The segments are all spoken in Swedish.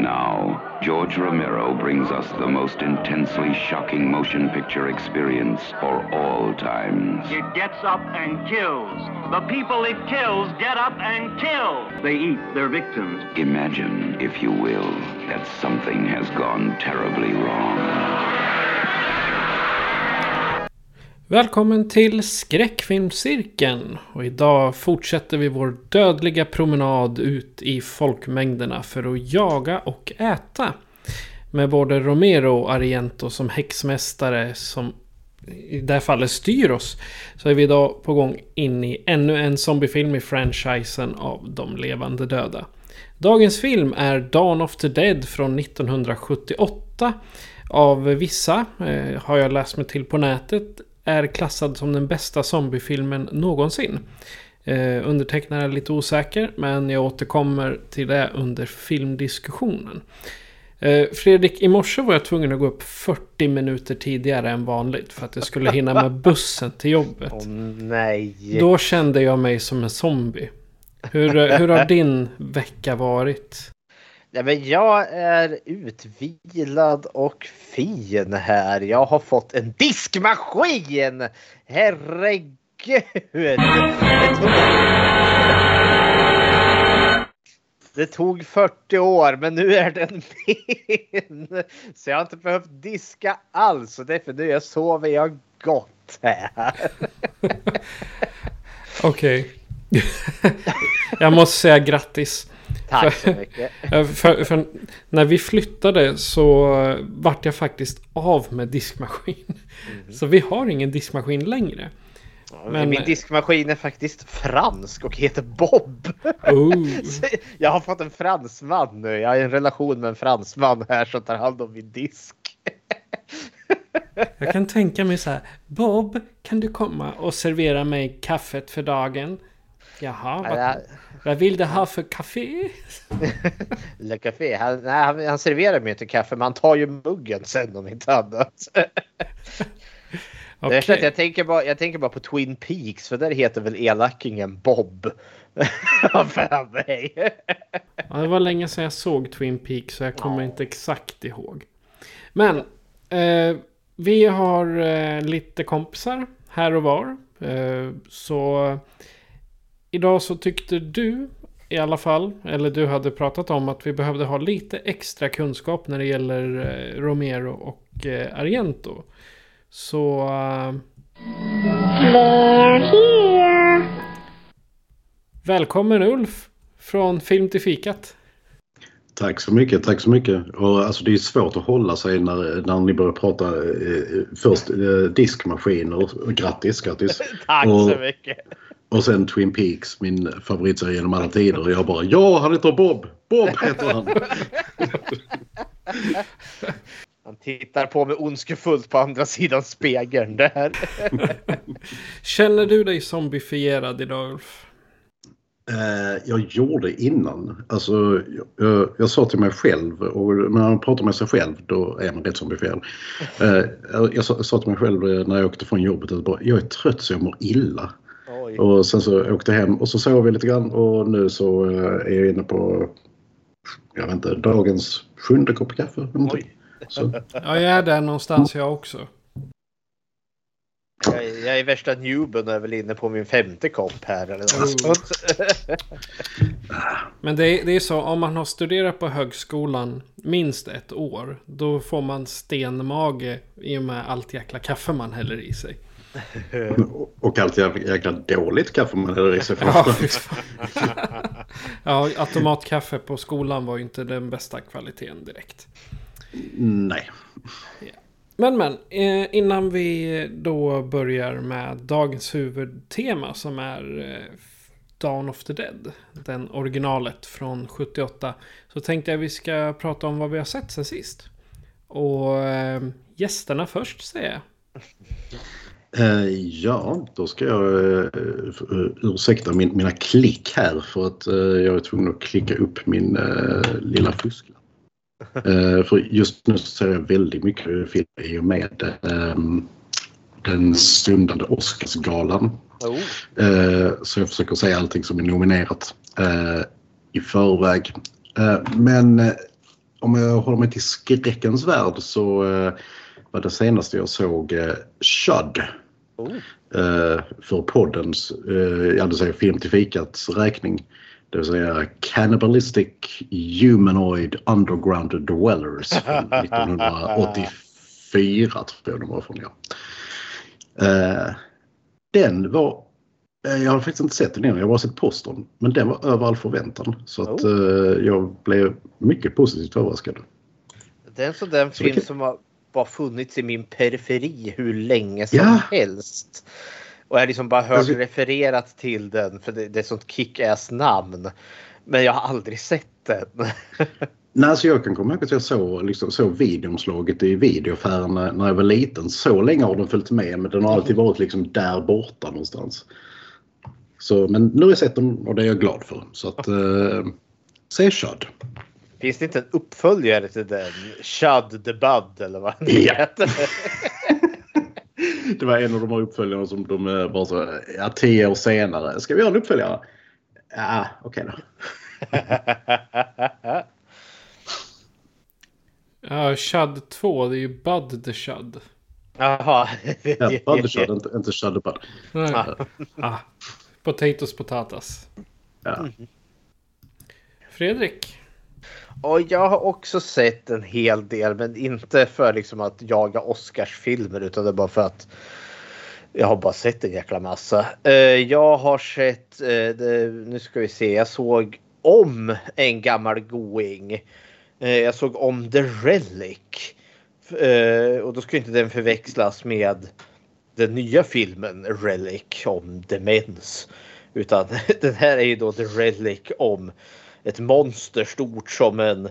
Now, George Romero brings us the most intensely shocking motion picture experience for all times. It gets up and kills. The people it kills get up and kill. They eat their victims. Imagine, if you will, that something has gone terribly wrong. Välkommen till Skräckfilmscirkeln. Och idag fortsätter vi vår dödliga promenad ut i folkmängderna för att jaga och äta. Med både Romero och Ariento som häxmästare som i det här fallet styr oss. Så är vi idag på gång in i ännu en zombiefilm i franchisen av De levande döda. Dagens film är Dawn of the Dead från 1978. Av vissa, eh, har jag läst mig till på nätet, är klassad som den bästa zombiefilmen någonsin. Eh, undertecknaren är lite osäker, men jag återkommer till det under filmdiskussionen. Eh, Fredrik, i morse var jag tvungen att gå upp 40 minuter tidigare än vanligt för att jag skulle hinna med bussen till jobbet. Åh nej. Då kände jag mig som en zombie. Hur, hur har din vecka varit? Nej, men jag är utvilad och fin här. Jag har fått en diskmaskin! Herregud! Det tog, det tog 40 år men nu är den min. Så jag har inte behövt diska alls och därför nu sover jag gott här. Okej. jag måste säga grattis. Tack så mycket. För, för, när vi flyttade så vart jag faktiskt av med diskmaskin. Mm. Så vi har ingen diskmaskin längre. Men min diskmaskin är faktiskt fransk och heter Bob. Oh. Jag har fått en fransman nu. Jag har en relation med en fransman här som tar hand om min disk. Jag kan tänka mig så här. Bob, kan du komma och servera mig kaffet för dagen? Jaha, vad, Ja, vad vill du ha för kaffe? Le Café. Han, nej, han, han serverar mig inte kaffe men han tar ju muggen sen om inte annat. Det är jag, tänker bara, jag tänker bara på Twin Peaks för där heter väl elakingen Bob. För mig. Ja, det var länge sedan jag såg Twin Peaks så jag kommer inte exakt ihåg. Men eh, vi har eh, lite kompisar här och var. Eh, så idag så tyckte du i alla fall, eller du hade pratat om att vi behövde ha lite extra kunskap när det gäller eh, Romero och eh, Argento. Så... Eh, Välkommen Ulf från Film till fikat. Tack så mycket, tack så mycket. Och alltså det är svårt att hålla sig när, när ni börjar prata eh, först eh, diskmaskiner. Och grattis, grattis. Tack och, så mycket. Och sen Twin Peaks, min favoritserie genom alla tider. Och jag bara ja, han heter Bob. Bob heter han. Han tittar på mig ondskefullt på andra sidan spegeln där. Känner du dig zombifierad idag Ulf? Eh, jag gjorde innan. Alltså, jag, jag sa till mig själv, och när man pratar med sig själv då är man rätt zombifierad. Eh, jag, jag sa, till mig själv när jag åkte från jobbet att jag är trött så jag mår illa. Oj. Och sen så åkte jag hem och så sov jag lite grann och nu så eh, är jag inne på, jag vet inte, dagens sjunde kopp kaffe. någonting. Så, Ja, jag är där någonstans jag också. Jag, är- jag är värsta newben och är väl inne på min femte kopp här eller något sånt. Men det är, det är så, om man har studerat på högskolan minst ett år, då får man stenmage i och med allt jäkla kaffe man häller i sig. Och, och allt jäkla dåligt kaffe man häller i sig. Ja, ja, automatkaffe på skolan var ju inte den bästa kvaliteten direkt. Nej. Men men, eh, innan vi då börjar med dagens huvudtema som är eh, Dawn of the Dead. Den originalet från 78. Så tänkte jag vi ska prata om vad vi har sett sen sist. Och eh, gästerna först säger jag. Eh, ja, då ska jag uh, ursäkta min, mina klick här för att uh, jag är tvungen att klicka upp min lilla fusklapp. för just nu ser jag väldigt mycket film i och med um, den stundande Oscarsgalan. Oh. så jag försöker säga allting som är nominerat i förväg. men om jag håller mig till skräckens värld så var det senaste jag såg eh, Shud. Oh. För poddens, eh, ja det säger Film till fikats räkning. Det vill säga Cannibalistic Humanoid Underground Dwellers från 1984 tror jag de var från. Ja. Eh, den var, eh, jag har faktiskt inte sett den än, jag har bara sett postern. Men den var över all förväntan. Så att oh. jag blev mycket positivt överraskad. Det är en sån där film som har bara funnits i min periferi hur länge som ja. helst. Och jag har liksom bara hört alltså, refererat till den för det, det är sånt kick-ass namn. Men jag har aldrig sett den. Nej, alltså jag kan komma ihåg att jag såg, liksom, såg videomslaget i videoaffären när, när jag var liten. Så länge har den följt med men den har alltid varit liksom där borta någonstans. Så, men nu har jag sett den och det är jag glad för. Så att, eh, se Shud. Finns det inte en uppföljare till den? Shud the Bud eller vad den ja. heter? det var en av de här uppföljarna som de var så, ja tio år senare. Ska vi göra en uppföljare? Ja, okej okay då. ja, Shud 2, det är ju Bud the Shud. Jaha. ja, Bud the Shud, inte, inte Shud the Bud. Ah. ah. Potatoes potatas. Ja. Fredrik? Och jag har också sett en hel del men inte för liksom att jaga Oscarsfilmer utan det är bara för att jag har bara sett en jäkla massa. Eh, jag har sett, eh, nu ska vi se, jag såg om en gammal going. Eh, jag såg om The Relic. Och då ska inte den förväxlas med den nya filmen Relic om demens. Utan den här är ju då The Relic om ett monster stort som en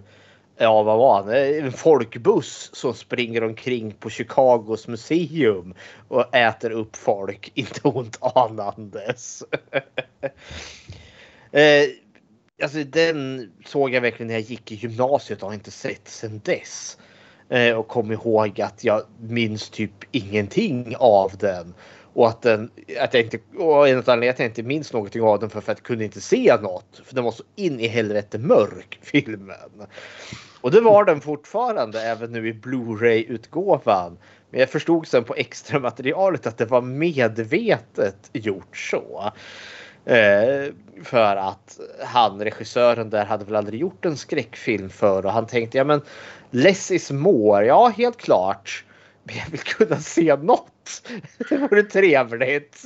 ja, vad var han? En folkbuss som springer omkring på Chicagos museum och äter upp folk, inte ont anandes. eh, alltså den såg jag verkligen när jag gick i gymnasiet och har inte sett sedan dess. Eh, och kom ihåg att jag minns typ ingenting av den. Och att, den, att jag inte, och en anledning att jag inte minns någonting av den för, för att jag kunde inte se något. För den var så in i helvete mörk filmen. Och det var den fortfarande även nu i Blu-ray-utgåvan. Men jag förstod sen på extra materialet att det var medvetet gjort så. Eh, för att han, regissören där, hade väl aldrig gjort en skräckfilm för och han tänkte ja men less is more. Ja, helt klart. Men jag vill kunna se något. Det vore trevligt.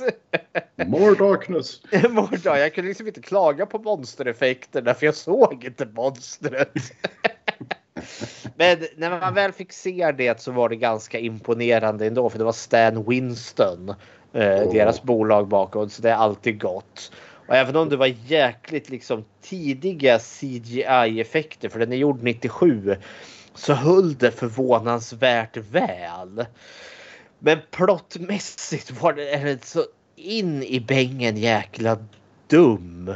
More darkness. More dark. Jag kunde liksom inte klaga på monstereffekterna för jag såg inte monstret. Men när man väl fick se det så var det ganska imponerande ändå för det var Stan Winston. Eh, oh. Deras bolag bakom så det är alltid gott. Och även om det var jäkligt liksom tidiga CGI-effekter för den är gjord 97 så höll det förvånansvärt väl. Men plottmässigt var det så in i bängen jäkla dum.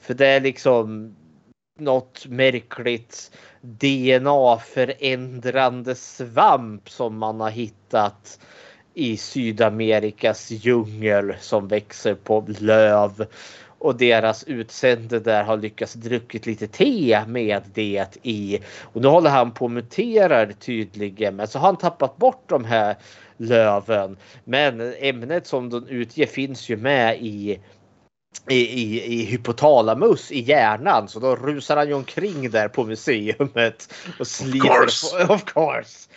För det är liksom något märkligt DNA förändrande svamp som man har hittat i Sydamerikas djungel som växer på löv och deras utsände där har lyckats druckit lite te med det i. Och nu håller han på och muterar tydligen men så har han tappat bort de här löven. Men ämnet som de utger finns ju med i i, i, i hypotalamus i hjärnan så då rusar han ju omkring där på museumet. Och sliter of course! På, of course.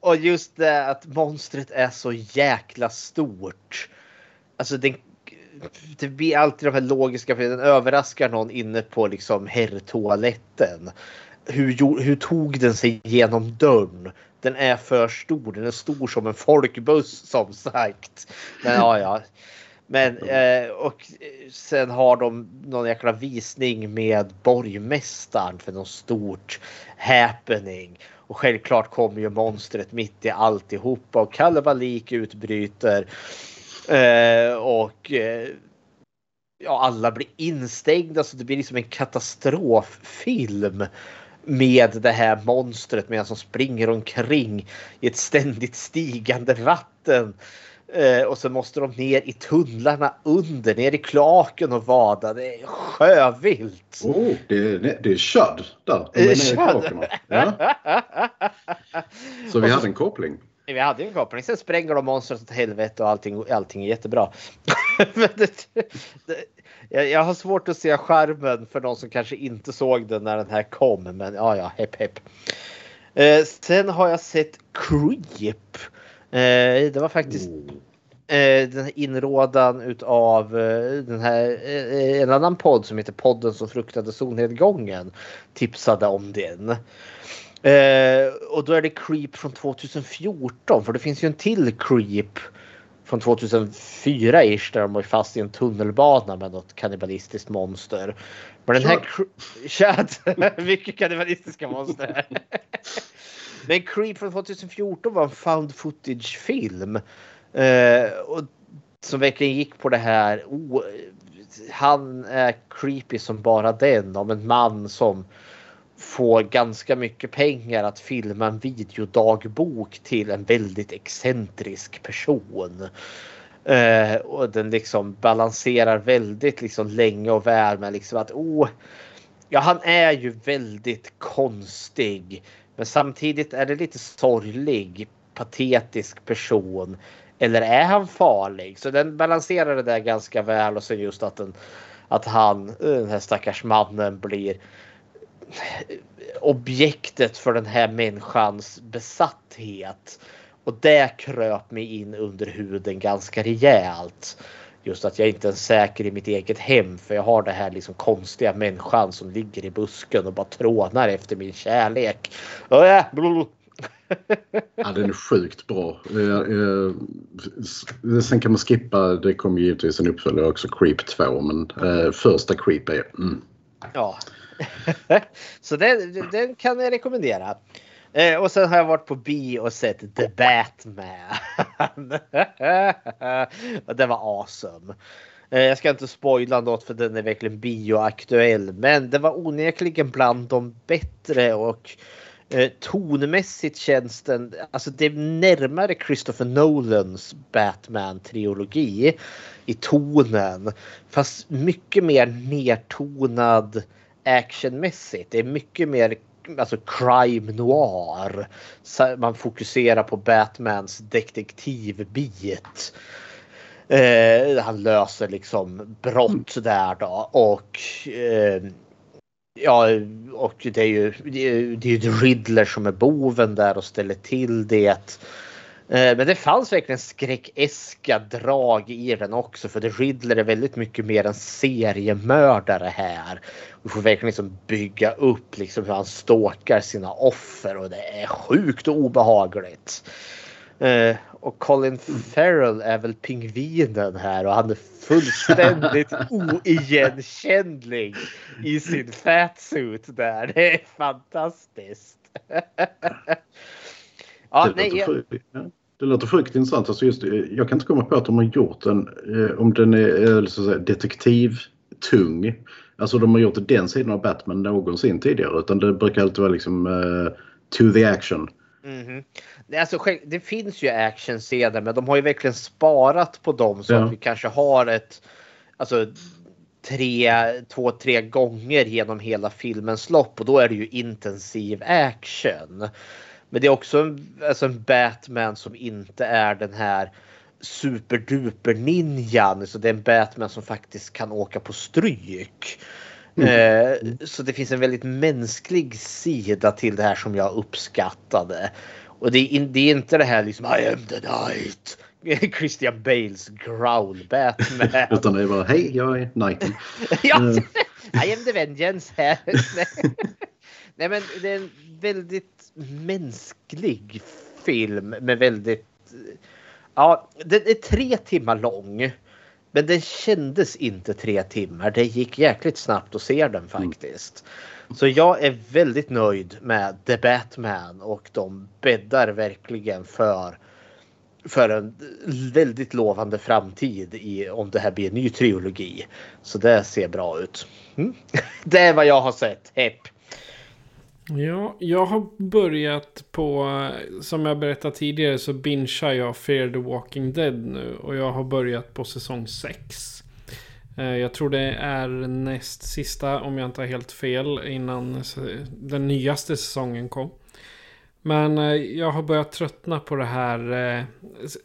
Och just det att monstret är så jäkla stort. Alltså den det blir alltid de här logiska, för den överraskar någon inne på liksom herrtoaletten. Hur, hur tog den sig genom dörren? Den är för stor. Den är stor som en folkbuss som sagt. Men ja, ja. Men eh, och eh, sen har de någon jäkla visning med borgmästaren för något stort happening. Och självklart kommer ju monstret mitt i alltihopa och kalabalik utbryter. Eh, och eh, ja, alla blir instängda så det blir liksom en katastroffilm med det här monstret medan som springer omkring i ett ständigt stigande vatten. Eh, och så måste de ner i tunnlarna under, ner i klaken och vada. Det är sjövilt. Oh, det, är, det är Chud där. De är i. Ja. Så vi hade en koppling. Vi hade en koppling. Sen spränger de monstret åt helvete och allting, allting är jättebra. det, det, jag, har svårt att se skärmen för de som kanske inte såg den när den här kom. Men ja, ja, hepp hepp. Eh, sen har jag sett Creep. Eh, det var faktiskt eh, den här inrådan utav eh, den här, eh, en annan podd som heter Podden som fruktade solnedgången. Tipsade om den. Eh, och då är det Creep från 2014 för det finns ju en till Creep från 2004 ish där de var fast i en tunnelbana med något kannibalistiskt monster. Men den här... Chat! Mycket kannibalistiska monster. Men Creep från 2014 var en found footage film. Eh, och som verkligen gick på det här. Oh, han är creepy som bara den om en man som får ganska mycket pengar att filma en videodagbok till en väldigt excentrisk person. Eh, och den liksom balanserar väldigt liksom länge och väl med liksom att oh, ja, han är ju väldigt konstig. Men samtidigt är det lite sorglig, patetisk person. Eller är han farlig? Så den balanserar det där ganska väl och sen just att, den, att han, eh, den här stackars mannen blir objektet för den här människans besatthet. Och det kröp mig in under huden ganska rejält. Just att jag inte är säker i mitt eget hem för jag har det här liksom konstiga människan som ligger i busken och bara trånar efter min kärlek. ja, den är sjukt bra. Sen kan man skippa, det kommer givetvis en uppföljare också, Creep 2, men eh, första Creep är... Mm. Ja, så den, den kan jag rekommendera. Eh, och sen har jag varit på bio och sett The Batman. och det var awesome. Eh, jag ska inte spoila något för den är verkligen bioaktuell. Men det var onekligen bland de bättre och eh, tonmässigt känns den, alltså det är närmare Christopher Nolans Batman-trilogi i tonen. Fast mycket mer nedtonad actionmässigt. Det är mycket mer alltså crime noir. Man fokuserar på Batmans detektivbit. Eh, han löser liksom brott där då och eh, ja, och det är ju det är, det är Riddler som är boven där och ställer till det. Eh, men det fanns verkligen skräckeska drag i den också för The Riddler är väldigt mycket mer en seriemördare här. Vi får verkligen liksom bygga upp liksom hur han stalkar sina offer och det är sjukt obehagligt. Uh, och Colin Farrell är väl pingvinen här och han är fullständigt oigenkännlig i sin fatsuit där. Det är fantastiskt. ja, nej, jag... det låter sjukt intressant. Alltså just, jag kan inte komma på att de har gjort den, eh, om den är så att säga, detektivtung Alltså de har gjort den sidan av Batman någonsin tidigare utan det brukar alltid vara liksom uh, to the action. Mm -hmm. Alltså, det finns ju actionscener men de har ju verkligen sparat på dem så ja. att vi kanske har ett alltså, tre, två, tre gånger genom hela filmens lopp och då är det ju intensiv action. Men det är också en, alltså en Batman som inte är den här superduper ninjan. Så det är en Batman som faktiskt kan åka på stryk. Mm. Eh, så det finns en väldigt mänsklig sida till det här som jag uppskattade. Och det är, det är inte det här liksom I am the night. Christian Bales growl Batman. Utan det är bara hej jag är knighten. ja, eh. I am the vengeance. Nej men det är en väldigt mänsklig film med väldigt Ja, den är tre timmar lång. Men den kändes inte tre timmar. Det gick jäkligt snabbt att se den faktiskt. Mm. Så jag är väldigt nöjd med The Batman och de bäddar verkligen för för en väldigt lovande framtid i, om det här blir en ny trilogi. Så det ser bra ut. Mm. Det är vad jag har sett. Hepp. Ja, jag har börjat på, som jag berättade tidigare så bingear jag Fear the Walking Dead nu. Och jag har börjat på säsong 6. Eh, jag tror det är näst sista, om jag inte har helt fel, innan den nyaste säsongen kom. Men eh, jag har börjat tröttna på det här. Eh,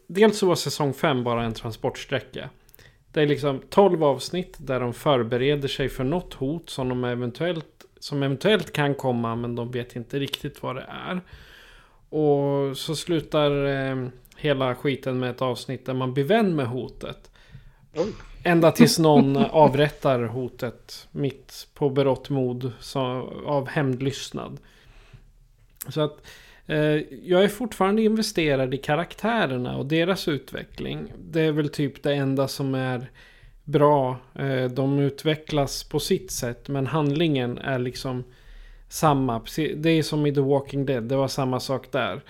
dels så var säsong 5 bara en transportsträcka. Det är liksom 12 avsnitt där de förbereder sig för något hot som, de eventuellt, som eventuellt kan komma men de vet inte riktigt vad det är. Och så slutar eh, hela skiten med ett avsnitt där man blir vän med hotet. Oj. Ända tills någon avrättar hotet mitt på berått mod så, av hämndlystnad. Så att Eh, jag är fortfarande investerad i karaktärerna och deras utveckling. Det är väl typ det enda som är bra. Eh, de utvecklas på sitt sätt men handlingen är liksom samma. Det är som i The Walking Dead. Det var samma sak där.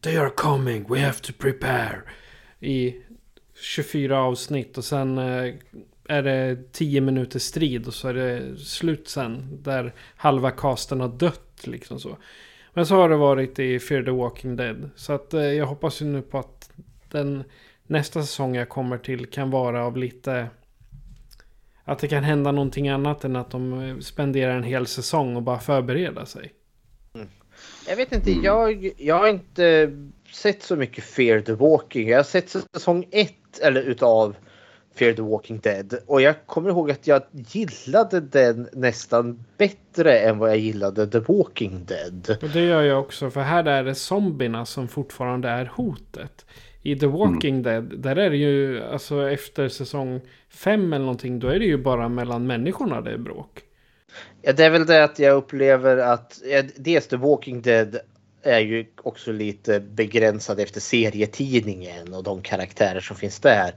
They are coming, we have to prepare. I 24 avsnitt och sen eh, är det 10 minuters strid och så är det slut sen. Där halva casten har dött liksom så. Men så har det varit i Fear the Walking Dead. Så att eh, jag hoppas ju nu på att den nästa säsong jag kommer till kan vara av lite... Att det kan hända någonting annat än att de eh, spenderar en hel säsong och bara förbereda sig. Mm. Jag vet inte, jag, jag har inte sett så mycket Fear the Walking. Jag har sett säsong ett eller utav Fear the Walking Dead. Och jag kommer ihåg att jag gillade den nästan bättre än vad jag gillade The Walking Dead. Och det gör jag också. För här är det zombierna som fortfarande är hotet. I The Walking mm. Dead, där är det ju, alltså efter säsong fem eller någonting, då är det ju bara mellan människorna det är bråk. Ja, det är väl det att jag upplever att, ja, dels The Walking Dead är ju också lite begränsad efter serietidningen och de karaktärer som finns där.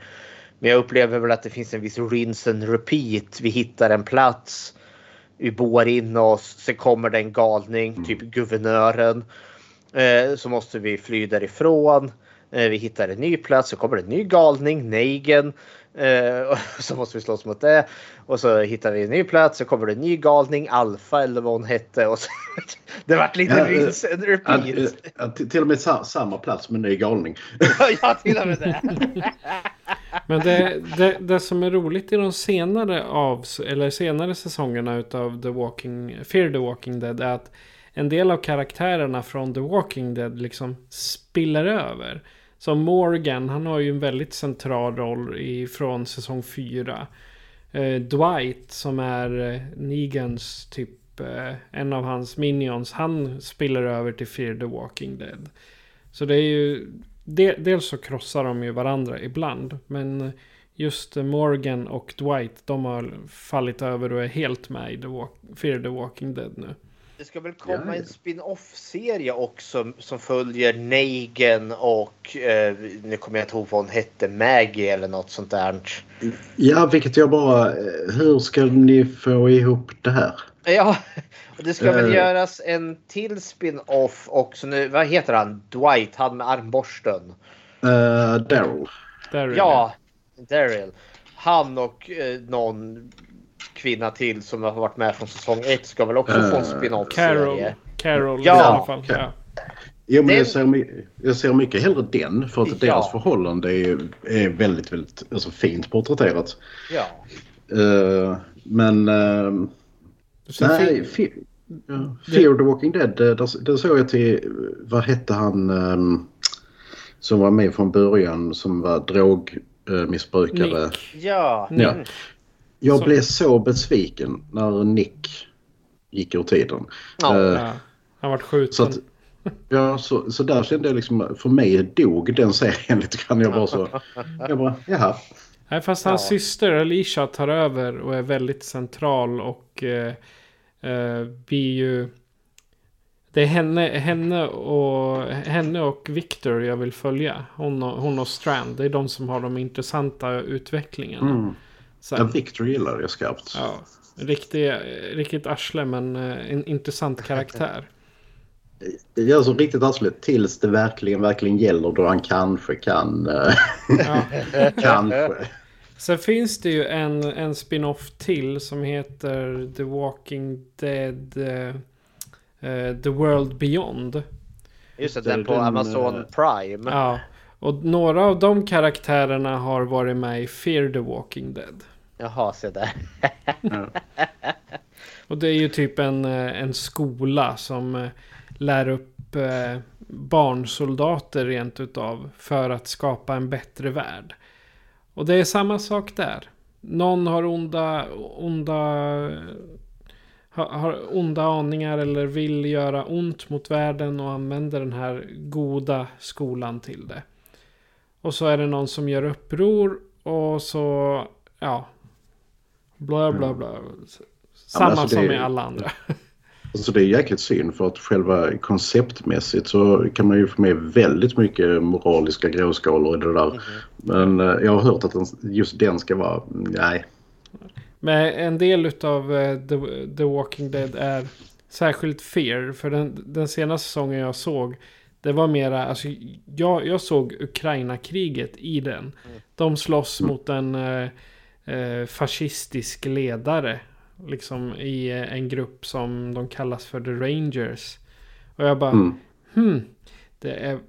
Men jag upplever väl att det finns en viss rinse and repeat. Vi hittar en plats. Vi boar in oss. Sen kommer det en galning, mm. typ guvernören. Eh, så måste vi fly därifrån. Eh, vi hittar en ny plats. Så kommer det en ny galning, Neigen. Eh, så måste vi slåss mot det. Och så hittar vi en ny plats. Så kommer det en ny galning, Alfa eller vad hon hette. Och så, det vart lite ja, rinse and repeat. Att, att, till och med samma plats med ny galning. ja, till och med det. Men det, det, det, som är roligt i de senare, av, eller senare säsongerna utav The Walking, Fear the Walking Dead är att en del av karaktärerna från The Walking Dead liksom spiller över. Som Morgan, han har ju en väldigt central roll i, från säsong 4. Eh, Dwight som är eh, Negans typ eh, en av hans minions. Han spiller över till Fear the Walking Dead. Så det är ju dels så krossar de ju varandra ibland. Men just Morgan och Dwight, de har fallit över och är helt med i The Walk Fear the Walking Dead nu. Det ska väl komma ja, en spin-off-serie också som följer Negan och eh, nu kommer jag inte ihåg vad hon hette, Maggie eller något sånt där. Ja, vilket jag bara, eh, hur ska ni få ihop det här? Ja, det ska väl uh, göras en till spin-off också nu. Vad heter han? Dwight, han med armborsten. Uh, Daryl. Ja, Daryl. Han och uh, någon kvinna till som har varit med från säsong 1 ska väl också uh, få en spin-off Carol. Carol ja. i alla fall. Ja. Jo, men den... jag, ser, jag ser mycket hellre den för att ja. deras förhållande är, är väldigt, väldigt alltså, fint porträtterat. Ja. Uh, men... Uh, nej, Fear, ja. Fear the Walking Dead, där, där såg jag till, vad hette han um, som var med från början som var drogmissbrukare? Nick. Ja. ja. Jag så... blev så besviken när Nick gick ur tiden. Ja, uh, ja. Han vart skjuten. Så att, ja, så, så där kände jag liksom, för mig dog den serien lite grann. Jag bara så, jag bara, jaha. Nej, fast hans ja. syster Alicia tar över och är väldigt central och eh, eh, blir ju... Det är henne, henne, och, henne och Victor jag vill följa. Hon och, hon och Strand. Det är de som har de intressanta utvecklingarna. Mm. Sen, Ja, Victor gillar jag skarpt. ja, riktig, riktigt arsle men eh, en intressant karaktär. Det är alltså riktigt arslet tills det verkligen, verkligen gäller då han kanske kan... eh, Ja. kanske. Sen finns det ju en, en spin-off till som heter The Walking Dead eh, eh, The World Beyond. Just det, den på den, Amazon eh, Prime. Ja. Och några av de karaktärerna har varit med i Fear the Walking Dead. Jaha, se där. Ja. Och det är ju typ en, eh, en skola som eh, lär upp eh, barnsoldater rent utav för att skapa en bättre värld. Och det är samma sak där. Någon har onda, onda, har onda aningar eller vill göra ont mot världen och använder den här goda skolan till det. Och så är det någon som gör uppror och så, ja, bla bla bla. Samma alltså det- som i alla andra. Alltså det är jäkligt synd för att själva konceptmässigt så kan man ju få med väldigt mycket moraliska gråskalor i det där. Men eh, jag har hört att just den ska vara, nej. Men en del utav eh, The, The Walking Dead är särskilt Fear. För den, den senaste säsongen jag såg. Det var mera, alltså jag, jag såg Ukraina-kriget i den. De slåss mot en eh, fascistisk ledare. Liksom i eh, en grupp som de kallas för The Rangers. Och jag bara, Mm. hmm. Det är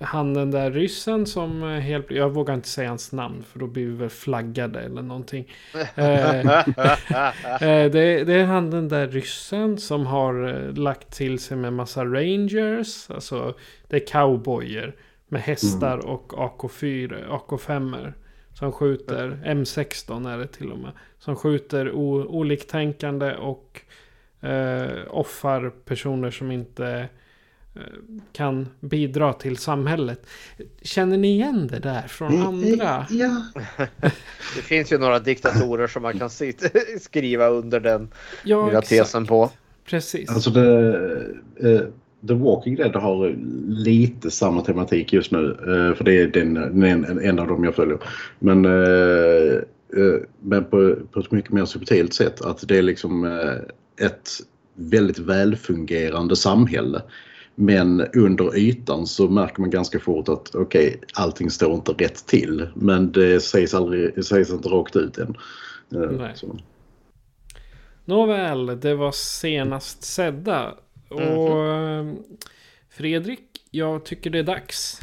han den där ryssen som eh, helt... Jag vågar inte säga hans namn för då blir vi väl flaggade eller någonting. Eh, eh, det, det är han den där ryssen som har eh, lagt till sig med massa rangers. Alltså det är cowboyer med hästar och AK4, AK5. Som skjuter, M16 är det till och med. Som skjuter o, oliktänkande och eh, offar personer som inte eh, kan bidra till samhället. Känner ni igen det där från andra? Ja. Det finns ju några diktatorer som man kan skriva under den Ja, lilla tesen på. Precis. Alltså det, eh, The Walking Dead har lite samma tematik just nu. eh, för det är den, den, en, av dem jag följer. Men, eh, eh, men på, på ett mycket mer subtilt sätt. Att det är liksom ett väldigt välfungerande samhälle. Men under ytan så märker man ganska fort att okej, allting står inte rätt till. Men det sägs, aldrig, det sägs inte rakt ut än. Nej. så. Nåväl, det var senast sedda. Och eh, Fredrik, jag tycker det är dags.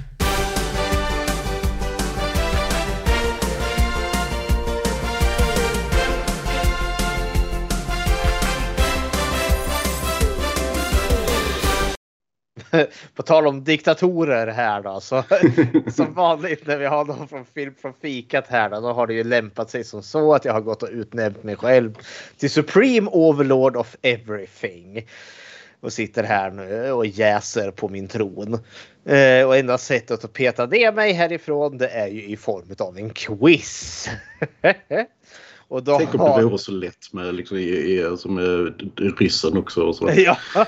På tal om diktatorer här då. Så, som vanligt när vi har någon från film från fikat här då, då har det ju lämpat sig som så att jag har gått och utnämnt mig själv till Supreme Overlord of Everything. Och sitter här nu och jäser på min tron. Eh, och enda sättet att peta ner mig härifrån det är ju i form av en quiz. och då Tänk om har... det vore så lätt med, liksom, i, i, som med ryssen också. Och så. Ja,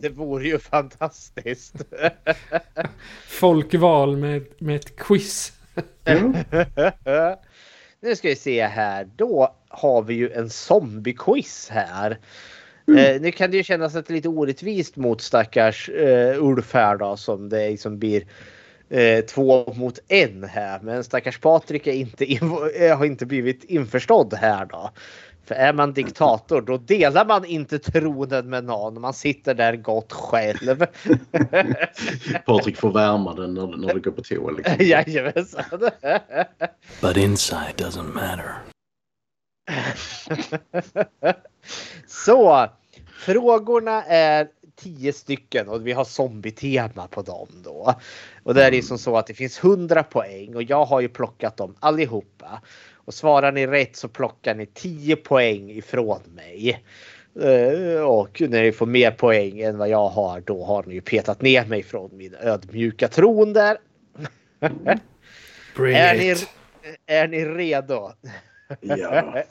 det vore ju fantastiskt. Folkval med, med ett quiz. nu ska vi se här. Då har vi ju en zombie-quiz här. Mm. Eh, nu kan det ju kännas ett lite orättvist mot stackars eh, Ulf här då som det liksom blir eh, två mot en här. Men stackars Patrik är inte eh, har inte blivit införstådd här då. För är man diktator då delar man inte tronen med någon. Man sitter där gott själv. Patrik får värma den när, när du går på toa. Liksom. Jajamensan. But inside doesn't matter. Så frågorna är tio stycken och vi har zombie-tema på dem då. Och det är ju som så att det finns 100 poäng och jag har ju plockat dem allihopa. Och svarar ni rätt så plockar ni 10 poäng ifrån mig. Eh, Och när ni får mer poäng än vad jag har då har ni ju petat ner mig från min ödmjuka tron där. Är ni, är ni redo? Ja.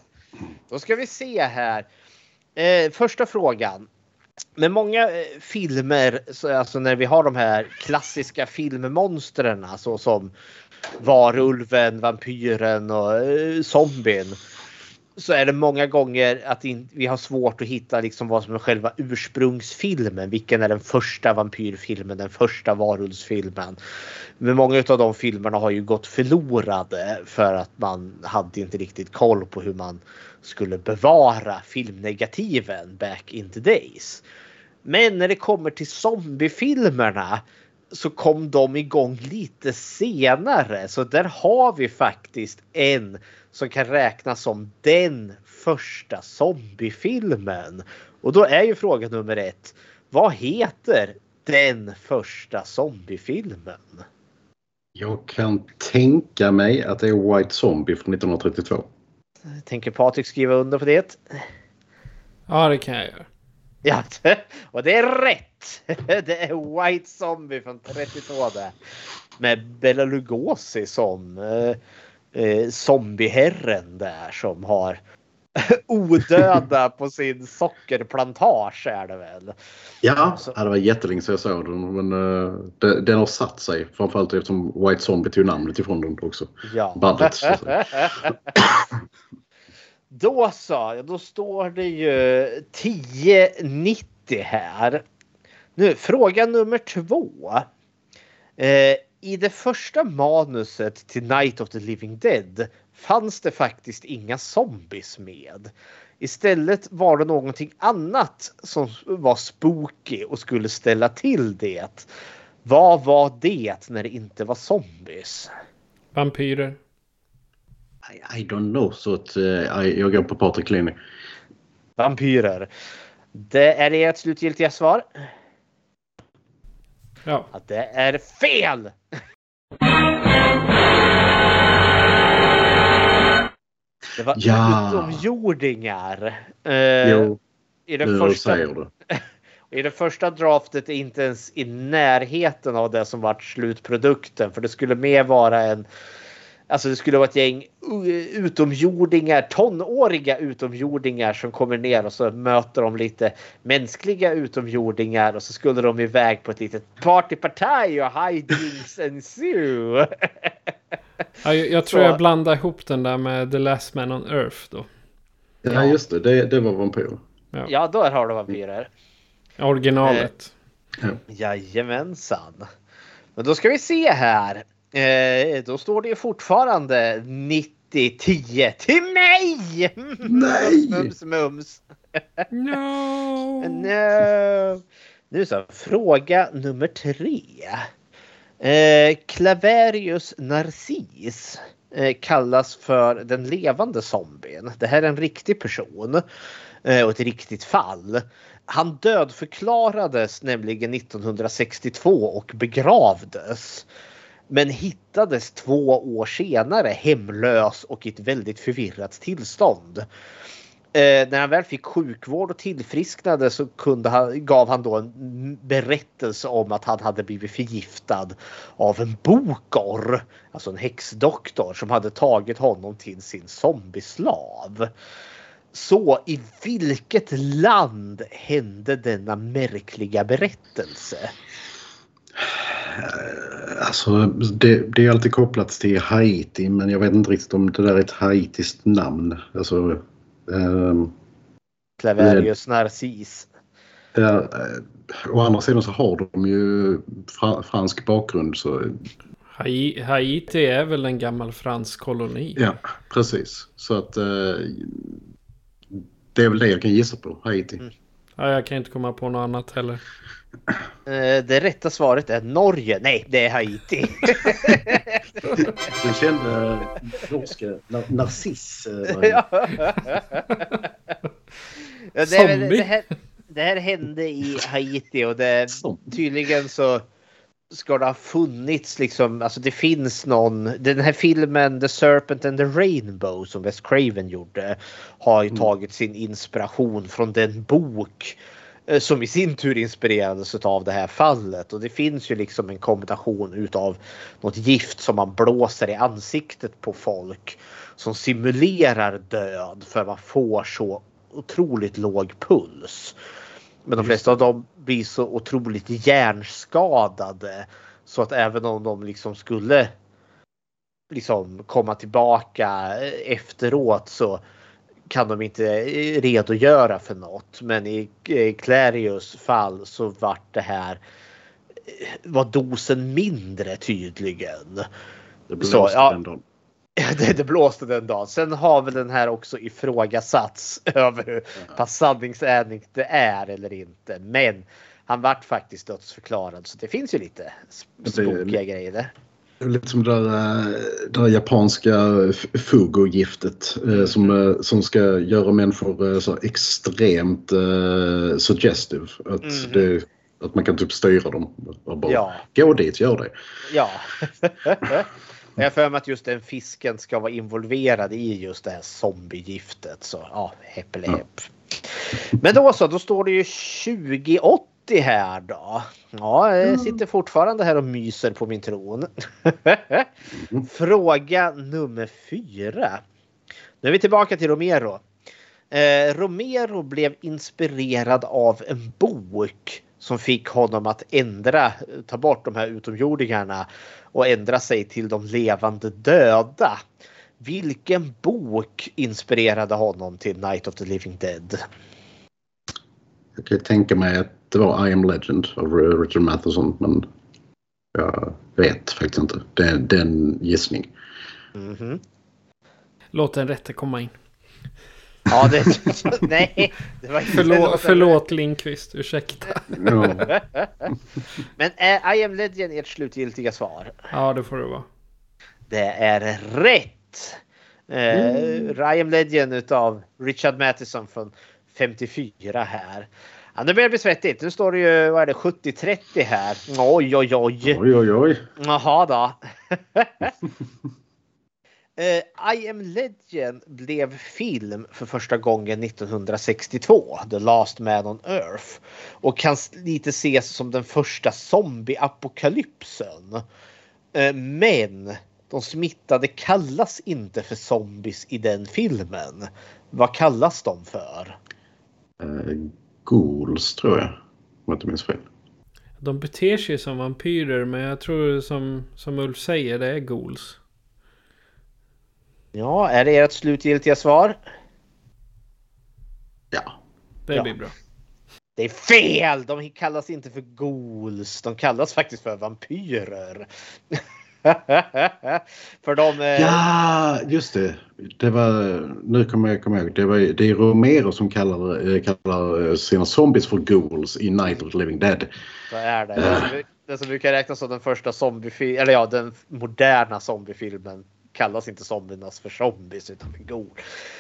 Då ska vi se här. Eh, första frågan. med många eh, filmer, så, alltså när vi har de här klassiska filmmonstren så som varulven, vampyren och eh, zombien. Så är det många gånger att vi har svårt att hitta liksom vad som är själva ursprungsfilmen. Vilken är den första vampyrfilmen, den första varulvsfilmen. Men många av de filmerna har ju gått förlorade för att man hade inte riktigt koll på hur man skulle bevara filmnegativen back in the days. Men när det kommer till zombiefilmerna så kom de igång lite senare. Så där har vi faktiskt en som kan räknas som den första zombiefilmen. Och då är ju fråga nummer ett. Vad heter den första zombiefilmen? Jag kan tänka mig att det är White Zombie från 1932. Tänker Patrik skriva under på det? Ja, det kan jag göra. Ja, och det är rätt! Det är White Zombie från 32 där. Med Bela Lugosi som eh, eh, zombieherren där som har odöda på sin sockerplantage är det väl. Ja, så. det var jättelänge sedan jag såg den. Men uh, det, den har satt sig. Framförallt eftersom White Zombie tog namnet ifrån den också. Ja. Bandet. Då så, då står det ju 1090 här. Nu fråga nummer två. Eh, I det första manuset till Night of the Living Dead fanns det faktiskt inga zombies med. Istället var det någonting annat som var spooky och skulle ställa till det. Vad var det när det inte var zombies? Vampyrer. I, I don't know. Så att, uh, jag går på Patrik Lini. Vampyrer. Det är ert slutgiltiga svar? Ja. Att det är fel! Det var Ja. utomjordingar. Eh, Jo, I nu du första säger det. I det första draftet är inte ens i närheten av det som vart slutprodukten. För det skulle mer vara en... Alltså det skulle vara ett gäng utomjordingar, tonåriga utomjordingar som kommer ner och så möter de lite mänskliga utomjordingar och så skulle de iväg på ett litet partypartaj och hijinks ensue. Ja, jag, jag tror Så- jag blandar ihop den där med The Last Man on Earth då. Ja, just det. Det, det var vampyrer. Ja, då har du vampyrer. Originalet. Jajamensan. Men då ska vi se här. Eh, då står det ju fortfarande 90-10 till mig! Nej! Mums mums. No! No. Nu så, fråga nummer tre. Eh, Claverius narcis eh, kallas för den levande zombien. Det här är en riktig person eh, och ett riktigt fall. Han dödförklarades nämligen 1962 och begravdes. Men hittades två år senare hemlös och i ett väldigt förvirrat tillstånd. Eh, när han väl fick sjukvård och tillfrisknade så kunde han, gav han då en berättelse om att han hade blivit förgiftad av en bokor, alltså en häxdoktor som hade tagit honom till sin zombieslav. Så i vilket land hände denna märkliga berättelse? Eh, Alltså, det, det är alltid kopplat till Haiti men jag vet inte riktigt om det där är ett haitiskt namn. Alltså, ehm, Claverius narcis. ja, eh, å andra sidan så har de ju fra, fransk bakgrund så Hai- Haiti är väl en gammal fransk koloni? ja, precis. Så att eh, det är väl det jag kan gissa på, Haiti. Ja, jag kan inte komma på något annat heller. Eh, Det rätta svaret är Norge. Nej, det är Haiti. Du kände norska na, narciss. eh, Ja. Ja, det, är väl- Zombie. det, här, det här hände i Haiti och det, tydligen så ska det ha funnits liksom, alltså det finns någon, den här filmen The Serpent and the Rainbow som Wes Craven gjorde har ju tagit sin inspiration från den bok eh, som i sin tur inspirerades av det här fallet och det finns ju liksom en kombination utav något gift som man blåser i ansiktet på folk som simulerar död för man får så otroligt låg puls. Men de flesta av dem blir så otroligt hjärnskadade så att även om de liksom skulle liksom komma tillbaka efteråt så kan de inte redogöra för något. Men i Clarius fall så vart det här var dosen mindre tydligen. Det blåste så, ja, den dagen. Det, det, blåste den dagen. Sen har väl den här också ifrågasatts över hur pass sanningsenligt det är eller inte. Men han vart faktiskt dödsförklarad så det finns ju lite spokiga grejer där. Lite som det där, eh, det där japanska fugogiftet eh, som, eh, som ska göra människor så extremt uh, suggestive. Att, mm. det, att man kan typ styra dem. Och bara, ja. Gå dit, gör det. Ja. Jag har för mig att just den fisken ska vara involverad i just det här zombiegiftet. Så ja, heppelehepp. Ja. Men då så, då står det ju 2080 80 här då. Ja, jag mm. sitter fortfarande här och myser på min tron. Fråga nummer fyra. Nu är vi tillbaka till Romero. Eh, Romero blev inspirerad av en bok som fick honom att ändra, ta bort de här utomjordingarna och ändra sig till de levande döda. Vilken bok inspirerade honom till Night of the Living Dead? Jag kan tänka mig att det var I am Legend av Richard Matheson men jag vet faktiskt inte. Det är, det är en gissning. Mm -hmm. Låt den rätte komma in. Ja, det, nej. Det var inte förlåt, förlåt Lindqvist, ursäkta. No. Men är I am Legend ert slutgiltiga svar? Ja, det får det vara. Det är rätt! Eh, mm. I am Legend utav Richard Matheson från 54 här. Ja, nu börjar det bli svettigt. Nu står det ju vad är det, 70-30 här. Oj, oj, oj. Oj, oj, oj. Jaha då. uh, I am Legend blev film för första gången 1962. The Last Man on Earth. Och kan lite ses som den första zombieapokalypsen. Uh, men de smittade kallas inte för zombies i den filmen. Vad kallas de för? Uh, ghouls tror jag. Om jag inte minns fel. De beter sig som vampyrer men jag tror som, som Ulf säger det är ghouls. Ja, är det ert slutgiltiga svar? Ja. Det ja. blir bra. Det är fel! De kallas inte för ghouls. De kallas faktiskt för vampyrer. För de... Eh... Ja, just det. det var, nu kommer jag komma ihåg. Det, var, det är Romero som kallar, eh, kallar eh, sina zombies för ghouls i Night of the Living Dead. Så är det. Uh. Det som brukar räknas som den första zombiefilmen, eller ja, den moderna zombiefilmen kallas inte zombiernas för zombies utan för ghoul.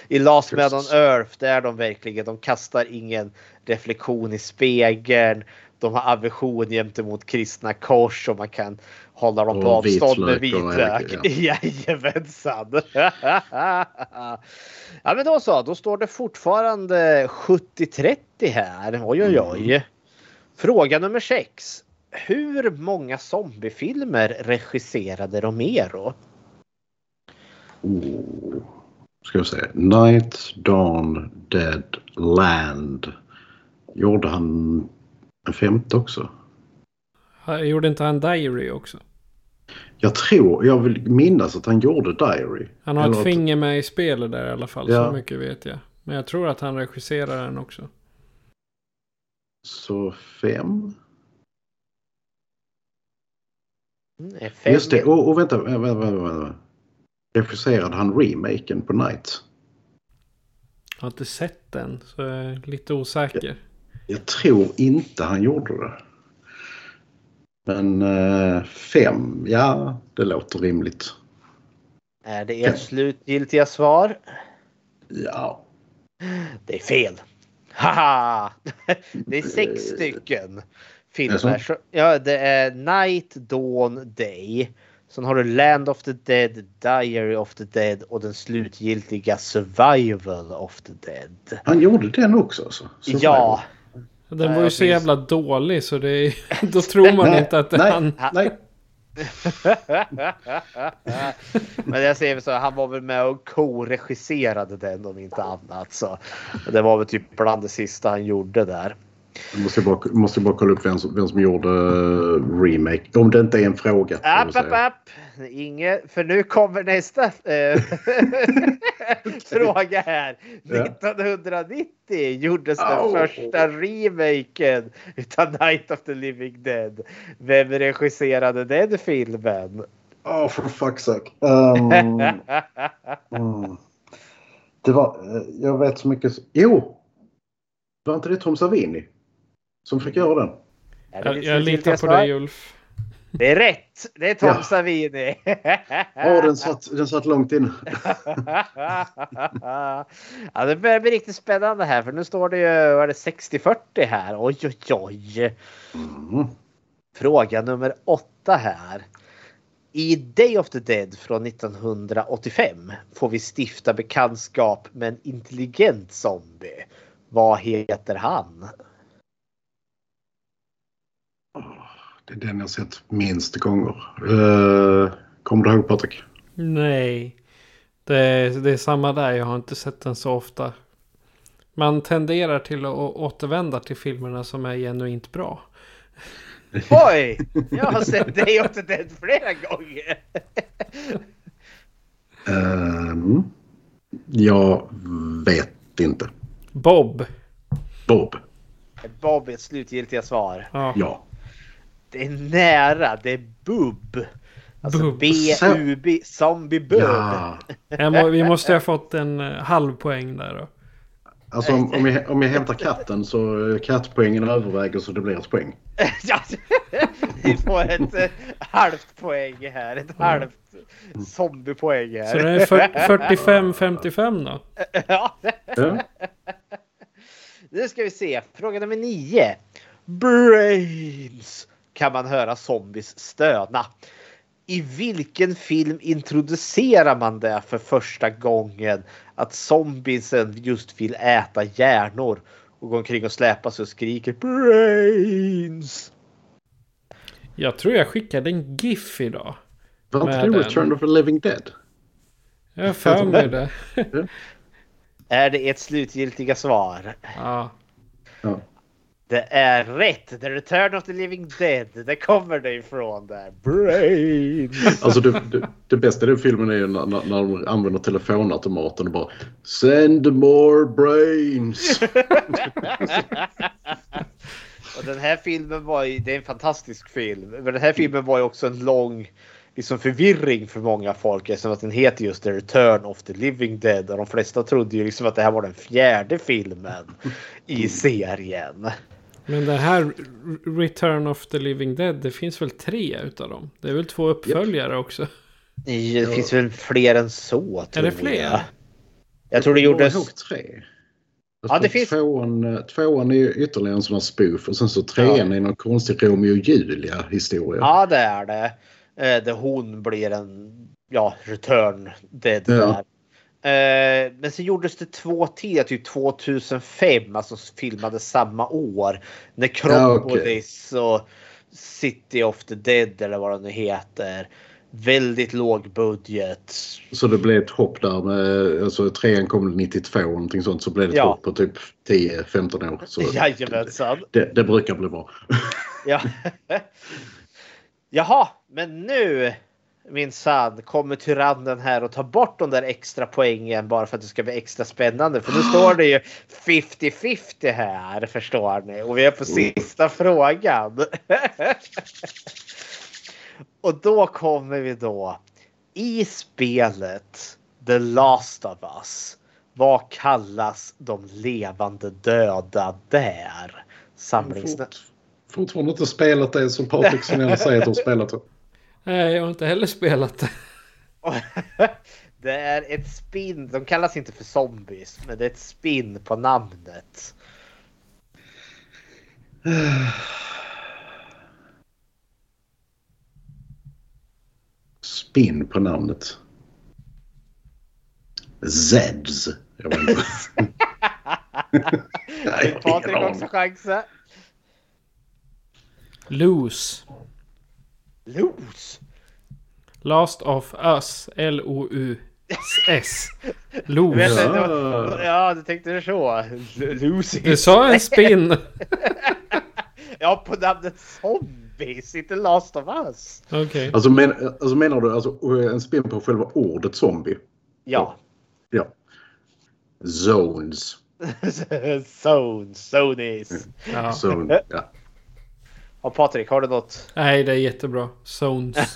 I Last Man on Earth, där är de verkligen, de kastar ingen reflektion i spegeln. De har aversion gentemot kristna kors och man kan hålla dem på avstånd med vitlök. Ja. Jajamensan. ja men då så, då står det fortfarande 70-30 här. Oj oj oj. Mm. Fråga nummer 6. Hur många zombiefilmer regisserade Romero? Oh. Ska jag säga. Night, Dawn, Dead, Land. Gjorde han en femte också? Gjorde inte han Diary också? Jag tror, jag vill minnas att han gjorde Diary. Han har ett finger med i spelet där i alla fall. Ja. Så mycket vet jag. Men jag tror att han regisserar den också. Så fem? Mm, fem. Just det, och, och vänta, vänta, vänta, vänta. Regisserade han remaken på Night? Jag har inte sett den, så jag är lite osäker. Jag, jag tror inte han gjorde det. Men eh, fem, ja det låter rimligt. Är det ert slutgiltiga svar? Ja. Det är fel. Haha! Det är sex eh, stycken filmer. Ja, det är Night, Dawn, Day. Sen har du Land of the Dead, Diary of the Dead och den slutgiltiga Survival of the Dead. Han gjorde den också alltså? Survival. Ja. Den var ju så jävla dålig så det är, då tror man inte att det nej, han... Nej. Men jag säger så, han var väl med och co-regisserade den om inte annat. Så det var väl typ bland det sista han gjorde där. Jag måste bara, måste bara kolla upp vem som, vem som gjorde uh, remake. Om det inte är en fråga. App, app, app. Inget, för nu kommer nästa eh, fråga här. Ja. 1990 gjordes den Au. första remaken utav Night of the Living Dead. Vem regisserade den filmen? Åh, for fuck's sake. Um, mm. Det var... eh, Jag vet så mycket... Jo! Var inte det Tom Savini som fick göra den? Det Jag, jag litar på dig Ulf. Det är rätt! Det är Tom Ja. Savini. Ja, den satt, den satt långt inne. ja, det börjar bli riktigt spännande här för nu står det ju vad är det 60-40 här. Oj, oj, oj. Mm. Fråga nummer åtta här. I Day of the Dead från 1985 får vi stifta bekantskap med en intelligent zombie. Vad heter han? Det är den jag sett minst gånger. Uh, kommer du ihåg Patrik? Nej. Det är, det är samma där. Jag har inte sett den så ofta. Man tenderar till att återvända till filmerna som är genuint bra. Oj! Jag har sett of the Dead flera gånger. Ehm, jag vet inte. Bob. Bob. Bob är ett slutgiltiga svar. Ja. Ja. Det är nära. Det är Bub. Alltså Bub. B-U-B. Zombie Bub. ja. Vi måste ha fått en eh, halv poäng där då. Alltså om, om, jag, om jag hämtar katten så eh, kattpoängen överväger så det blir ett poäng. Ja, Vi får ett eh, halvt poäng här. Ett halvt zombiepoäng Så det här. är fyr- 45-55 då. Ja. Ja. Nu ska vi se. Fråga nummer nio. Brains. Kan man höra zombies stöna. I vilken film introducerar man det för första gången? Att zombiesen just vill äta hjärnor och går omkring och släpar sig och skriker Brains. Jag tror jag skickade en GIF idag. Var inte det. Return of the Living Dead? Jag har för mig det. Är det ett slutgiltiga svar? Ja. Ja. Det är rätt. The Return of the Living Dead. Det kommer det ifrån där. Brains. Alltså det, det, det bästa i den filmen är ju när, när de använder telefonautomaten och bara Send more brains! Och den här filmen var ju, det är en fantastisk film. Men den här filmen var ju också en lång liksom förvirring för många folk eftersom att den heter just The Return of the Living Dead och de flesta trodde ju liksom att det här var den fjärde filmen i serien. Men det här Return of the Living Dead, det finns väl tre utav dem? Det är väl två uppföljare också? Det finns väl fler än så tror det fler? jag. Jag tror det Jag gjordes... ihåg tre. Ja, Jag det finns- tvåan, tvåan är ytterligare en sån här spoof och sen så trean är någon konstig Romeo och Julia historia. Ja, det är det. Eh, där hon blir en ja, return dead. Ja. Eh, men så gjordes det två till, typ 2005, alltså filmades samma år. Necropolis och City of the Dead eller vad det nu heter. Väldigt låg budget. Så det blev ett hopp där med, alltså trean kom 92 och någonting sånt så blev det ett Ja. hopp på typ 10-15 år. Så Jajamensan. det, det brukar bli bra. Ja. Jaha, men nu min sann kommer tyrannen här och tar bort de där extra poängen bara för att det ska bli extra spännande. För nu står det ju 50-50 här förstår ni. Och vi är på sista frågan. och då kommer vi då i spelet The Last of Us. Vad kallas de levande döda där? Samlingsnamn. Fort, fortfarande inte spelat det som Patrik Sinell säger att de spelat det. Nej, jag har inte heller spelat det. Det är ett spin. De kallas inte för zombies, men det är ett spin på namnet. Spinn på namnet. Zeds. Jag vet inte. Patrik också chansen. Loose. Loose. Last of Us. L-O-U. S. Vet Los. Ja. det du tänkte så. L- Lucy. Du sa en spin. Ja, på namnet Zombies, inte Last of Us. Okej. Alltså, men, alltså menar du alltså, en spin på själva ordet zombie? Ja. Ja. Zones. Zones, Zonies. Ja. Zone, ja. Ja, Patrik, har du något? Nej, det är jättebra. Zones.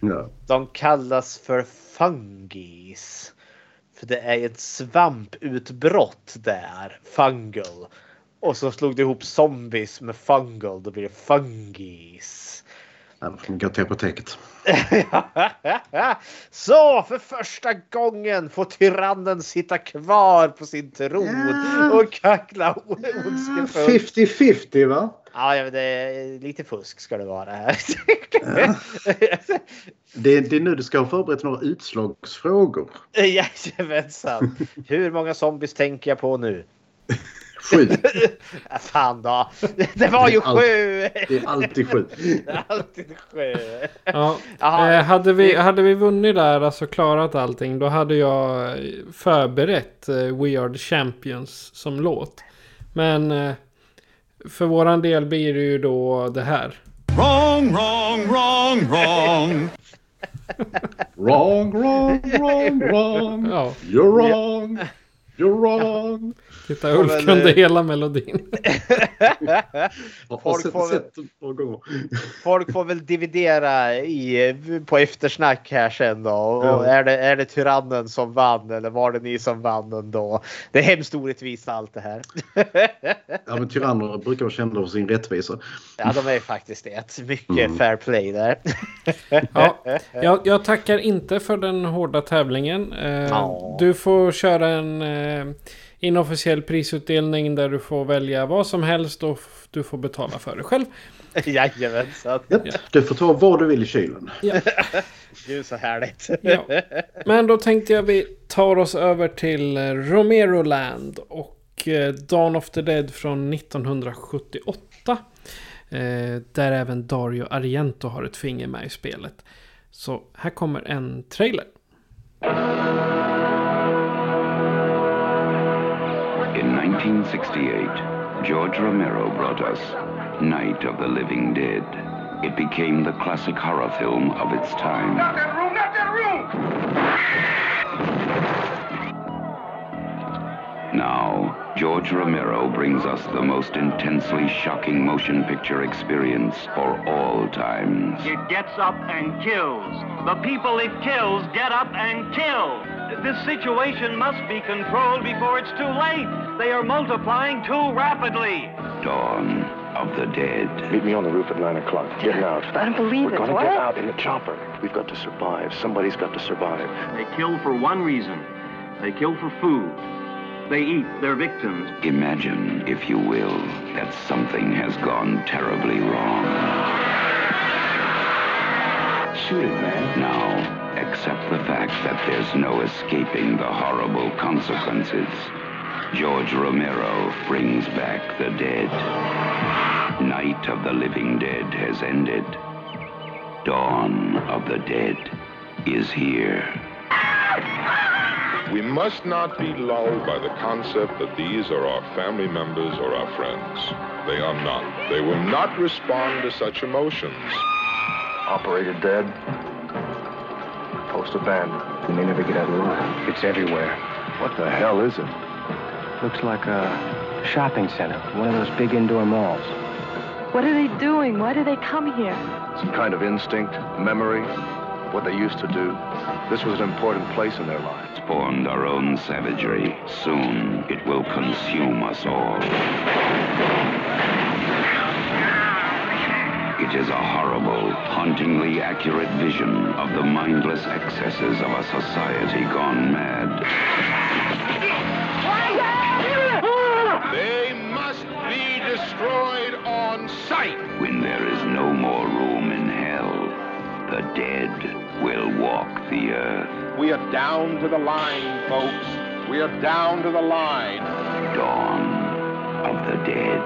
De kallas för fungis. För det är ett svamputbrott där. Fungal. Och så slog det ihop zombies med fungal. Då blir det fungis. Då får gå till apoteket. Så för första gången får tyrannen sitta kvar på sin tron och kackla ondskefullt. 50-50 va? Ja, ja, det är lite fusk ska det vara här. Det, det är nu du ska ha förberett några utslagsfrågor. Jajamensan. Hur många zombies tänker jag på nu? Sju. Ja, fan då. Det var ju Det är allt- sju. Det är alltid sju. Det är alltid sju. Ja. Eh, hade, vi, hade vi vunnit där, alltså klarat allting, då hade jag förberett eh, We Are The Champions som låt. Men eh, för våran del blir det ju då det här. Wrong, wrong, wrong, wrong. Wrong, wrong, wrong, wrong. Ja, You're wrong. You're wrong. titta Ulf men, kunde eh, hela melodin. Folk får- gånger. Folk får väl dividera i, på eftersnack här sen då. Och är, det, är det tyrannen som vann eller var det ni som vann ändå? Det är hemskt orättvist allt det här. Ja, men tyranner brukar vara kända för sin rättvisa. Ja, de är ju faktiskt det. Mycket Mm. fair play där. Ja, jag, jag tackar inte för den hårda tävlingen. Eh, Ja. Du får köra en eh, inofficiell prisutdelning där du får välja vad som helst och du får betala för det själv. Jajamensan. Japp, Du får ta vad du vill i kylen. Gud så härligt. Ja. Men då tänkte jag vi tar oss över till eh, Romero Land och eh, Dawn of the Dead från 1978. Eh, där även Dario Argento har ett finger med i spelet. Så här kommer en trailer. 1968, George Romero brought us Night of the Living Dead. It became the classic horror film of its time. Not that room! Not that room! Now, George Romero brings us the most intensely shocking motion picture experience for all times. It gets up and kills. The people it kills get up and kill. This situation must be controlled before it's too late. They are multiplying too rapidly. Dawn of the Dead. Meet me on the roof at 9 o'clock. Get out. I don't believe We're it. gonna get out in the chopper. We've got to survive. Somebody's got to survive. They kill for one reason. They kill for food. They eat their victims. Imagine, if you will, that something has gone terribly wrong. Shoot it, man. Now, accept the fact that there's no escaping the horrible consequences. George Romero brings back the dead. Night of the Living Dead has ended. Dawn of the Dead is here. We must not be lulled by the concept that these are our family members or our friends. They are not. They will not respond to such emotions. Operator dead. Post abandoned. We may never get out alive. It's everywhere. What the hell is it? Looks like a shopping center, one of those big indoor malls. What are they doing? Why do they come here? Some kind of instinct, memory, what they used to do. This was an important place in their lives. Spawned our own savagery. Soon it will consume us all. It is a horrible, hauntingly accurate vision of the mindless excesses of a society gone mad. They must be destroyed on sight. When there is no more room in hell, the dead will walk the earth. We are down to the line, folks. We are down to the line. Dawn of the Dead.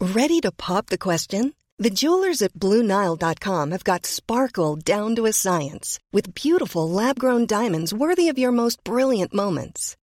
Ready to pop the question? The jewelers at BlueNile.com have got sparkle down to a science with beautiful lab grown diamonds worthy of your most brilliant moments.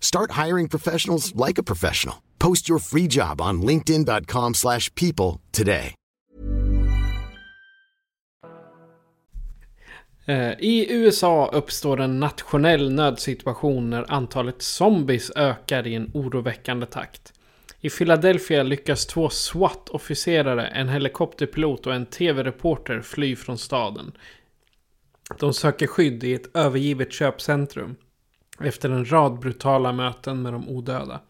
Start hiring professionals like a professional. Post your free job on linkedin.com/people slash people today. Eh, I USA uppstår en nationell nödsituation när antalet zombies ökar i en oroväckande takt. I Philadelphia lyckas två SWAT-officerare, en helikopterpilot och en tv-reporter fly från staden. De söker skydd i ett övergivet köpcentrum efter en rad brutala möten med de odöda.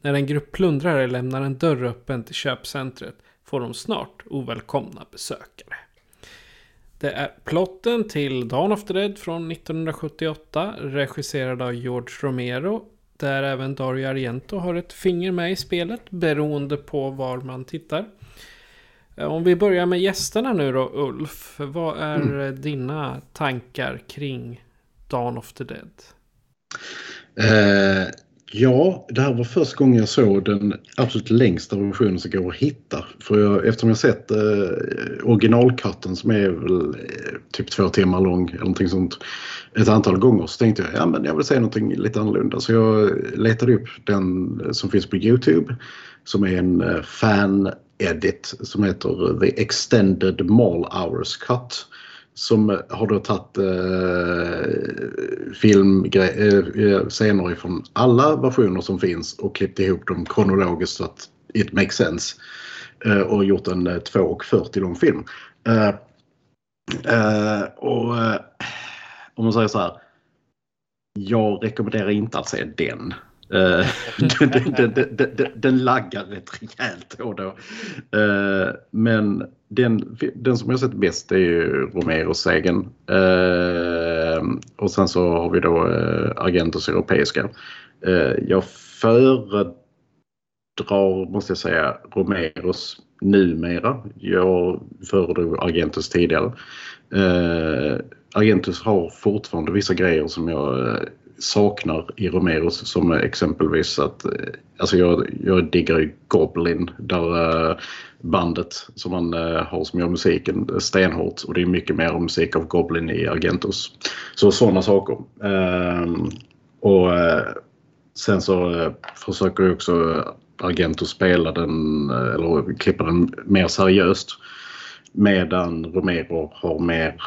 När en grupp plundrare lämnar en dörr öppen till köpcentret får de snart ovälkomna besökare. Det är plotten till Dawn of the Dead från 1978 regisserad av George Romero där även Dario Argento har ett finger med i spelet beroende på var man tittar. Eh, Om vi börjar med gästerna nu då Ulf. Vad är Mm. dina tankar kring Dawn of the Dead? Eh, ja, det här var första gången jag såg den absolut längsta versionen som går att hitta. För jag, eftersom jag sett eh, originalkatten som är väl eh, typ två timmar lång eller någonting sånt ett antal gånger så tänkte jag ja men jag vill se någonting lite annorlunda. Så jag letade upp den som finns på Youtube som är en eh, fan edit som heter The Extended Mall Hours Cut som har då tagit eh, filmscener eh, eh ifrån alla versioner som finns och klippt ihop dem kronologiskt så att it makes sense. Eh, och gjort en eh, 2.40 lång film. Eh, eh, och eh, om man säger så här. Jag rekommenderar inte att se den. Eh, den, den, den, den, den, den laggar rätt rejält då. då. Eh, men den, den som jag sett bäst är ju Romeros egen. Eh, och sen så har vi då eh, Argentos europeiska. Eh, jag föredrar, måste jag säga, Romeros numera. Jag föredrog Argentos tidigare. Eh, Argentus har fortfarande vissa grejer som jag eh, saknar i Romeros som exempelvis att eh, alltså jag, jag diggar ju Goblin där eh, bandet som man eh, har som gör musiken stenhårt och det är mycket mer musik av Goblin i Argentos. Så sådana saker. Ehm, och sen så försöker jag också Argento spela den eller klippa den mer seriöst. Medan Romero har mer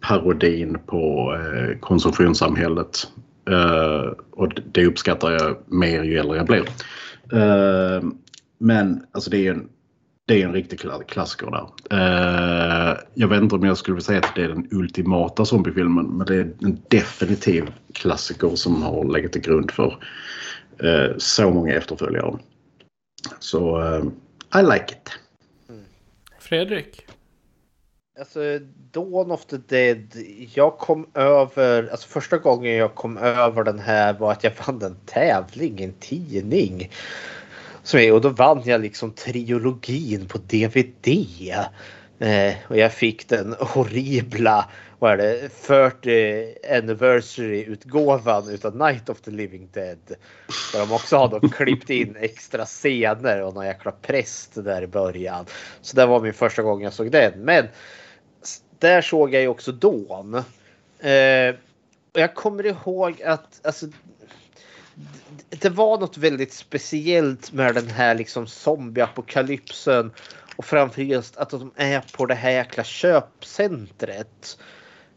parodin på eh, konsumtionssamhället. Eh, och det uppskattar jag mer ju äldre jag blir. Uh, men alltså det är ju en, det är en riktig klassiker där. Uh, jag vet inte om jag skulle vilja säga att det är den ultimata zombiefilmen men det är en definitiv klassiker som har legat till grund för så många efterföljare. Så I like it. Mm. Fredrik? Alltså Dawn of the Dead. Jag kom över, alltså första gången jag kom över den här var att jag fann en tävling, en tidning. Som och då vann jag liksom triologin på DVD. Eh, och jag fick den horribla, vad är det, 40 anniversary utgåvan utav Night of the Living Dead. Där de också har då klippt in extra scener och någon jäkla präst där i början. Så det var min första gång jag såg den. Men där såg jag ju också Dawn. Eh, och jag kommer ihåg att alltså, det- var något väldigt speciellt med den här liksom zombieapokalypsen. Och framför just att de är på det här jäkla köpcentret.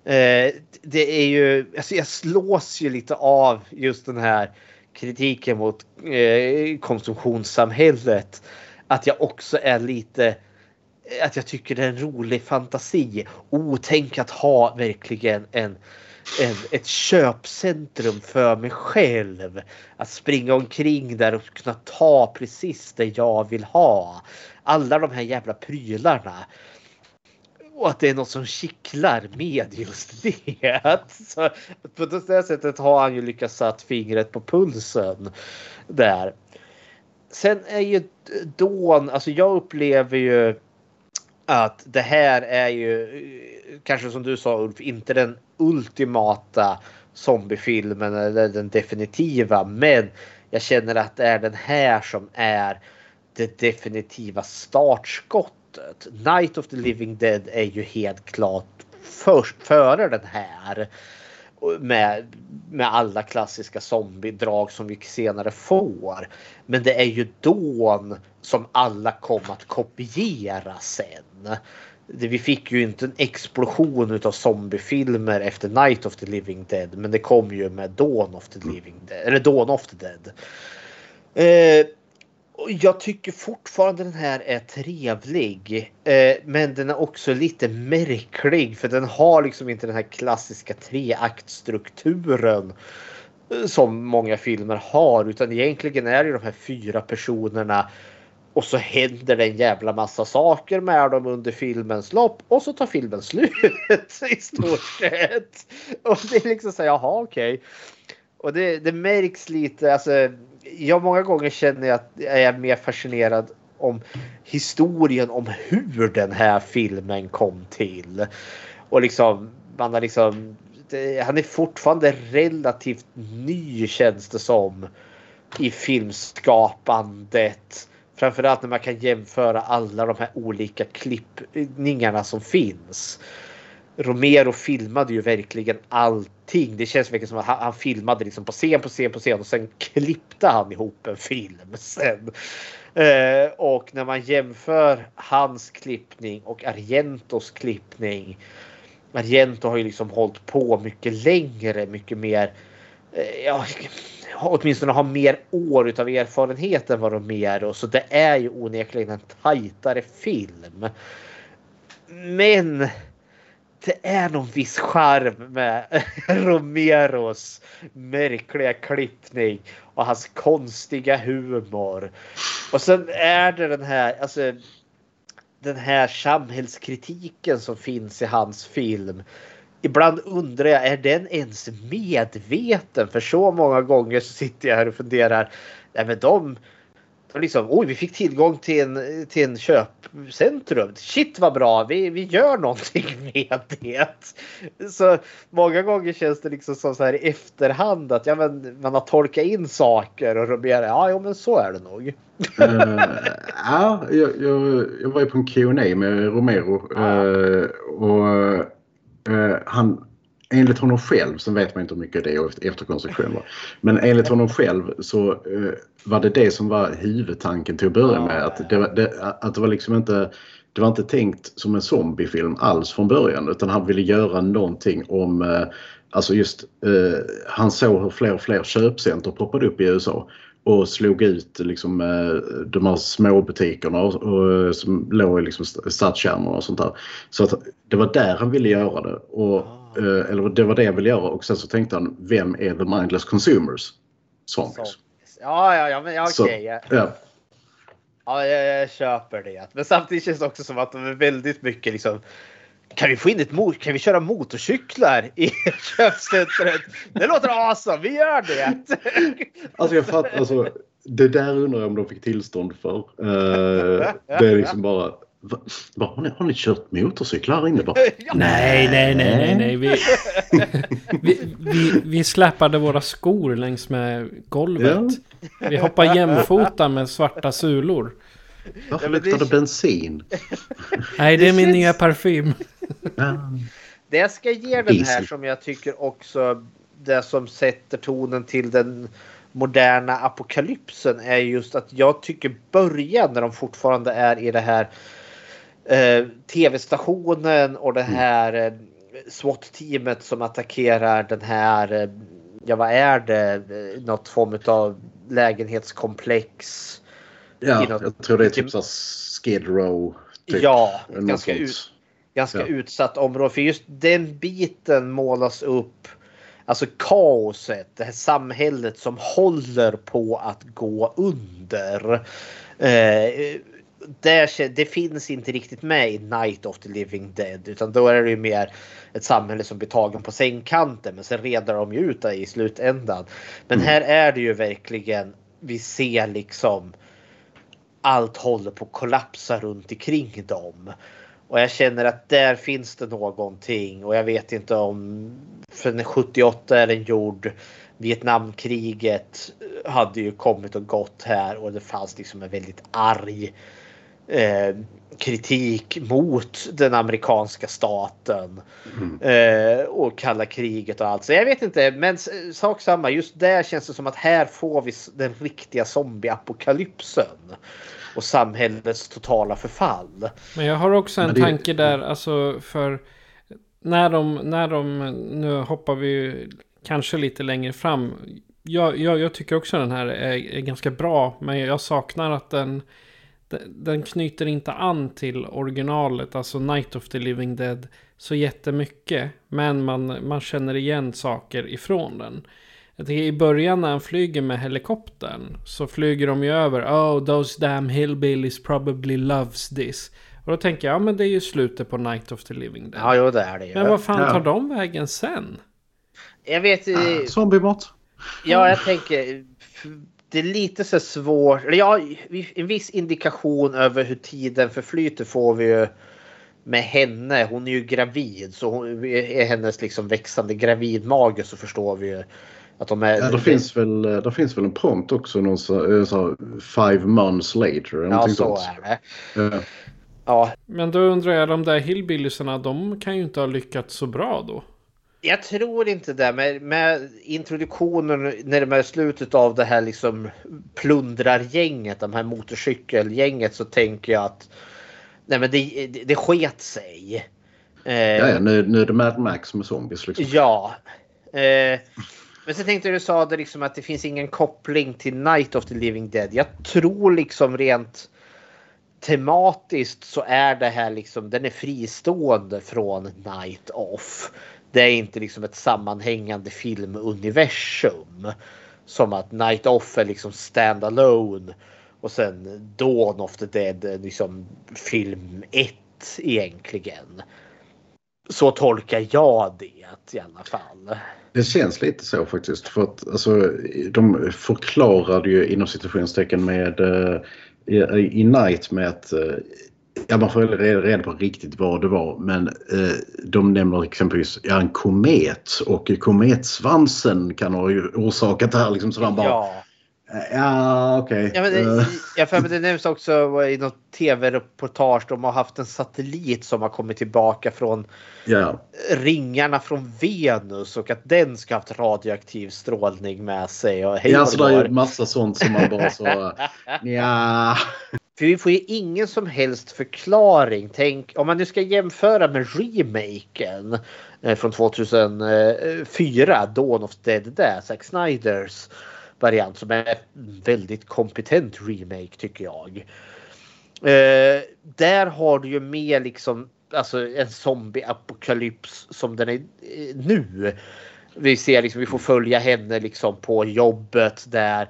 Eh, det är ju, alltså jag slås ju lite av just den här kritiken mot eh, konsumtionssamhället. Att jag också är lite att jag tycker det är en rolig fantasi. Oh, tänk att ha verkligen en, en, ett köpcentrum för mig själv. Att springa omkring där och kunna ta precis det jag vill ha. Alla de här jävla prylarna. Och att det är något som kittlar med just det. Så på det sättet har han ju lyckats satt fingret på pulsen där. Sen är ju Dawn, alltså jag upplever ju att det här är ju eh, kanske som du sa Ulf, inte den ultimata zombiefilmen eller den definitiva. Men jag känner att det är den här som är det definitiva startskottet. Night of the Living Dead är ju helt klart först före den här. Med, med alla klassiska zombiedrag som vi senare får. Men det är ju Dawn som alla kom att kopiera sen. Vi fick ju inte en explosion utav zombiefilmer efter Night of the Living Dead. Men det kom ju med Dawn of the Living Dead. Eller Dawn of the Dead. Eh, jag tycker fortfarande den här är trevlig. Eh, men den är också lite märklig. För den har liksom inte den här klassiska treaktstrukturen. Eh, som många filmer har. Utan egentligen är det de här fyra personerna. Och så händer det en jävla massa saker med dem under filmens lopp. Och så tar filmen slut i stort sett. Och det är liksom så jaha okej. Okay. Och det, det märks lite, alltså jag många gånger känner jag att jag är mer fascinerad om historien om hur den här filmen kom till. Och liksom man har liksom det, han är fortfarande relativt ny känns det som i filmskapandet. Framförallt när man kan jämföra alla de här olika klippningarna som finns. Romero filmade ju verkligen allting. Det känns verkligen som att han, han, filmade liksom på scen på scen på scen och sen klippte han ihop en film sen. Eh, och när man jämför hans klippning och Argentos klippning. Argento har ju liksom hållit på mycket längre, mycket mer. Eh, ja, åtminstone har mer år utav erfarenhet än vad Romero. Så det är ju onekligen en tajtare film. Men det är någon viss charm med Romeros märkliga klippning och hans konstiga humor. Och sen är det den här, alltså den här samhällskritiken som finns i hans film. Ibland undrar jag, är den ens medveten? För så många gånger så sitter jag här och funderar. Nej, men de, liksom, oj, vi fick tillgång till en, till en köpcentrum. Shit vad bra, vi, vi gör någonting med det. Så många gånger känns det liksom som så här i efterhand att ja, men man har tolkat in saker och Robert, ja, jo, men så är det nog. uh, ja, jag, jag, jag, var ju på en Q&A med Romero uh, och han enligt honom själv, sen vet man inte hur mycket det är efterkonstruktioner. Men enligt honom själv så uh, var det det som var huvudtanken till att börja med. Att det, det, att det var liksom inte det var inte tänkt som en zombiefilm alls från början utan han ville göra någonting om uh, Alltså just uh, han såg hur fler och fler köpcenter poppade upp i USA och slog ut liksom, de här småbutikerna och, och, som låg i liksom stadskärnorna och sånt där. Så att det var där han ville göra det. Och Eh, eller det var det jag ville göra och sen så tänkte han vem är the mindless consumers? Zombies. Ja, ja, ja, men ja, okej. Okay, ja. ja. Ja, jag, jag, köper det. Men samtidigt känns det också som att de är väldigt mycket liksom. Kan vi få in ett mot Kan vi köra motorcyklar i köpcentret? Det låter awesome. Vi gör det. Alltså jag fattar. Alltså, det där undrar jag om de fick tillstånd för. Uh, det är liksom bara Va, va, har, ni, har ni kört motorcyklar inne? Bara, nej, nej, nej, nej, nej. Vi, vi, vi, vi släpade våra skor längs med golvet. Ja. Vi hoppade jämfota med svarta sulor. Varför ja, luktar det bensin? Nej, det är min nya parfym. Det jag ska ge den här som jag tycker också det som sätter tonen till den moderna apokalypsen är just att jag tycker början när de fortfarande är i det här Eh, tv-stationen och det mm. här eh, SWAT-teamet som attackerar den här, eh, ja vad är det, eh, något form av lägenhetskomplex. Ja, något, jag tror det är typ så Skid Row Typ. Ja, ganska, ut, ganska Ja. utsatt område. För just den biten målas upp. Alltså kaoset, det här samhället som håller på att gå under. Eh, där, det finns inte riktigt med i Night of the Living Dead. Utan då är det ju mer ett samhälle som blir tagen på sängkanten. Men sen redar de ju ut det i slutändan. Men här är det ju verkligen, vi ser liksom allt håller på att kollapsa runt omkring dem. Och jag känner att där finns det någonting och jag vet inte om för när 78 är den gjord. Vietnamkriget hade ju kommit och gått här och det fanns liksom en väldigt arg eh, kritik mot den amerikanska staten. Eh, och kalla kriget och allt. Så jag vet inte, men sak samma. Just där känns det som att här får vi den riktiga zombieapokalypsen. Och samhällets totala förfall. Men jag har också en det- tanke där, alltså för när de, när de, nu hoppar vi ju kanske lite längre fram. Jag, jag, jag tycker också den här är, är ganska bra, men jag saknar att den, den, den knyter inte an till originalet, alltså Night of the Living Dead, så jättemycket. Men man, man känner igen saker ifrån den. Jag tycker i början när han flyger med helikoptern så flyger de ju över. Oh, those damn hillbillies probably loves this. Och då tänker jag, ja men det är ju slutet på Night of the Living Dead. Ja, jo det är det ju. Men vad fan Ja. tar de vägen sen? Jag vet eh, Zombiemat. Ja, jag tänker. Det är lite så svårt. Ja, en viss indikation över hur tiden förflyter får vi ju med henne. Hon är ju gravid så hon, är hennes liksom växande gravidmage så förstår vi ju att de är. Ja, det, finns väl, det finns väl en prompt också. Någon så, eh, så, five months later. eller Ja, så sånt. är det. Ja. Ja, Men då undrar jag, de där hillbilliesarna, de kan ju inte ha lyckats så bra då. Jag tror inte det. Med, med introduktionen när det är slutet av det här liksom plundrargänget, de här motorcykelgänget så tänker jag att nej men det, det, det sket sig. Eh, Ja, ja, nu, nu är det Mad Max med zombies. Liksom. Ja. Eh, men sen tänkte du sa det liksom att det finns ingen koppling till Night of the Living Dead. Jag tror liksom rent tematiskt så är det här liksom den är fristående från Night of. Det är inte liksom ett sammanhängande filmuniversum. Som att Night of är liksom stand alone. och sen Dawn of the Dead är liksom film 1 egentligen. Så tolkar jag det i alla fall. Det känns lite så faktiskt. För att alltså, de förklarade ju inom citationstecken med uh, i, Night med att uh, ja, man får reda, reda på riktigt vad det var. Men uh, de nämner exempelvis ja, en komet och kometsvansen kan ha orsakat det här. Liksom, så bara, Ja. Ja okej. Ja, men det, Eh, jag för mig det nämns också i något tv-reportage. De har haft en satellit som har kommit tillbaka från ja. ringarna från Venus och att den ska ha haft radioaktiv strålning med sig. Och hej Ja, så det är ju massa sånt som man bara så... ja. För vi får ju ingen som helst förklaring. Tänk om man nu ska jämföra med remaken eh, från 2004, Dawn of Dead, där, Zack Snyders variant som är väldigt kompetent remake tycker jag. Eh, där har du ju mer liksom alltså en zombieapokalyps som den är eh, nu. Vi ser liksom, vi får följa henne liksom på jobbet där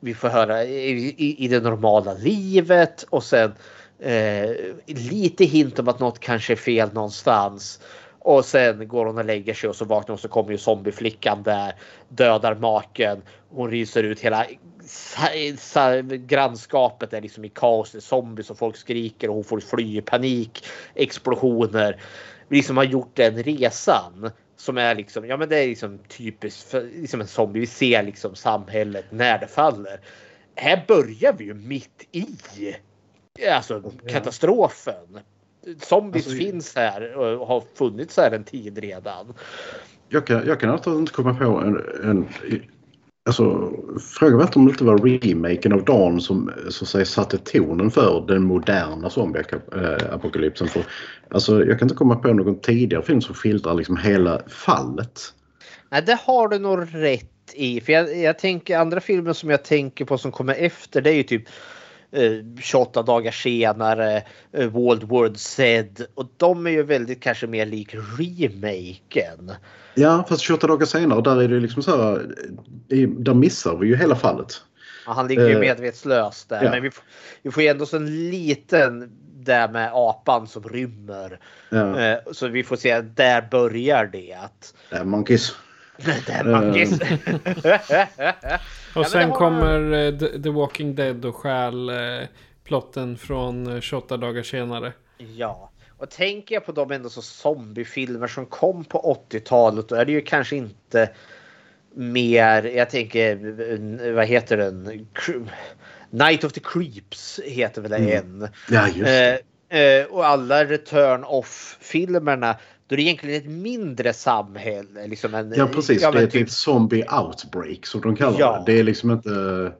vi får höra i, i, i det normala livet och sen eh, lite hint om att något kanske är fel någonstans. Och sen går hon och lägger sig och så vaknar hon och så kommer ju zombieflickan där. Dödar maken. Hon ryser ut hela grannskapet är liksom i kaos. Det är zombies och folk skriker och hon får fly i panik. Explosioner. Vi liksom har gjort den resan. Som är liksom, ja men det är liksom typiskt för liksom en zombie. Vi ser liksom samhället när det faller. Här börjar vi ju mitt i alltså katastrofen. Zombies Alltså, finns här och har funnits här en tid redan. Jag kan, jag kan alltså inte komma på en... en alltså, frågan var om det inte var remaken av Dawn som så att säga, satte tonen för den moderna zombieapokalypsen. För, alltså, jag kan inte komma på någon tidigare film som skildrar liksom hela fallet. Nej, det har du nog rätt i. För jag, jag tänker andra filmer som jag tänker på som kommer efter det är ju typ eh, 28 dagar senare, eh, World War Z. Och de är ju väldigt kanske mer lik remaken. Ja, fast 28 dagar senare där är det liksom så här. eh, Där missar vi ju hela fallet. Ja, han ligger ju Eh, medvetslös där. ja. Men vi, f- vi får ju ändå så en liten där med apan som rymmer. Ja. Eh, Så vi får se, där börjar det. Att, monkeys. Eh. Och sen kommer eh, The, Walking Dead och stjäl eh, plotten från eh, 28 dagar senare. Ja, och tänker jag på de ändå så zombiefilmer som kom på 80-talet då är det ju kanske inte mer, jag tänker, vad heter den? Night of the Creeps heter väl Mm. en. Ja, just det. Eh, eh, och alla Return Off-filmerna, då är det egentligen ett mindre samhälle. Liksom en, Ja, precis. ja, det är typ zombie outbreak som de kallar Ja. det. Det är liksom inte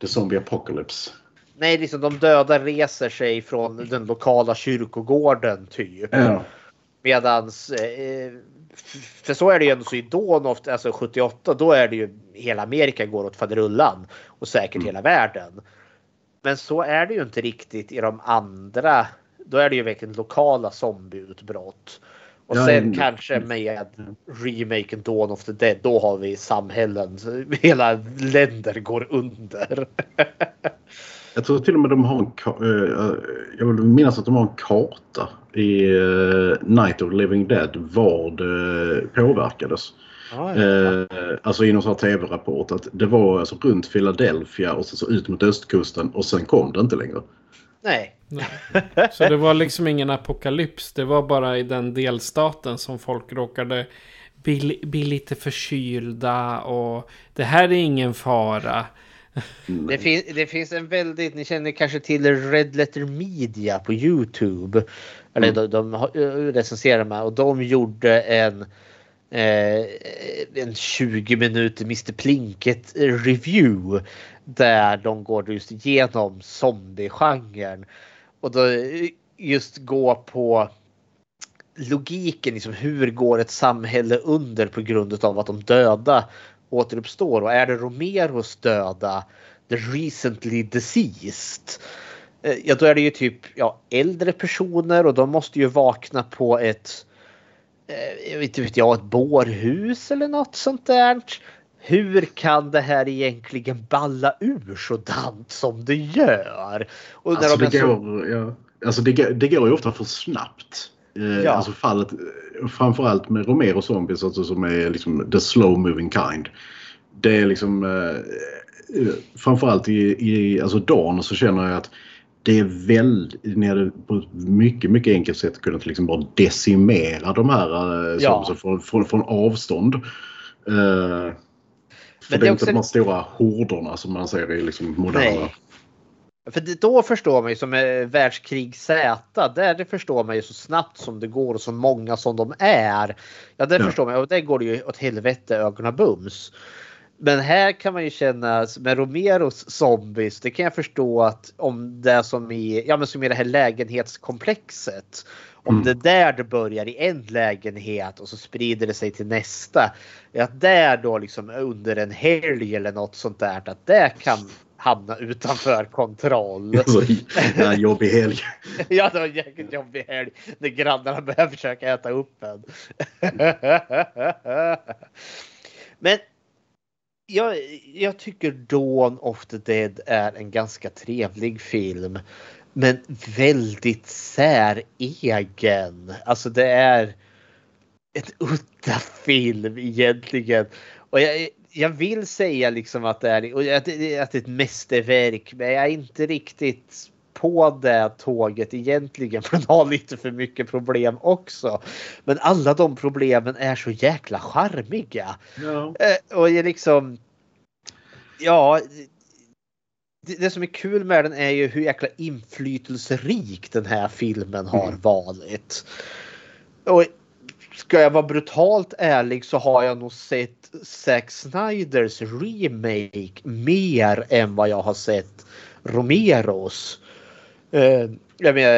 the zombie apocalypse. Nej, liksom de döda reser sig från den lokala kyrkogården typ. Ja. Medans, eh, för så är det ju ändå så i Dawn of, alltså 78, då är det ju hela Amerika går åt faderullan och säkert hela världen. Men så är det ju inte riktigt i de andra. Då är det ju verkligen lokala zombieutbrott. Och Ja, sen mm. kanske med remaken Dawn of the Dead, då har vi samhällen, hela länder går under. Jag tror till och med de har en eh, Jag vill minnas att de har en karta i eh, Night of the Living Dead var det påverkades. Ja, Eh, alltså i någon sån här tv-rapport att det var alltså runt Philadelphia och så ut mot östkusten och sen kom det inte längre. Nej. Så det var liksom ingen apokalyps. Det var bara i den delstaten som folk råkade bli, bli lite förkylda och det här är ingen fara. Det, fin det finns en väldigt, ni känner kanske till Red Letter Media på Youtube. Eller de, de har- eh, recenserar med och de gjorde en eh, Eh, en 20 minuter Mr Plinket review. Där de går just igenom zombie-genren. Och då eh, just gå på logiken, liksom hur går ett samhälle under på grund av att de döda återuppstår och är det Romeros döda, the recently deceased, eh, ja då är det ju typ ja, äldre personer och de måste ju vakna på ett eh, inte vet jag, ett bårhus eller något sånt där. Hur kan det här egentligen balla ur sådant som det gör? Och Alltså de det så- går, ja, alltså det, det går ju ofta för snabbt. Eh, Ja. Alltså fallet, framförallt med Romero Zombies alltså, som är liksom the slow moving kind. Det är liksom eh, eh, framförallt i, i alltså dagen så känner jag att det är väldigt, ni hade på ett mycket, mycket enkelt sätt kunnat liksom bara decimera de här eh, Ja. zombies från, från, från avstånd. Eh, för det det är också- inte de här stora horderna som man ser i liksom moderna. Nej. För det, då förstår man ju som är världskrig Z, där det förstår man ju så snabbt som det går och så många som de är. Ja, det Ja. förstår man och där går det ju åt helvete ögonen bums. Men här kan man ju känna med Romeros zombies, det kan jag förstå att om det som i, ja men som i det här lägenhetskomplexet. Om Mm. det där det börjar i en lägenhet och så sprider det sig till nästa. Att där då liksom under en helg eller något sånt där, att det kan hamna utanför kontroll. Alltså, ja, jobbig helg. ja, det var en jäkligt jobbig helg när grannarna började försöka äta upp en. Men jag, jag tycker Dawn of the Dead är en ganska trevlig film. Men väldigt säregen. Alltså det är ett udda film egentligen. Och jag, jag vill säga liksom att det är, att det är ett mästerverk. Men jag är inte riktigt på det tåget egentligen. För den har lite för mycket problem också. Men alla de problemen är så jäkla charmiga. Ja. Eh, Och jag liksom... Ja. Det, det som är kul med den är ju hur jäkla inflytelserik den här filmen har Mm. varit. Och ska jag vara brutalt ärlig så har jag nog sett Zack Snyders remake mer än vad jag har sett Romeros. Eh, Jag menar,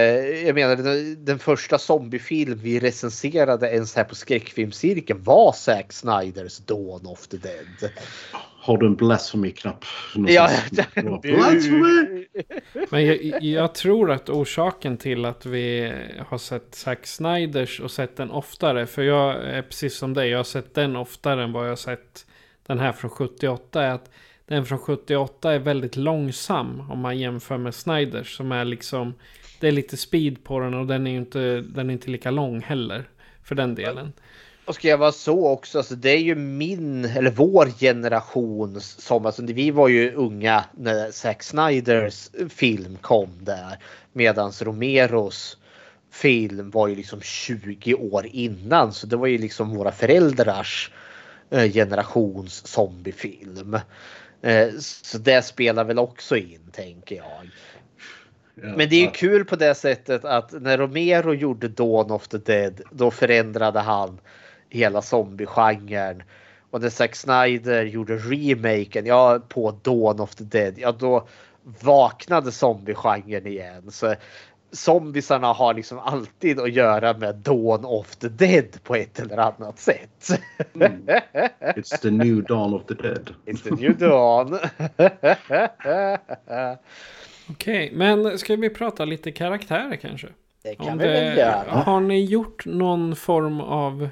jag menar den, den första zombiefilm vi recenserade ens här på skräckfilmscirkeln var Zack Snyders Dawn of the Dead. har du en blasphemy-knapp? Ja, Blasphemy! Men jag, jag tror att orsaken till att vi har sett Zack Snyders och sett den oftare. För jag är precis som dig. Jag har sett den oftare än vad jag har sett den här från 78. Är att den från 78 är väldigt långsam om man jämför med Snyders. Som är liksom... Det är lite speed på den och den är inte, den är inte lika lång heller. För den delen. Och ska jag vara så också, alltså det är ju min eller vår generation som, alltså vi var ju unga när Zack Snyders film kom där. Medans Romeros film var ju liksom 20 år innan. Så det var ju liksom våra föräldrars eh, generations zombiefilm. Eh, så det spelar väl också in tänker jag. Men det är ju kul på det sättet att när Romero gjorde Dawn of the Dead då förändrade han hela zombiegenren. Och när Zack Snyder gjorde remaken ja, på Dawn of the Dead, ja då vaknade zombiegenren igen. Så zombisarna har liksom alltid att göra med Dawn of the Dead på ett eller annat sätt. Mm. It's the new Dawn of the Dead. It's the new Dawn. Okej, okay, men ska vi prata lite karaktärer kanske? Det kan Om vi väl göra. Har ni gjort någon form av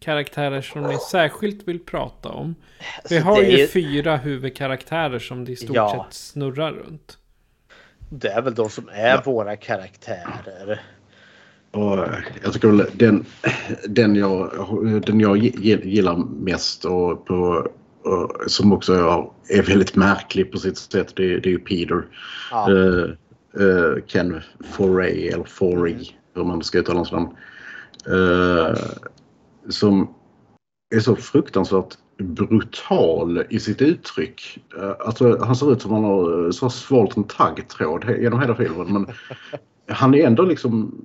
karaktärer som ni särskilt vill prata om? Vi alltså, har ju är... fyra huvudkaraktärer som det i stort ja. sett snurrar runt. Det är väl de som är ja. våra karaktärer. Och jag tycker väl den, den, jag, den jag gillar mest och, på, och som också är väldigt märklig på sitt sätt det, det är ju Peter. Ja. Uh, uh, Ken Foray eller Forey mm. hur man ska uttala hans namn. Uh, som är så fruktansvärt brutal i sitt uttryck. Alltså, han ser ut som han har så svalt en taggtråd genom hela filmen. Men han är ändå liksom...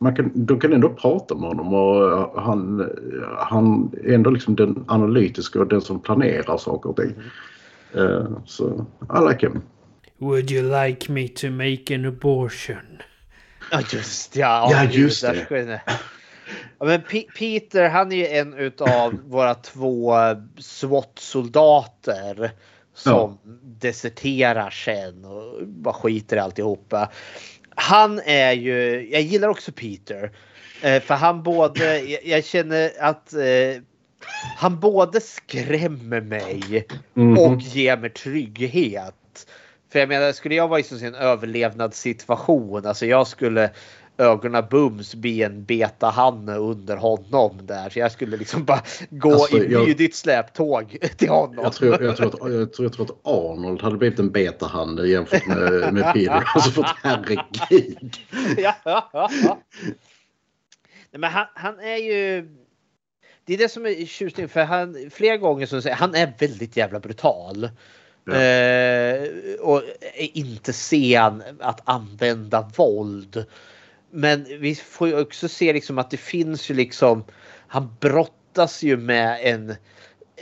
Man kan, de kan ändå prata med honom och han, han är ändå liksom den analytiska och den som planerar saker och ting. Mm. Så I like him. Would you like me to make an abortion? Ja just ja. Ja just det. Ja, men P Peter han är ju en utav våra två SWAT-soldater som ja. deserterar sen och bara skiter i alltihopa. Han är ju, jag gillar också Peter. Eh, för han både, jag, känner att eh, han både skrämmer mig mm. och ger mig trygghet. För jag menar, skulle jag vara i en överlevnadssituation, alltså jag skulle ögonen bums bli en betahanne under honom där. Så jag skulle liksom bara gå alltså, i lydigt släptåg till honom. Jag tror, jag, tror att, jag, tror, jag tror att Arnold hade blivit en betahanne jämfört med, med Peter. Alltså för herregud. ja, Nej, men han, han är ju... Det är det som är tjusningen för han flera gånger så säger han är väldigt jävla brutal. Ja. Eh, och är inte sen att använda våld. Men vi får ju också se liksom att det finns ju liksom. Han brottas ju med en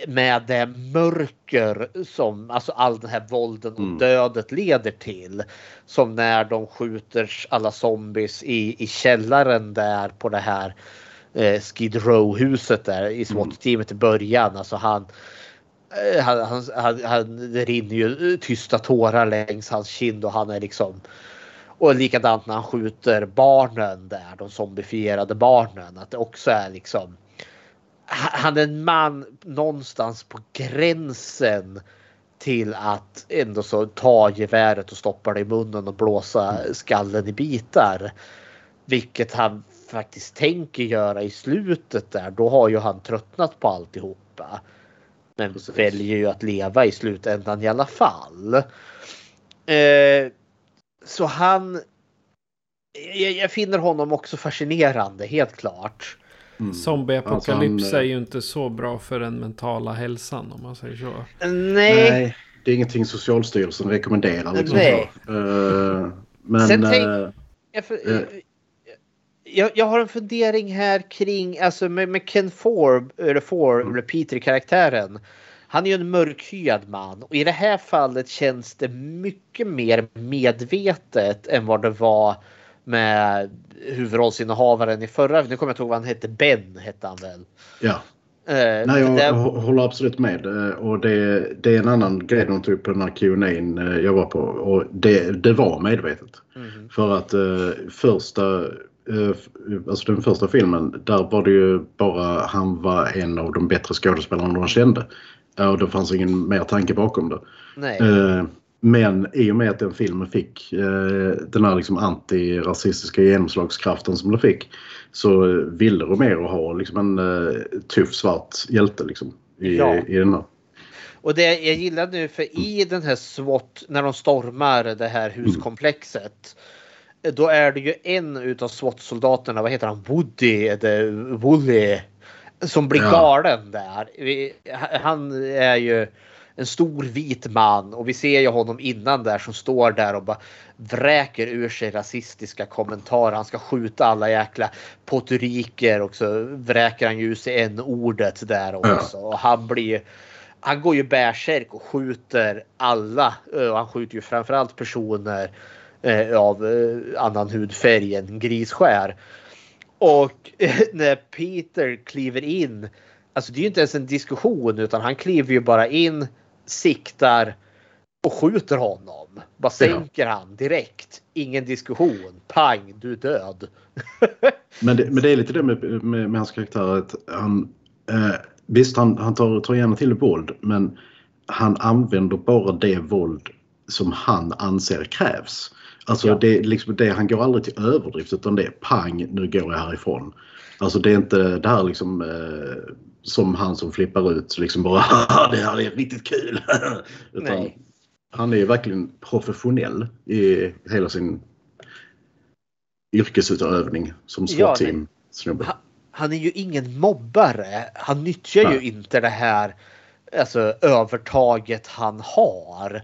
med det mörker som alltså all den här vålden och mm. dödet leder till. Som när de skjuter alla zombies i, i källaren där på det här eh, Skid Row huset där i SWAT-teamet i början. Alltså han, eh, han, han, han, han, det rinner ju tysta tårar längs hans kind och han är liksom och likadant när han skjuter barnen där, de zombifierade barnen. Att det också är liksom. Han är en man någonstans på gränsen till att ändå så ta geväret och stoppa det i munnen och blåsa skallen i bitar. Vilket han faktiskt tänker göra i slutet där. Då har ju han tröttnat på alltihopa. Men Precis. väljer ju att leva i slutändan i alla fall. Eh, så han... Jag, jag, finner honom också fascinerande, helt klart. Mm. Zombieapokalyps alltså är ju inte så bra för den mentala hälsan om man säger så. Nej. Nej det är ingenting Socialstyrelsen rekommenderar. Liksom Nej. Uh, men... Sen tänk, uh, jag, för, uh, jag, jag, har en fundering här kring, alltså med, med Ken Forbes, eller Four, mm. Peter-karaktären. Han är ju en mörkhyad man och i det här fallet känns det mycket mer medvetet än vad det var med huvudrollsinnehavaren i förra. Nu kommer jag inte ihåg vad han hette. Ben hette han väl? Ja. Eh, Nej, jag det- håller absolut med. Eh, Och det, det är en annan grej de tog upp på den här Q&A jag var på. Och det, det var medvetet. Mhm. För att eh, första, eh, alltså den första filmen, där var det ju bara han var en av de bättre skådespelarna de kände. Eh, Och det fanns ingen mer tanke bakom det. Eh, Men i och med att den filmen fick eh, den här liksom antirasistiska genomslagskraften som den fick så ville Romero ha liksom en eh, tuff svart hjälte liksom, i, Ja. i den här. Och det jag gillar nu för i den här SWAT när de stormar det här huskomplexet. Då är det ju en utav SWAT-soldaterna, vad heter han, Woody eller Wooly. Som blir galen där. Vi- Han är ju en stor vit man och vi ser ju honom innan där som står där och bara vräker ur sig rasistiska kommentarer. Han ska skjuta alla jäkla potoriker och så vräker han ju sig en ordet där också. Och han blir han går ju bärsärk och skjuter alla. Och han skjuter ju framförallt personer eh, av eh, annan hudfärg än grisskär. Och när Peter kliver in, alltså det är ju inte ens en diskussion utan han kliver ju bara in, siktar och skjuter honom. Bara sänker han direkt. Ingen diskussion. Pang, du är död. Men det, men det är lite det med, med, med hans karaktär att han eh, visst han, han tar, tar gärna till våld men han använder bara det våld som han anser krävs. Alltså det, är liksom det, han går aldrig till överdrift utan det är pang nu går jag härifrån. Alltså det är inte det här liksom eh, som han som flippar ut liksom bara "Haha, det här är riktigt kul. utan han är ju verkligen professionell i hela sin yrkesutövning som Ja, SWAT-team. snubbe. Han är ju ingen mobbare. Han nyttjar ju Nej. inte det här alltså, övertaget han har.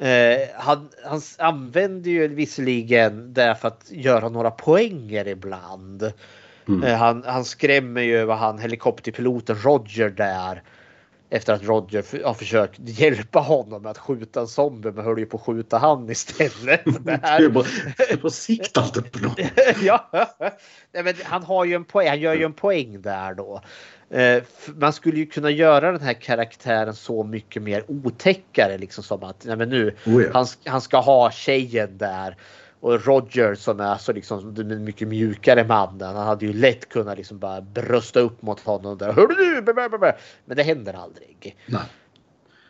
Eh, han, han använder ju visserligen det för att göra några poänger ibland. Mm. Eh, han, han skrämmer ju vad han helikopterpiloten Roger där. Efter att Roger har försökt hjälpa honom med att skjuta en zombie men höll ju på att skjuta han istället. Det är bara, det är bara på någon. ja, Nej, men han har ju en poäng. Han gör ju en poäng där då. Eh, Man skulle ju kunna göra den här karaktären så mycket mer otäckare liksom som att nej, men nu Oh ja. han, han ska ha tjejen där och Roger som är så liksom den mycket mjukare mannen. Han hade ju lätt kunnat liksom bara brösta upp mot honom där. Men det händer aldrig. Nej.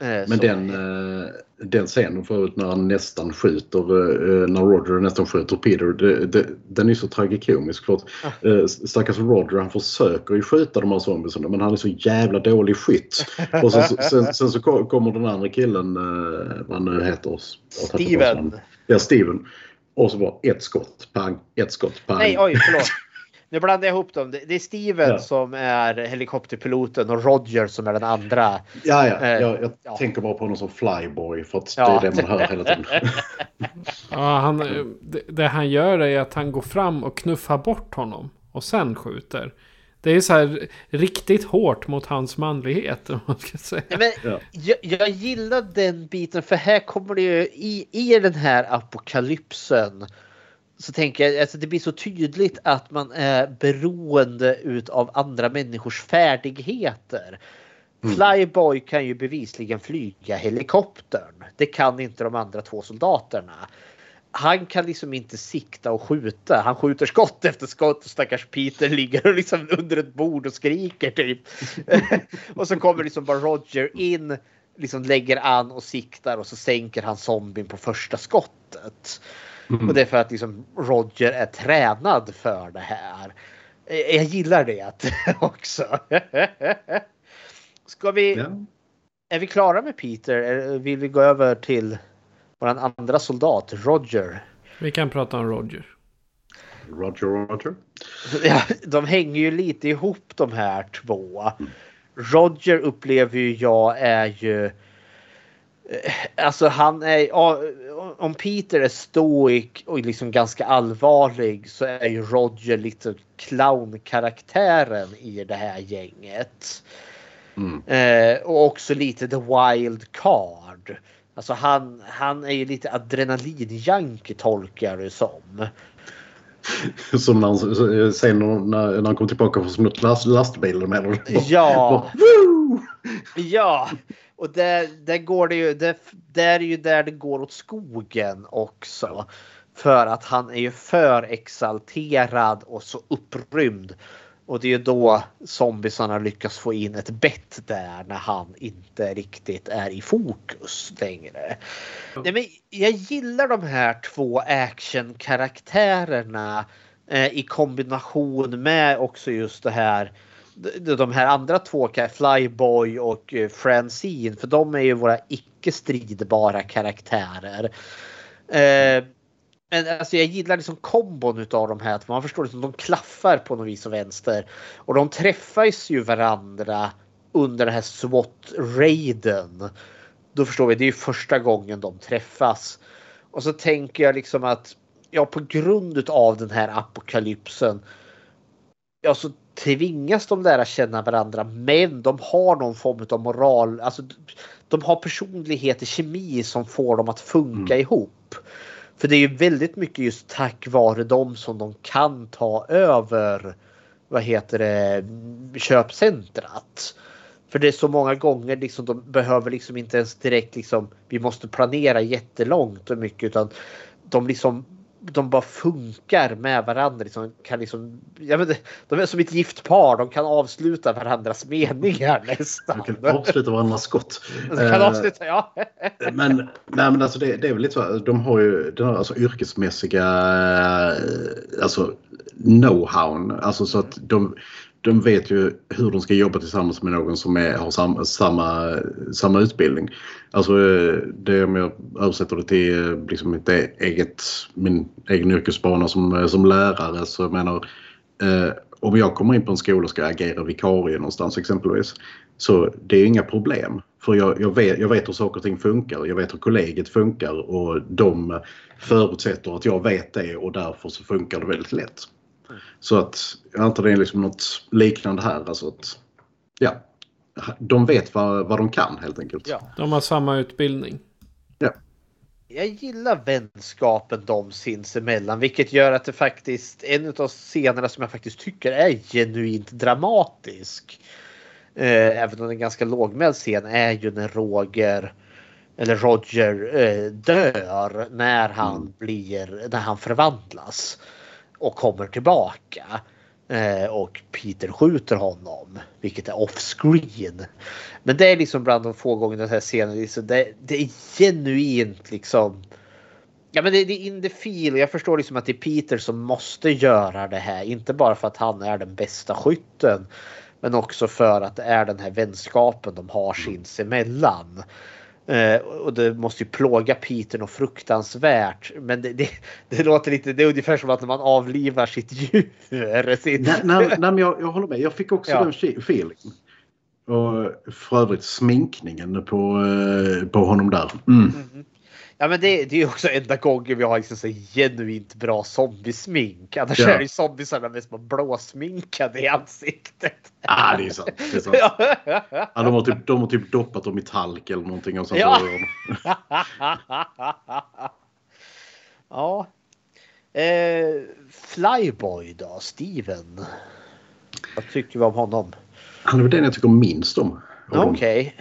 Eh, Men den, eh, den scenen förut när han nästan skjuter, eh, när Roger nästan skjuter Peter, den är så tragikomisk. För att, eh, stackars Roger han försöker ju skjuta de här zombiesarna men han är så jävla dålig skytt. Och sen, sen, sen så ko- kommer den andra killen, vad han nu heter. Steven. Ja, Steven. Och så bara ett skott, pang, ett skott, pang. Nej, oj, förlåt. Nu blandar jag ihop dem. Det är Steven Ja. som är helikopterpiloten och Roger som är den andra. Ja, ja. Eh, Jag, jag tänker bara på honom som flyboy för att Ja. det är det man hör hela tiden. Ja, han, det, det han gör är att han går fram och knuffar bort honom. Och sen skjuter. Det är så här riktigt hårt mot hans manlighet. Om man ska säga. Ja, men jag, jag gillar den biten för här kommer det ju i, i den här apokalypsen. Så tänker jag alltså det blir så tydligt att man är beroende utav andra människors färdigheter. Flyboy kan ju bevisligen flyga helikoptern. Det kan inte de andra två soldaterna. Han kan liksom inte sikta och skjuta. Han skjuter skott efter skott och stackars Peter ligger liksom under ett bord och skriker typ. och så kommer liksom bara Roger in, liksom lägger an och siktar och så sänker han zombien på första skottet. Mm. Och det är för att liksom Roger är tränad för det här. Eh, Jag gillar det också. Ska vi... Ja. Är vi klara med Peter? Vill vi gå över till våran andra soldat, Roger? Vi kan prata om Roger. Roger, Roger. Ja, de hänger ju lite ihop de här två. Roger upplever ju jag är ju... eh, Alltså han är... Om Peter är stoic och liksom ganska allvarlig så är ju Roger lite clownkaraktären i det här gänget. Mm. Eh, och också lite the wild card. Alltså han, han är ju lite adrenalinjunkie tolkar jag det som. Som när han, sen när, när han kom tillbaka från något last, lastbil med och bara, Ja. bara! Ja, och där, där går det ju. Det, där är ju där det går åt skogen också. För att han är ju för exalterad och så upprymd. Och det är ju då zombiesarna lyckas få in ett bett där när han inte riktigt är i fokus längre. Nej, men jag gillar de här två actionkaraktärerna eh, i kombination med också just det här de här andra två, Flyboy och eh, Francine, för de är ju våra icke stridbara karaktärer. Eh, men alltså jag gillar liksom kombon utav de här. Man förstår att de klaffar på något vis och vänster. Och de träffas ju varandra under den här SWAT-raiden. Då förstår vi, det är ju första gången de träffas. Och så tänker jag liksom att ja, på grund av den här apokalypsen. Ja, så tvingas de där att känna varandra. Men de har någon form av moral. Alltså, de har personligheter, kemi som får dem att funka ihop. För det är ju väldigt mycket just tack vare dem som de kan ta över vad heter det, köpcentrat. För det är så många gånger liksom de behöver liksom inte ens direkt liksom vi måste planera jättelångt och mycket utan de liksom de bara funkar med varandra. Liksom, kan liksom, jag vet, de är som ett gift par. De kan avsluta varandras meningar nästan. De kan avsluta varandras skott. Kan avsluta, ja. Men, nej, men alltså det, det är väl lite så. De har ju den här alltså, yrkesmässiga eh, alltså, know-how. Alltså så att de, de vet ju hur de ska jobba tillsammans med någon som är, har samma, samma, samma utbildning. Alltså det om jag översätter det till eh, liksom mitt e-, eget, min egen yrkesbana som, eh, som lärare så jag menar eh, om jag kommer in på en skola och ska agera vikarie någonstans exempelvis så det är inga problem. För jag, jag, vet, jag vet hur saker och ting funkar. Jag vet hur kollegiet funkar och de förutsätter att jag vet det och därför så funkar det väldigt lätt. Så att jag antar det är liksom något liknande här. Alltså att, ja, de vet vad, vad de kan helt enkelt. Ja. De har samma utbildning. Ja. Jag gillar vänskapen de sinsemellan, vilket gör att det faktiskt en av scenerna som jag faktiskt tycker är genuint dramatisk. Eh, även om det är en ganska lågmäld scen är ju när Roger eller Roger eh, dör när han blir när han förvandlas och kommer tillbaka. Eh, och Peter skjuter honom, vilket är off-screen. Men det är liksom bland de få gångerna den här scenen, liksom, det, det är genuint liksom. Ja men det, det är in the feel. Jag förstår liksom att det är Peter som måste göra det här. Inte bara för att han är den bästa skytten. Men också för att det är den här vänskapen de har sinsemellan. Eh, och det måste ju plåga Peter något fruktansvärt. Men det, det, det låter lite, det är ungefär som att man avlivar sitt djur. Sitt... Nej, nej, nej, men jag, jag håller med. Jag fick också Ja. den fe- feelingen. Och för övrigt sminkningen på, eh, på honom där. Mm. Ja men det, det är också enda gången vi har liksom så genuint bra zombiesmink. Annars Ja. är ju zombiesarna mest bara blåsminkade i ansiktet. Ah, det är sant. Det är sant. Ja. Ja, de, har typ, de har typ doppat dem i talk eller någonting. Och sen Ja. ja. Eh, Flyboy då, Steven. Vad tycker vi om honom? han är väl den jag tycker minst om. Okej.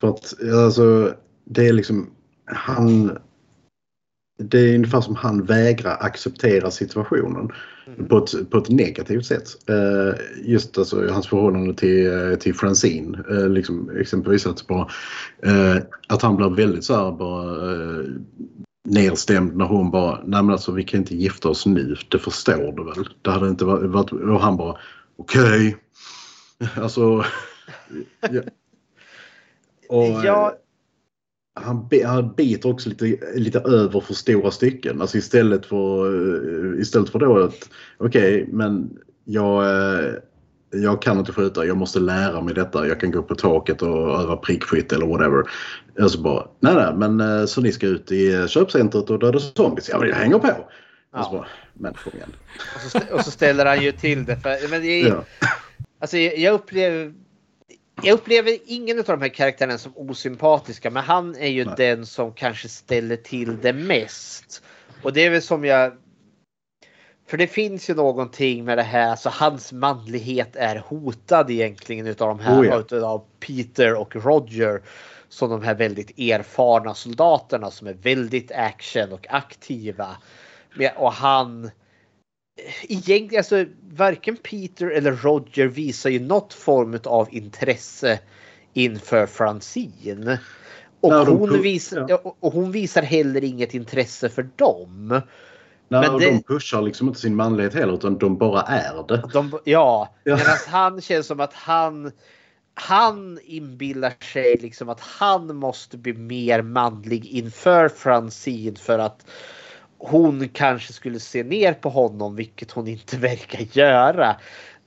För att alltså, det är liksom han. Det är ungefär som han vägrar acceptera situationen på, ett, på ett negativt sätt. Eh, just alltså hans förhållande till, eh, till Francine. Eh, liksom, exempelvis att, bara, att han blir väldigt så här bara nedstämd när hon bara, nej men alltså vi kan inte gifta oss nu, det förstår du väl? Det hade inte varit, och han bara, okej. Alltså, ja. Och, Ja. Han, han biter också lite, lite över för stora stycken. Alltså istället för, eh, istället för då att okej, men jag, eh, jag kan inte skjuta. Jag måste lära mig detta. Jag kan gå på taket och öva prickskytte eller whatever. Alltså bara, nej nej, men eh, så ni ska ut i köpcentret och döda zombies? Ja, men jag hänger på. Och så bara, men kom igen. Och så, stä- och så ställer han ju till det. För, men det är, Ja. Alltså jag jag upplever jag upplever ingen av de här karaktärerna som osympatiska men han är ju den som kanske ställer till det mest. Och det är väl som jag För det finns ju någonting med det här, så hans manlighet är hotad egentligen utav de här, Oh ja. utav Peter och Roger. Som de här väldigt erfarna soldaterna som är väldigt action och aktiva. Och han egentligen, alltså varken Peter eller Roger visar ju något form av intresse inför Francine. Och, de hon visar, ja. och hon visar heller inget intresse för dem. Nej, Men och det- De pushar liksom inte sin manlighet heller utan de bara är det. De, ja, Ja. medan han känns som att han han inbillar sig liksom att han måste bli mer manlig inför Francine för att hon kanske skulle se ner på honom, vilket hon inte verkar göra.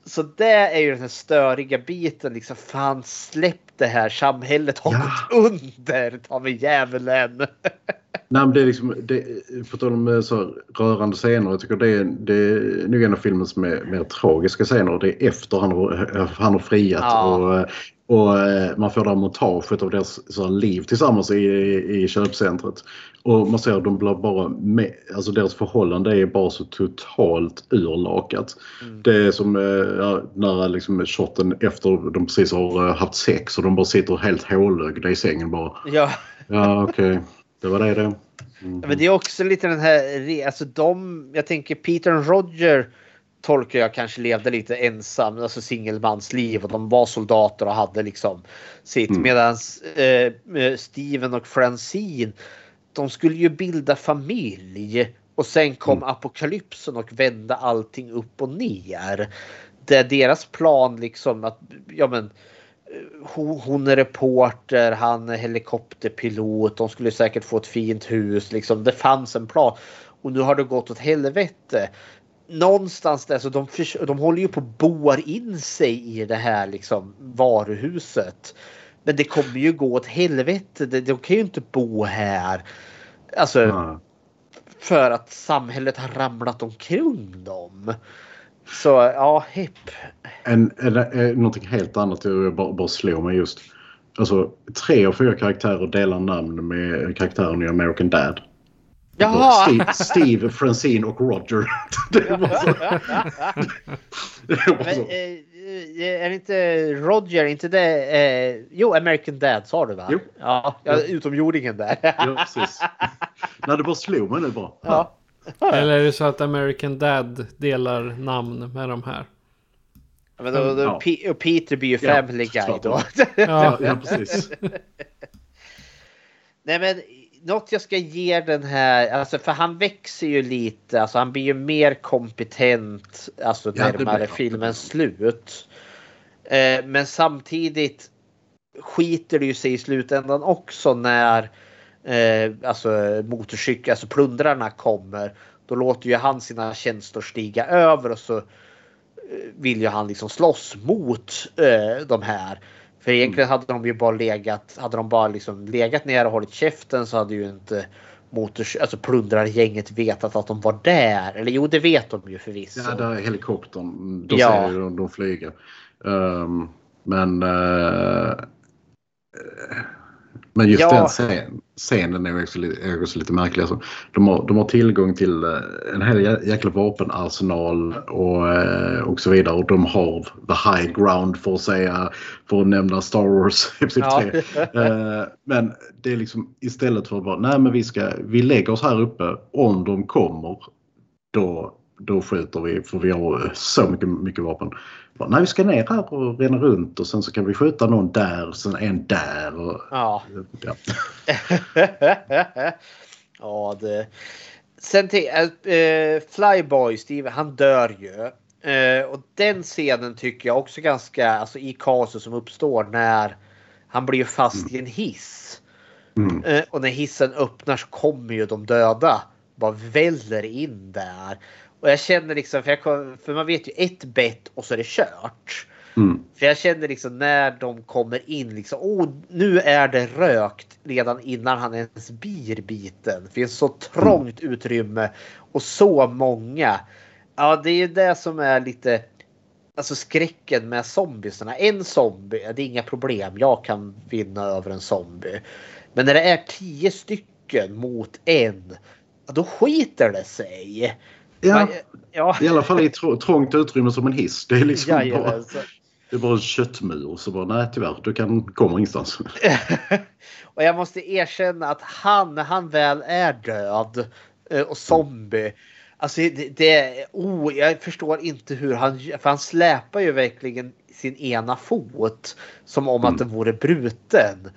Så det är ju den här störiga biten liksom. Fan släpp det här. Samhället har gått under. Ta mig djävulen. Nej, men det är liksom, det, på tal om eh, så här rörande scener, jag tycker det är, det är nog en av filmens mer, mer tragiska scener. Det är efter han har, han har friat Ja. och, eh, och eh, man får det här montaget av deras så här, liv tillsammans i, i, i köpcentret. Och man ser att de blir bara med, alltså deras förhållande är bara så totalt urlakat. Det är som ja, när liksom shotten efter de precis har haft sex och de bara sitter helt hålögda i sängen bara. Ja. Ja okej, det var det det. Mm. Men det är också lite den här, alltså de, jag tänker Peter och Roger tolkar jag kanske levde lite ensam, alltså singelmansliv och de var soldater och hade liksom sitt. Mm. Medans eh, Steven och Francine, de skulle ju bilda familj och sen kom apokalypsen och vände allting upp och ner. Det är deras plan liksom att, ja men hon, är reporter, han är helikopterpilot, de skulle säkert få ett fint hus. Liksom. Det fanns en plan. Och nu har det gått åt helvete. Någonstans där så de, de håller ju på att boar in sig i det här liksom, varuhuset. Men det kommer ju gå åt helvete. De, de kan ju inte bo här. Alltså för att samhället har ramlat omkring dem. Så ja, hipp. En, en, en, någonting helt annat jag bara, bara slår mig just. Alltså tre av fyra karaktärer delar namn med karaktären i American Dad. Jaha! Steve, Steve, Francine och Roger. det var så. Det var Men, så. eh, eh, är det inte Roger, inte det? Eh, jo, American Dad sa du va? Jo. Ja, ja utomjordingen där. Ja, precis. Nej, det bara slog mig nu bara. Ja. Eller är det så att American Dad delar namn med de här? Men då, då, Ja. Och Peter blir ju Ja, Family Guy klart. då. Ja, ja, precis. Nej men något jag ska ge den här, alltså för han växer ju lite, alltså han blir ju mer kompetent, alltså Ja, närmare filmens slut. Eh, men samtidigt skiter det ju sig i slutändan också när eh, alltså motorcykel, alltså plundrarna kommer. Då låter ju han sina känslor stiga över och så eh, vill ju han liksom slåss mot eh, de här. För egentligen hade de ju bara legat, hade de bara liksom legat ner och hållit käften så hade ju inte motors, alltså plundrargänget vetat att de var där. Eller jo, det vet de ju förvisso. Ja, där är helikoptern. Då Ja. ser ju de, de flyga. Ehm, men... eh, men just Ja. den scen, scenen är också lite, är också lite märklig. Alltså, de, har, de har tillgång till eh, en hel jä- jäkla vapenarsenal och, eh, och så vidare. Och de har the high ground för att säga, för att nämna Star Wars Episod Ja. 3. Eh, men det är liksom istället för att bara, nej men vi ska, vi lägger oss här uppe. Om de kommer, då, då skjuter vi för vi har så mycket, mycket vapen. Bara, nej vi ska ner här och rena runt och sen så kan vi skjuta någon där, sen en där. Och, Ja. ja. ja, det. Sen till äh, Flyboy, Steve, han dör ju. Eh, och den scenen tycker jag också ganska, alltså i kaoset som uppstår när han blir fast i en hiss. Mm. Eh, och när hissen öppnar så kommer ju de döda. Bara väller in där. Och jag känner liksom, för, kom- för man vet ju ett bett och så är det kört. Mm. För jag känner liksom när de kommer in liksom, oh, nu är det rökt redan innan han ens blir biten. Det finns så trångt utrymme och så många. Ja, det är ju det som är lite alltså skräcken med zombiesarna. En zombie, det är inga problem. Jag kan vinna över en zombie. Men när det är tio stycken mot en, då skiter det sig. Ja, ja. i alla fall i tr trångt utrymme som en hiss. Det är liksom bara, Jajamensan. det är bara en köttmur. Så bara, nej tyvärr, du kan komma ingenstans. Och jag måste erkänna att han, när han väl är död eh, och zombie. Alltså det, det oh, jag förstår inte hur han, för han släpar ju verkligen sin ena fot som om att den vore bruten.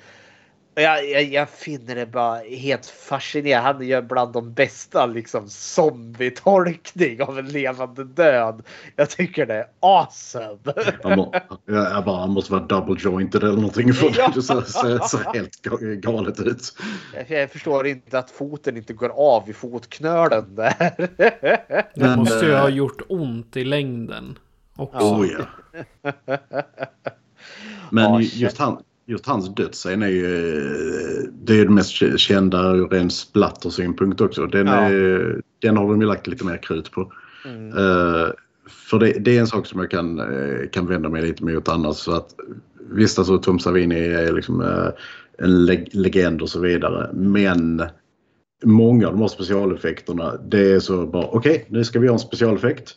Jag, jag, jag finner det bara helt fascinerande. Han gör bland de bästa liksom zombie-tolkning av en levande död. Jag tycker det är awesome. Han, må, jag bara, han måste vara double jointed eller någonting för Ja. det ser, ser, ser helt ga- galet ut. Jag- förstår inte att foten inte går av i fotknölen där. Det måste ju eh, ha gjort ont i längden. Också. Oh, ja. Men just, han, just hans dödsscen är ju eh, det är det mest kända ur ren splattersynpunkt också. Den, Ja. är, den har de ju lagt lite mer krut på. Mm. Eh, för det, det är en sak som jag kan, eh, kan vända mig lite mot annars. Så att, visst, alltså Tom Savini är liksom eh, en leg legend och så vidare. Men många av de här specialeffekterna, det är så bara okej, nu ska vi göra en specialeffekt.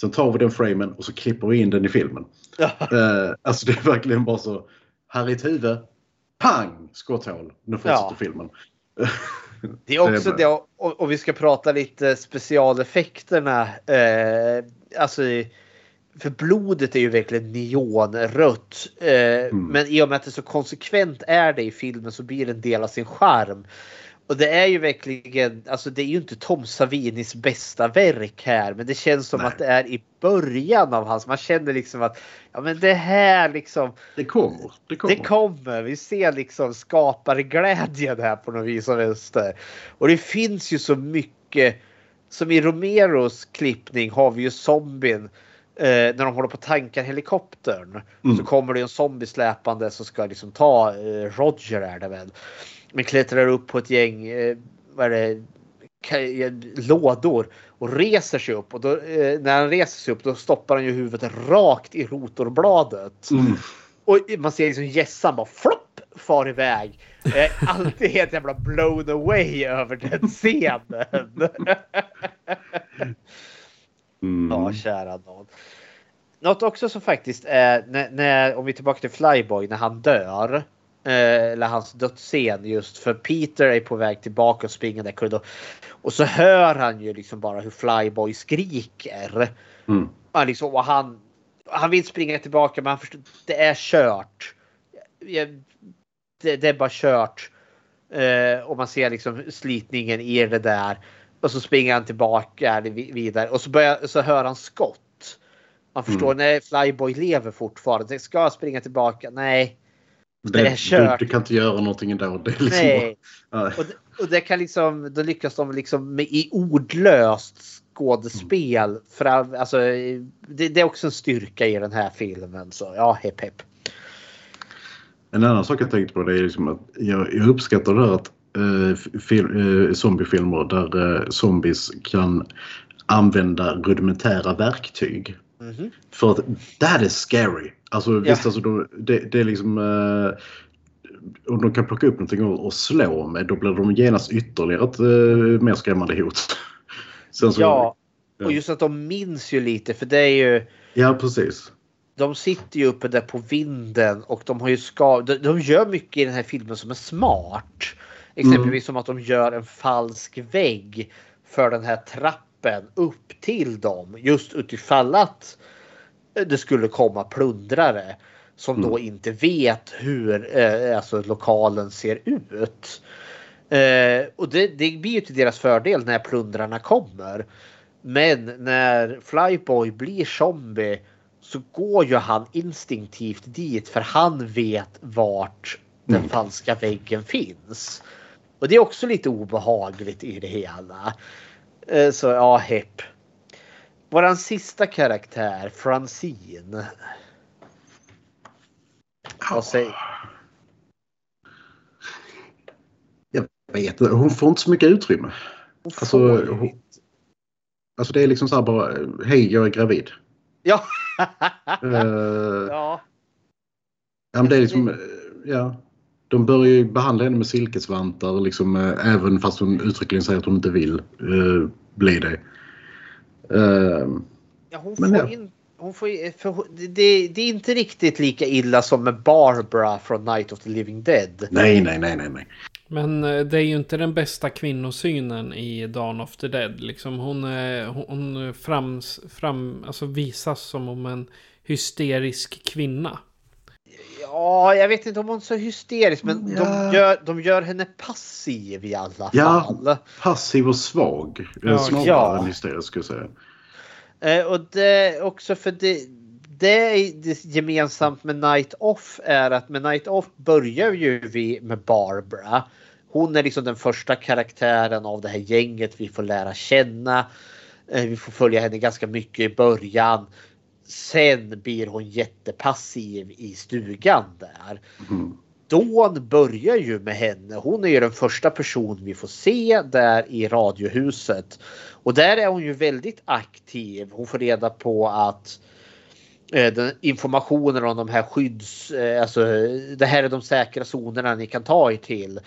Sen tar vi den framen och så klipper vi in den i filmen. Eh, alltså det är verkligen bara så. Här är ett huvud. Pang! Skotthål. Nu fortsätter Ja. filmen. Det är också det, och, och vi ska prata lite specialeffekterna. Eh, alltså, för blodet är ju verkligen neonrött. Eh, Men i och med att det så konsekvent är det i filmen så blir det en del av sin charm. Och det är ju verkligen, alltså det är ju inte Tom Savinis bästa verk här, men det känns som att det är i början av hans. Man känner liksom att ja, men det här liksom. Det kommer. Det kommer. Det kommer. Vi ser liksom skaparglädjen här på något vis och vänster. Och det finns ju så mycket. Som i Romeros klippning har vi ju zombien. Eh, när de håller på att tanka helikoptern. Mm. Så kommer det en zombie släpande som ska liksom ta eh, Roger är det väl. Men klättrar upp på ett gäng eh, vad det, eh, lådor och reser sig upp. Och då, eh, när han reser sig upp då stoppar han ju huvudet rakt i rotorbladet. Mm. Och man ser liksom gässan bara flopp far iväg. Jag är alltid helt jävla blown away över den scenen. Mm. Ja, kära någon. Något också som faktiskt är när, när om vi är tillbaka till Flyboy när han dör. Eh, eller hans dödsscen just för Peter är på väg tillbaka och springer där korridor. Och så hör han ju liksom bara hur Flyboy skriker. Mm. Han, liksom, och han, han vill springa tillbaka men han förstår det är kört. Det, det är bara kört. Eh, och man ser liksom slitningen i det där. Och så springer han tillbaka vi- vidare och så, börjar, så hör han skott. Man förstår, Mm. nej Flyboy lever fortfarande. Ska jag springa tillbaka? Nej. Det, Det, är kört. du, du kan inte göra någonting ändå. Det liksom nej. bara, nej. Och det, och det kan liksom, då lyckas de liksom med, i ordlöst skådespel. Fram, alltså, det, det är också en styrka i den här filmen. Så ja, hepp hepp. En annan sak jag tänkte på det är liksom att jag, jag uppskattar det här att eh, fil, eh, zombiefilmer där eh, zombies kan använda rudimentära verktyg. Mhm. För att that is scary. Alltså Ja. visst, alltså, de, det, det är liksom... Eh, om de kan plocka upp någonting och, och slå med då blir de genast ytterligare ett eh, mer skrämmande hot. Så, Ja, och just att de minns ju lite för det är ju. Ja, precis. De sitter ju uppe där på vinden och de har ju ska, de, de gör mycket i den här filmen som är smart. Exempelvis som att de gör en falsk vägg för den här trappen upp till dem. Just utifall att det skulle komma plundrare som då inte vet hur eh, alltså, lokalen ser ut. Eh, och det, det blir ju till deras fördel när plundrarna kommer. Men när Flyboy blir zombie så går ju han instinktivt dit för han vet vart den falska väggen finns. Och det är också lite obehagligt i det hela. Eh, Så ja, hepp. Våran sista karaktär, Francine. Vad säger... Jag vet inte, hon får inte så mycket utrymme. Alltså, hon, alltså det är liksom så här bara, hej jag är gravid. Ja. Eh, ja. Ja, men det är liksom, ja. De börjar ju behandla henne med silkesvantar liksom, eh, även fast hon uttryckligen säger att hon inte vill eh, bli det. Ehm, Ja, hon Men får ja. in... Hon får, för hon- det, det är inte riktigt lika illa som med Barbara från Night of the Living Dead. nej, nej, nej, nej, nej. Men eh, det är ju inte den bästa kvinnosynen i Dawn of the Dead. Liksom hon, eh, hon- hon frams, fram, alltså visas som om en hysterisk kvinna. Ja, jag vet inte om hon är så hysterisk men Ja. de, gör, de gör henne passiv i alla Ja, fall. passiv och svag. Ja, Ja, Snarare ja. än hysterisk skulle jag säga. Eh, och det också för det, det är det gemensamt med Night Off är att med Night Off börjar ju vi med Barbara. Hon är liksom den första karaktären av det här gänget vi får lära känna. Eh, Vi får följa henne ganska mycket i början. Sen blir hon jättepassiv i stugan där. Mm. Dawn börjar ju med henne. Hon är ju den första person vi får se där i radiohuset. Och där är hon ju väldigt aktiv. Hon får reda på att eh, den informationen om de här skydds... Eh, alltså det här är de säkra zonerna ni kan ta er till.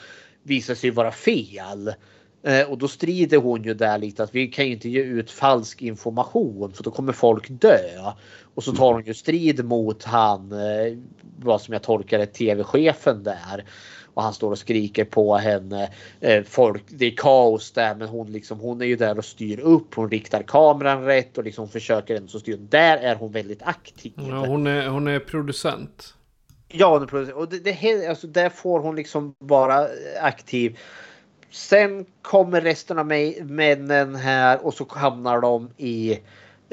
Visar sig vara fel. Eh, och då strider hon ju där lite att vi kan ju inte ge ut falsk information för då kommer folk dö. Och så tar hon ju strid mot han, eh, vad som jag tolkar det, tv-chefen där. Och han står och skriker på henne. Eh, folk, det är kaos där men hon, liksom, hon är ju där och styr upp. Hon riktar kameran rätt och liksom försöker ändå så styra. Där är hon väldigt aktiv. Ja, hon, är, hon är producent. Ja, hon är producent. och det, det, alltså, där får hon liksom vara aktiv. Sen kommer resten av mig, männen här och så hamnar de i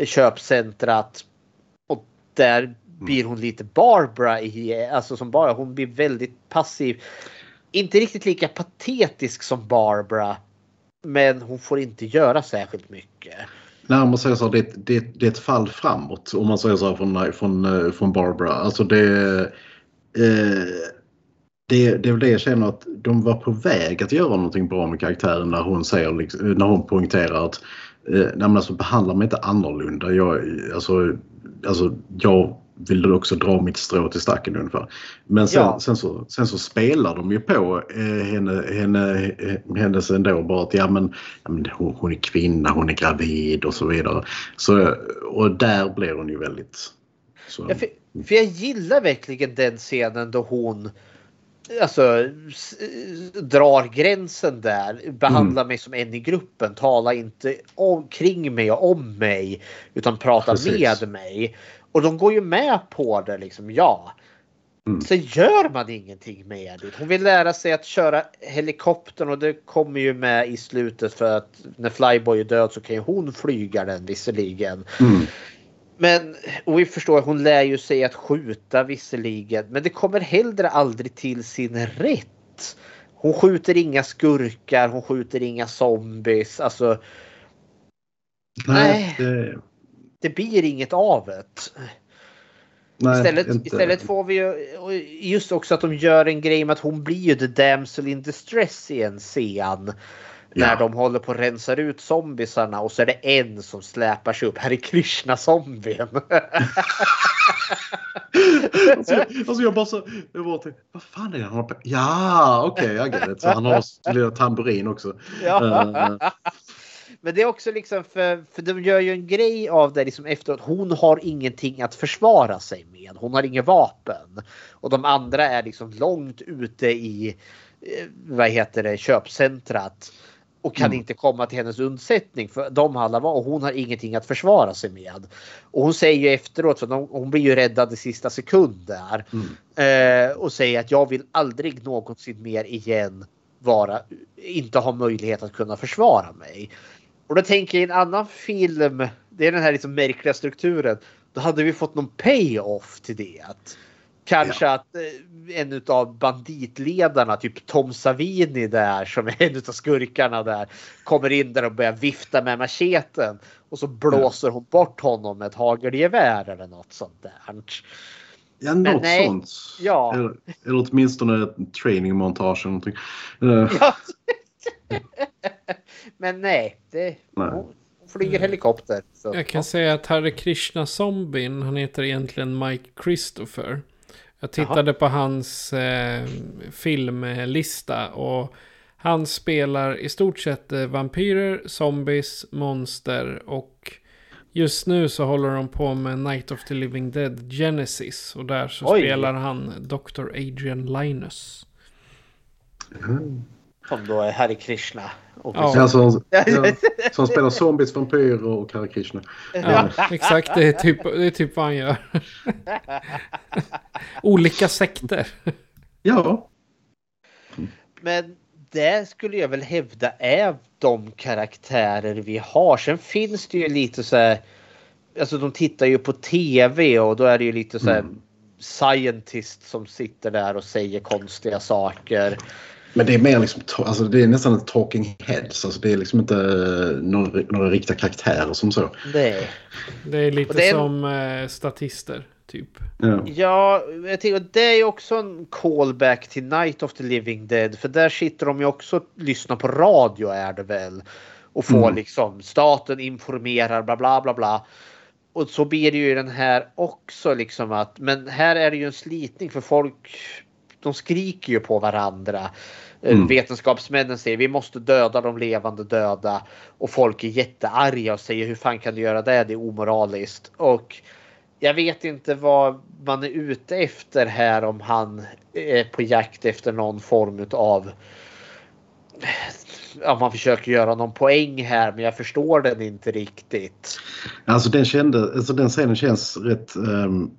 köpcentrat. Och där blir hon lite Barbara i, alltså som bara hon blir väldigt passiv. Inte riktigt lika patetisk som Barbara. Men hon får inte göra särskilt mycket. Nej, om man säger så, det, det, det är ett fall framåt om man säger så från, från, eh, från Barbara. Alltså det, eh, det, det är väl det jag känner att de var på väg att göra någonting bra med karaktären när hon säger, liksom, när hon poängterar att eh, nej, alltså, behandla mig inte annorlunda. Jag, alltså, alltså, jag vill också dra mitt strå till stacken ungefär. Men sen, Ja. sen, så, sen så spelar de ju på eh, henne, henne, eh, hennes ändå bara att ja men, ja, men hon, hon är kvinna, hon är gravid och så vidare. Så, och där blir hon ju väldigt... Så, Ja, för, för jag gillar verkligen den scenen då hon alltså, drar gränsen där. Behandla mig som en i gruppen. Tala inte omkring mig och om mig. Utan prata Precis. med mig. Och de går ju med på det liksom. Ja. Mm. Så gör man ingenting med det. Hon vill lära sig att köra helikoptern och det kommer ju med i slutet för att när Flyboy är död så kan ju hon flyga den visserligen. Mm. Men och vi förstår hon lär ju sig att skjuta visserligen. Men det kommer heller aldrig till sin rätt. Hon skjuter inga skurkar, hon skjuter inga zombies. Alltså nej, det, det blir inget av det. nej, Istället, inte. istället får vi ju just också att de gör en grej med att hon blir ju the damsel in distress i en scen. När Ja. de håller på att rensa ut zombisarna och så är det en som släpar sig upp. Här är Krishna-zombien. alltså, alltså jag bara så, jag bara tänkte, vad fan är det han har på? Ja, okej, okay, jag get it. Så han har lilla tamburin också. Ja. Eh, Men det är också liksom för, för de gör ju en grej av det liksom efteråt. Hon har ingenting att försvara sig med. Hon har inget vapen. Och de andra är liksom långt ute i eh, vad heter det, köpcentrat. Och kan Mm. inte komma till hennes undsättning för de alla var och hon har ingenting att försvara sig med. Och hon säger ju efteråt, för de, hon blir ju räddad i sista sekund där. mm. Eh, och säger att jag vill aldrig någonsin mer igen vara, inte ha möjlighet att kunna försvara mig. Och då tänker jag i en annan film, det är den här liksom märkliga strukturen. Då hade vi fått någon pay-off till det. Kanske att eh, en av banditledarna, typ Tom Savini där som är en av skurkarna där, kommer in där och börjar vifta med macheten. Och så blåser hon bort honom med ett hagelgevär eller något sånt där. Ja, Men något nej. sånt. Ja. Eller, eller åtminstone ett training-montage eller någonting. Eh, Ja. Men nej, det, Nej. hon flyger helikopter. Så. Jag kan säga att Hare Krishna zombien, han heter egentligen Mike Christopher. Jag tittade på hans eh, filmlista och han spelar i stort sett eh, vampyrer, zombies, monster och Just nu så håller de på med Night of the Living Dead Genesis. Och där så Oj. spelar han Dr. Adrian Linus. Som då är Hare Krishna. Och Ja. Ja, så, ja, som spelar zombies, vampyrer och Hare Krishna. Ja, exakt. Det är typ, det är typ vad han gör. Olika sekter. Ja. Men det skulle jag väl hävda är de karaktärer vi har. Sen finns det ju lite så här. Alltså de tittar ju på tv och då är det ju lite så här Mm. scientist som sitter där och säger konstiga saker. Men det är mer liksom, alltså det är nästan ett talking heads. Alltså det är liksom inte eh, några, några riktiga karaktärer som så. Nej. Det är lite det är- som eh, statister, typ. Ja. Ja, jag tänker, det är också en callback till Night of the Living Dead. För där sitter de ju också och lyssnar på radio är det väl. Och får Mm. liksom staten informerar bla bla bla bla. Och så blir det ju i den här också liksom att men här är det ju en slitning för folk de skriker ju på varandra. Eh, Mm. Vetenskapsmännen säger vi måste döda de levande döda och folk är jättearga och säger hur fan kan du göra det? Det är omoraliskt. Och jag vet inte vad man är ute efter här om han är på jakt efter någon form av Ja, man försöker göra någon poäng här men jag förstår den inte riktigt. Alltså den, kände, alltså den scenen känns rätt... ehm,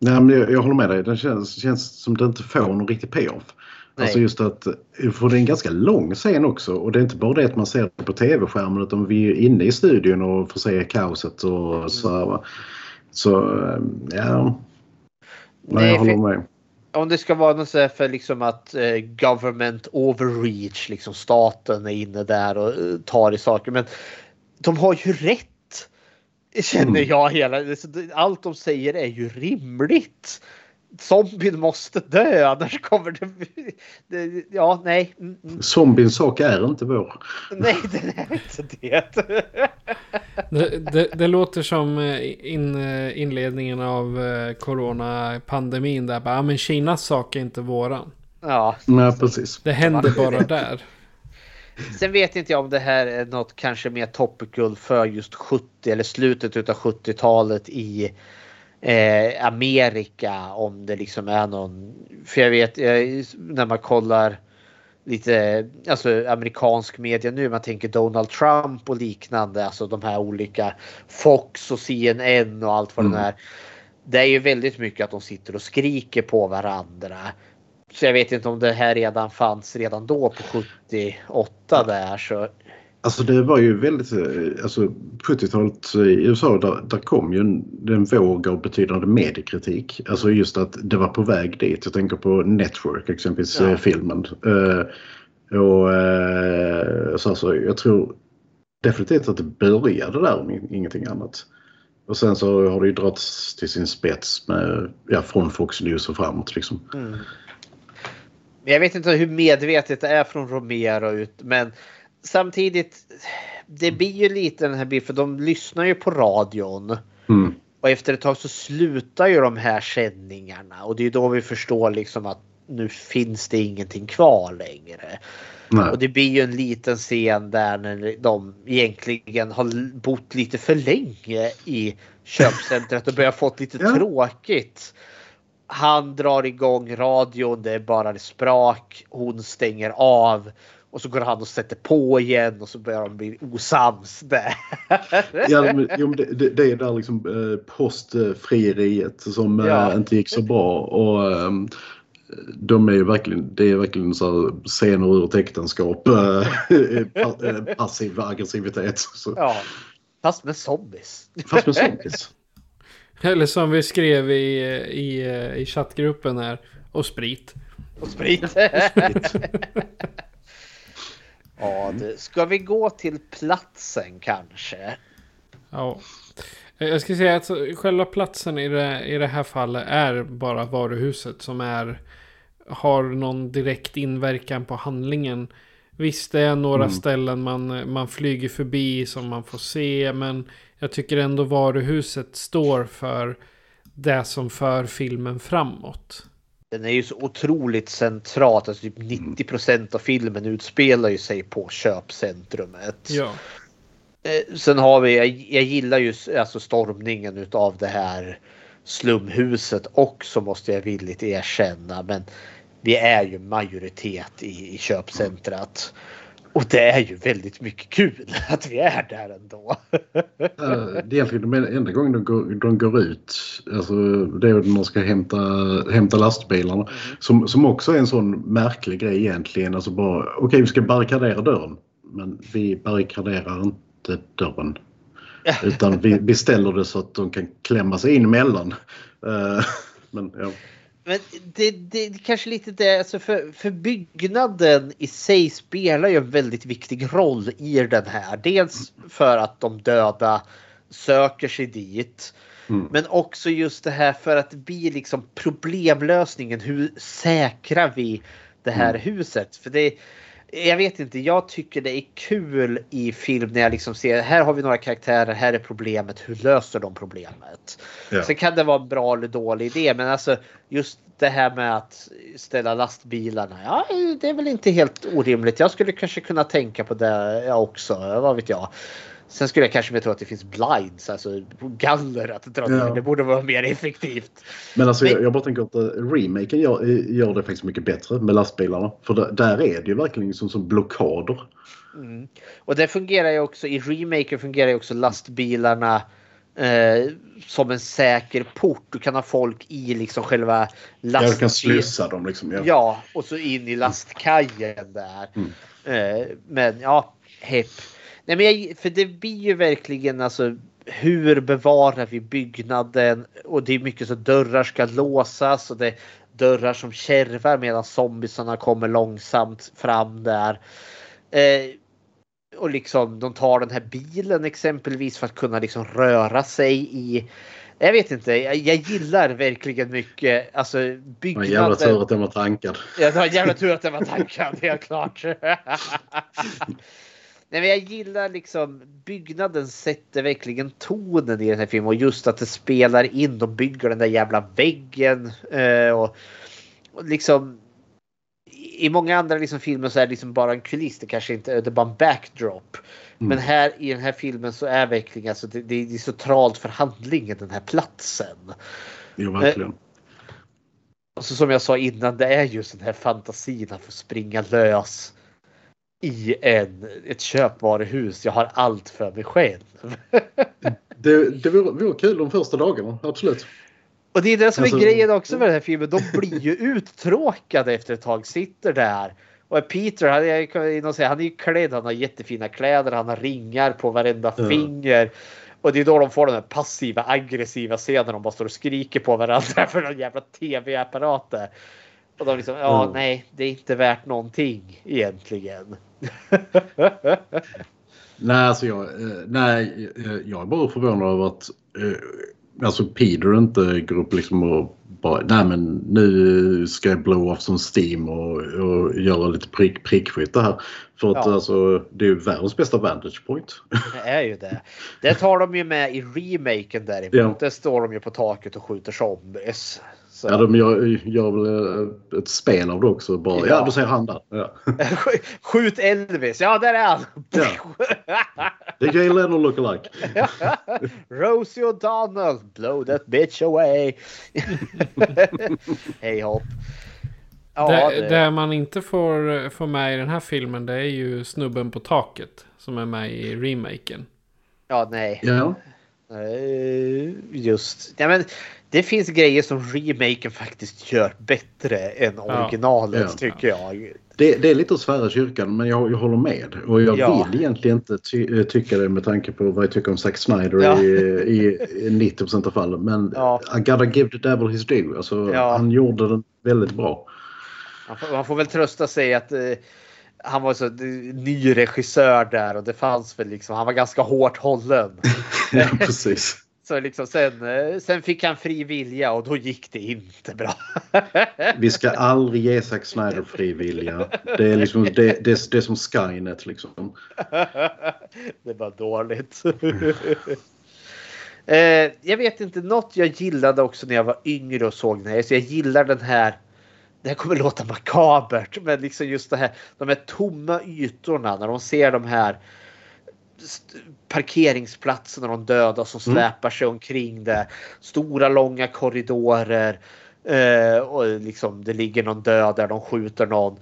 nej, men jag, jag håller med dig. Den känns, känns som den inte får någon riktig payoff. Nej. Alltså just att, för det är en ganska lång scen också och det är inte bara det att man ser det på tv-skärmen utan vi är inne i studion och får se kaoset och så här. Så ehm, ja. Nej, jag håller med. Om det ska vara något så här för liksom att eh, government overreach, liksom staten är inne där och eh, tar i saker. Men de har ju rätt. Känner Mm. jag hela. Allt de säger är ju rimligt. Zombien måste dö annars kommer det... det ja, nej. Mm, mm. Zombiens sak är inte vår. Nej, den är inte det. Det, det, det låter som eh, in, eh, inledningen av eh, coronapandemin där. Bara, "Ja, men Kinas sak är inte våran. Ja. Nej, precis. Det händer bara där. Sen vet inte jag om det här är något kanske mer topical för just 70 eller slutet utav 70-talet i eh, Amerika. Om det liksom är någon. För jag vet eh, när man kollar lite alltså amerikansk media nu. Man tänker Donald Trump och liknande. Alltså de här olika Fox och CNN och allt vad det Mm. är. Det är ju väldigt mycket att de sitter och skriker på varandra. Så jag vet inte om det här redan fanns redan då på 78 där så. Alltså det var ju väldigt, eh, alltså 70-talet i USA där, där kom ju en, en våg av betydande mediekritik. Alltså just att det var på väg dit. Jag tänker på Network exempelvis, Ja. eh, filmen. Eh, och eh, så alltså, jag tror definitivt att det började där om in- ingenting annat. Och sen så har det ju dragits till sin spets med, ja, från Fox News och framåt liksom. Mm. Jag vet inte hur medvetet det är från Romero ut men samtidigt. Det blir ju lite den här bilden för de lyssnar ju på radion. Mm. Och efter ett tag så slutar ju de här sändningarna och det är då vi förstår liksom att nu finns det ingenting kvar längre. Nej. Och det blir ju en liten scen där när de egentligen har bott lite för länge i köpcentret och börjar fått lite Ja. tråkigt. Han drar igång radion, det är bara sprak. Hon stänger av och så går han och sätter på igen och så börjar de bli osams där. Ja, men, jo, men det, det, det är där liksom eh, postfrieriet som eh, Ja. inte gick så bra. Och, ehm, de är ju verkligen, det är verkligen så här scener ur ett äktenskap. eh, eh, passiv aggressivitet. Så, Ja, fast med zombies. Fast med zombies. Eller som vi skrev i, i, i chattgruppen här. Och sprit. Och sprit. Ja, det, ska vi gå till platsen kanske? Ja. Jag ska säga att själva platsen i det, i det här fallet är bara varuhuset som är har någon direkt inverkan på handlingen. Visst det är några Mm. ställen man, man flyger förbi som man får se men jag tycker ändå varuhuset står för det som för filmen framåt. Den är ju så otroligt centralt. Alltså typ 90% av filmen utspelar ju sig på köpcentrumet. Ja. Eh, sen har vi, jag, jag gillar ju alltså stormningen utav det här slumhuset också måste jag villigt erkänna. Men vi är ju majoritet i, i köpcentrat. Och det är ju väldigt mycket kul att vi är där ändå. Det är egentligen den enda gången de går, de går ut. Alltså, det är när de ska hämta, hämta lastbilarna. Som, som också är en sån märklig grej egentligen. Alltså bara, okej vi ska barrikadera dörren. Men vi barrikaderar inte dörren. Utan vi, vi ställer det så att de kan klämma sig in emellan. Eh, Men ja. Men det, det är kanske lite det, alltså för, för byggnaden i sig spelar ju en väldigt viktig roll i den här. Dels för att de döda söker sig dit. Mm. Men också just det här för att det blir liksom problemlösningen. Hur säkrar vi det här huset? För det, jag vet inte, jag tycker det är kul i film när jag liksom ser här har vi några karaktärer, här är problemet, hur löser de problemet? Ja. Sen kan det vara en bra eller dålig idé, men alltså just det här med att ställa lastbilarna. Ja, det är väl inte helt orimligt. Jag skulle kanske kunna tänka på det också. Vad vet jag. Sen skulle jag kanske mer tro att det finns blinds, alltså galler att dra. Ja. Det borde vara mer effektivt. Men alltså Men- jag, jag bara tänker att eh, remaken gör, gör det faktiskt mycket bättre med lastbilarna. För där, där är det ju verkligen som, som blockader. Mm. Och det fungerar ju också i remaken fungerar ju också lastbilarna eh, som en säker port. Du kan ha folk i liksom själva Ja, du lastbilen. kan slussa dem liksom. Ja. Ja, och så in i lastkajen där. Mm. Eh, men ja, hepp. Nej, men jag, för det blir ju verkligen alltså hur bevarar vi byggnaden? Och det är mycket så dörrar ska låsas och det är dörrar som kärvar medan zombisarna kommer långsamt fram där. Eh, och liksom de tar den här bilen exempelvis för att kunna liksom röra sig i jag vet inte, jag, jag gillar verkligen mycket alltså Det var byggnaden. jävla tur att den var tankad. Ja, det var jävla tur att den var tankad, helt klart. Nej, men jag gillar liksom byggnaden sätter verkligen tonen i den här filmen och just att det spelar in. De bygger den där jävla väggen eh, och, och liksom. I många andra liksom filmer så är det liksom bara en kuliss. Det kanske inte det är bara en backdrop. Men här i den här filmen så är verkligen alltså det, det är centralt för handlingen den här platsen. Jo, verkligen. Och så som jag sa innan, det är just den här fantasin att få springa lös i en, ett köpvaruhus. Jag har allt för mig själv. Det, det vore, vore kul de första dagarna, absolut. Och det är det som Alltså- är grejen också med den här filmen. De blir ju uttråkade efter ett tag. Sitter där. Och Peter, han är, säga, han är ju klädd. Han har jättefina kläder. Han har ringar på varenda Ja. finger. Och det är då de får den här passiva aggressiva scenen. De bara står och skriker på varandra för någon jävla tv-apparat där. Och de liksom, ja Mm. nej, det är inte värt någonting egentligen. Nej, alltså jag, eh, nej, eh, jag är bara förvånad över att eh, alltså Peter inte går upp liksom och bara, nej men nu ska jag blow off som Steam och, och göra lite prick, prickskytte här. För att Ja. alltså, det är ju världens bästa vantage point. Det är ju det. Det tar de ju med i remaken däremot. Ja. Där står de ju på taket och skjuter zombies. Så. Ja, de gör, gör väl eh, ett spel av det också. Bara, ja. Ja. du ser han där. Ja. Skjut Elvis! Ja, där är han! Ja. Det är Jay Leno lookalike. Rosie O'Donnell, blow that bitch away. Hej hopp. Ja, det, det, det man inte får, får med i den här filmen det är ju snubben på taket. Som är med i remaken. ja nej. Ja. Eh, Just. Ja, men det finns grejer som remaken faktiskt gör bättre än originalet Ja. tycker jag. Det, det är lite att svära kyrkan men jag, jag håller med. Och jag Ja. vill egentligen inte ty, eh, tycka det med tanke på vad jag tycker om Zack Snyder Ja. i, i 90% av fallen. Men Ja. I gotta give the devil his due. Alltså, Ja. Han gjorde den väldigt bra. Man får, man får väl trösta sig att eh, han var så eh, ny regissör där och det fanns väl liksom, han var ganska hårt hållen. ja, precis. Så liksom sen, eh, sen fick han fri vilja och då gick det inte bra. Vi ska aldrig ge Zack Snyder fri vilja. Det är, liksom, det, det, det är som Skynet liksom. det var dåligt. eh, jag vet inte, något jag gillade också när jag var yngre och såg den här. Så jag gillar den här. Det här kommer låta makabert, men liksom just det här. De här tomma ytorna när de ser de här parkeringsplatsen och de döda som Mm. släpar sig omkring det. Stora långa korridorer. Eh, och liksom det ligger någon död där, de skjuter någon.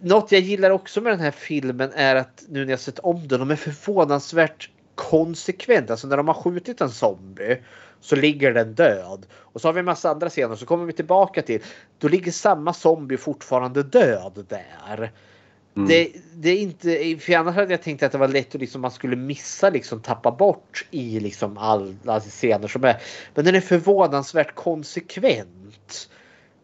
Något jag gillar också med den här filmen är att nu när jag sett om den, de är förvånansvärt konsekvent. Alltså när de har skjutit en zombie så ligger den död. Och så har vi en massa andra scener så kommer vi tillbaka till. Då ligger samma zombie fortfarande död där. Det, det är inte, för annars hade jag tänkt att det var lätt att liksom man skulle missa liksom tappa bort i liksom alla scener som är. Men den är förvånansvärt konsekvent.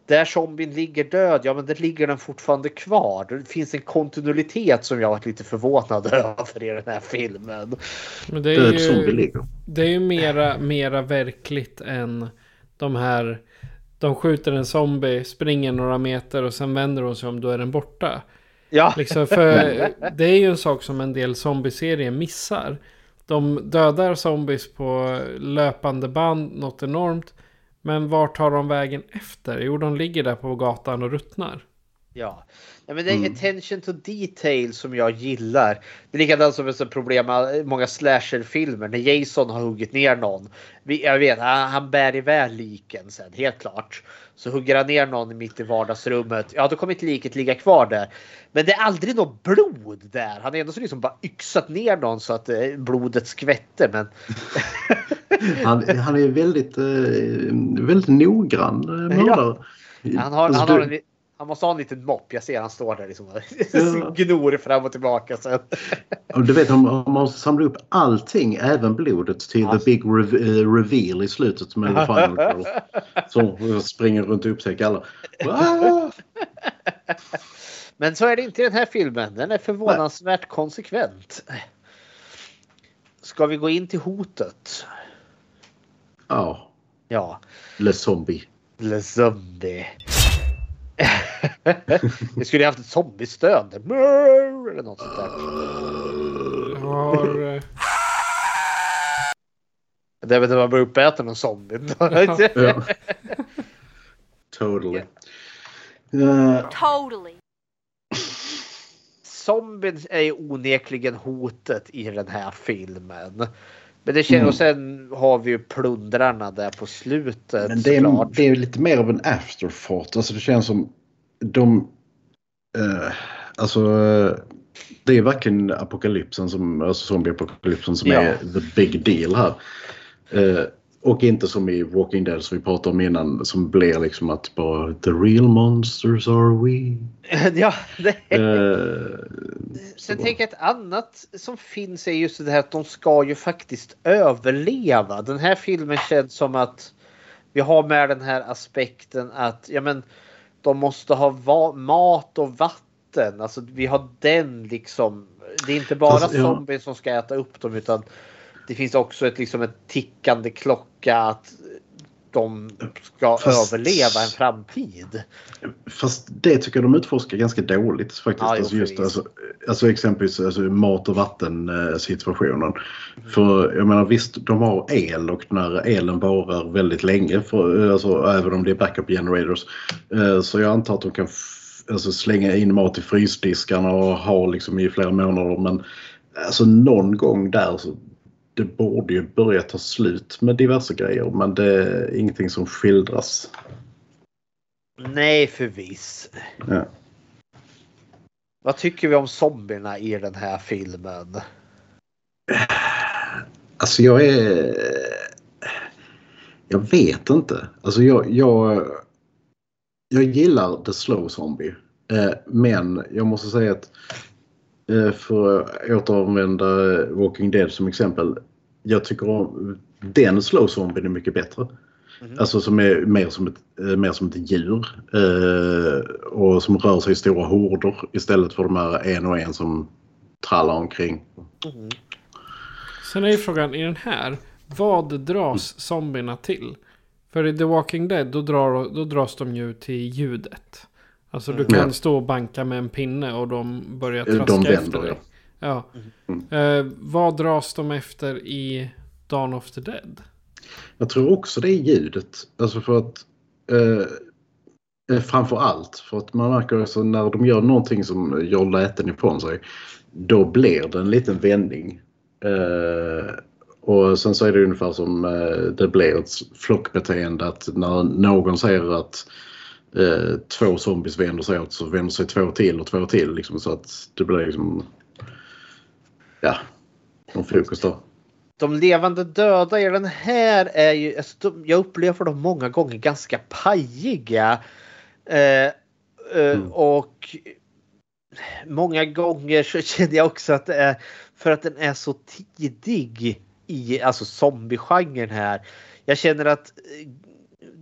Där zombien ligger död, ja men där ligger den fortfarande kvar. Det finns en kontinuitet som jag varit lite förvånad över i den här filmen. Men det är Död ju, zombie ligger. Det är ju mera, mera verkligt än de här. De skjuter en zombie, springer några meter och sen vänder de sig om, då är den borta. Ja. Liksom för det är ju en sak som en del zombieserier missar. De dödar zombies på löpande band, något enormt. Men vart tar de vägen efter? Jo, de ligger där på gatan och ruttnar. Ja. ja men det är attention to detail som jag gillar. Det är likadant som ett problem med många slasherfilmer. När Jason har huggit ner någon. Jag vet, han, han bär iväg liken sen, helt klart. Så hugger han ner någon mitt i vardagsrummet. Ja, då kommer inte liket ligga kvar där. Men det är aldrig något blod där. Han har ändå så liksom bara yxat ner någon så att eh, blodet skvätter. Men Han, han är väldigt, eh, väldigt noggrann eh, mördare. han, har, Alltså, han, har en, han måste ha en liten mopp. Jag ser han står där liksom. Ja. Gnor fram och tillbaka. Och du vet, man måste samla upp allting, även blodet, till the big eh, reveal i slutet med the final girl. Så springer runt och upptäcker alla. Ah! Men så är det inte i den här filmen. Den är förvånansvärt konsekvent. Ska vi gå in till hotet? Ja, Ja. Le Zombie. Le zombie. Vi skulle ju haft ett zombiestön. Mör, Eller något sånt där. Har, eh, Det är väl när man blir uppäten av zombien. Ja. Totally. Eh, Totally. Zombien är ju onekligen hotet i den här filmen. Men det känns, Mm. och sen har vi ju plundrarna där på slutet. Men det är, det är lite mer av en afterthought. Alltså det känns som de... Eh, alltså det är varken apokalypsen som, alltså zombieapokalypsen som Ja. är the big deal här. Eh, och inte som i Walking Dead som vi pratade om innan som blir liksom att bara the real monsters are we. ja, det Eh, Sen tänker jag ett annat som finns är just det här att de ska ju faktiskt överleva. Den här filmen känns som att vi har med den här aspekten att ja, men, de måste ha mat och vatten. Alltså vi har den liksom. Det är inte bara ja. zombies som ska äta upp dem utan det finns också ett, liksom, ett tickande klocka att de ska Fast- överleva en framtid. Fast det tycker jag de utforskar ganska dåligt faktiskt. Ja, alltså just, alltså, alltså exempelvis alltså, mat och vatten situationen. För jag menar visst, de har el och när elen varar väldigt länge, för, alltså, även om det är backup generators. Eh, så jag antar att de kan alltså, slänga in mat i frysdiskarna och ha liksom i flera månader. Men alltså någon gång där så det borde ju börja ta slut med diverse grejer men det är ingenting som skildras. Nej förvisso. Ja. Vad tycker vi om zombierna i den här filmen? Alltså jag är... Jag vet inte. Alltså jag, jag, jag gillar The Slow Zombie. Eh, men jag måste säga att för att återanvända Walking Dead som exempel. Jag tycker om den Slow Zombie är mycket bättre. Alltså som är mer som ett, eh, mer som ett djur. Eh, och som rör sig i stora horder istället för de här en och en som trallar omkring. Sen är ju frågan i den här. Vad dras zombierna till? För i The Walking Dead då, drar, då dras de ju till ljudet. Alltså du Mm. kan Ja. stå och banka med en pinne och de börjar De traska vänder, efter dig. Ja. Eh, vad dras de efter i Dawn of the Dead? Jag tror också det är ljudet. Alltså för att eh, eh, framför allt för att man märker alltså när de gör någonting som gör läten ifrån sig. Då blir det en liten vändning. Eh, och sen så är det ungefär som eh, det blir ett flockbeteende att när någon säger att eh, två zombies vänder sig åt så vänder sig två till och två till. Liksom, så att det blir liksom... Ja, någon fokus där. De levande döda i den här är ju, alltså, de, jag upplever dem många gånger ganska pajiga. Eh, eh, mm. Och många gånger så känner jag också att det är för att den är så tidig i alltså zombiegenren här. Jag känner att eh,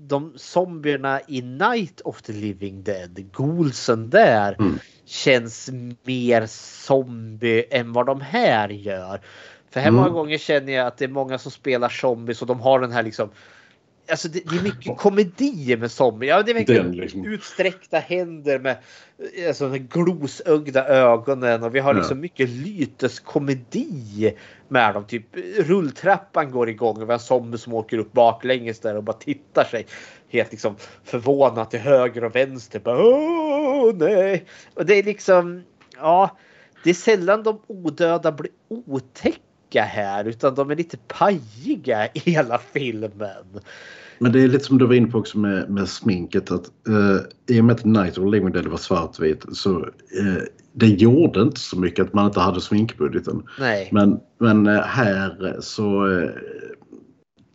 de zombierna i Night of the Living Dead, Ghoulsen där, mm. känns mer zombie än vad de här gör. För här mm. många gånger känner jag att det är många som spelar zombies och de har den här liksom Alltså det, det, är mycket komedi med zombie. Ja, det är verkligen liksom. utsträckta händer med alltså, glosögda ögonen och vi har liksom ja. mycket lyteskomedi med dem. Typ rulltrappan går igång och vi har zombie som åker upp baklänges där och bara tittar sig helt liksom förvånat till höger och vänster. Bara, Åh, nej! Och det är liksom, ja, det är sällan de odöda blir otäcka här utan de är lite pajiga i hela filmen. Men det är lite som du var inne på också med, med sminket att uh, i och med att Night of Living Dead var svartvit så uh, det gjorde inte så mycket att man inte hade sminkbudgeten. Nej. Men, men uh, här så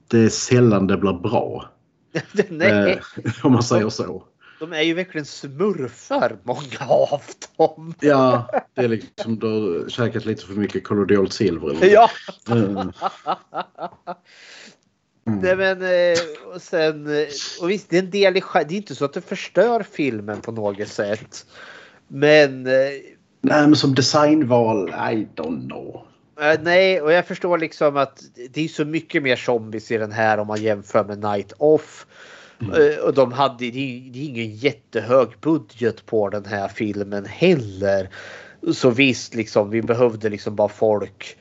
det är sällan det blir bra. Nej. om man säger så. De är ju verkligen smurfar, många av dem. Ja, det är liksom du har käkat lite för mycket kollodialt silver. Eller? Ja. Mm. Mm. Nej men eh, och sen eh, och visst det är en del i det är inte så att det förstör filmen på något sätt. Men. Eh, nej men som designval, I don't know. Nej och jag förstår liksom att det är så mycket mer zombies i den här om man jämför med Night Off. Mm. Och de hade, det är ingen jättehög budget på den här filmen heller. Så visst, liksom, vi behövde liksom bara folk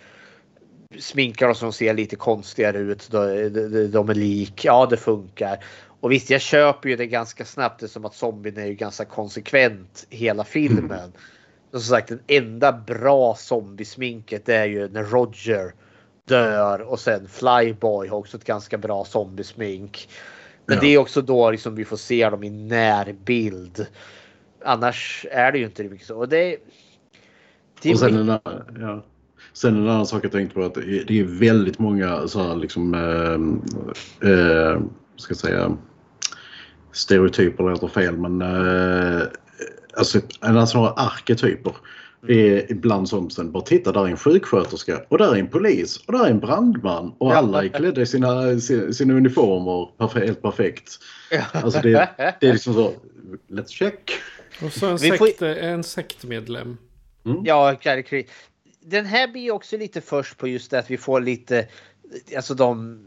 sminkar oss som ser lite konstigare ut. De, de, de är lik. Ja, det funkar. Och visst, jag köper ju det ganska snabbt. Det som att zombien är ju ganska konsekvent hela filmen. Mm. Som sagt, den enda bra zombiesminket är ju när Roger dör och sen Flyboy har också ett ganska bra zombiesmink. Men ja. det är också då liksom vi får se dem i närbild. Annars är det ju inte mycket så. Och det, det och sen en, ja. Sen en annan sak jag tänkte på att det är väldigt många så här liksom eh, eh, ska jag säga stereotyper låter fel men eh, alltså, alltså några arketyper är ibland som sen bara titta där är en sjuksköterska och där är en polis och där är en brandman och alla är klädda i sina, sina uniformer perfekt, helt perfekt. Alltså det, det är liksom så, let's check. Och så en, sekt, får... en sektmedlem. Mm. Ja, den här blir också lite först på just det att vi får lite Alltså de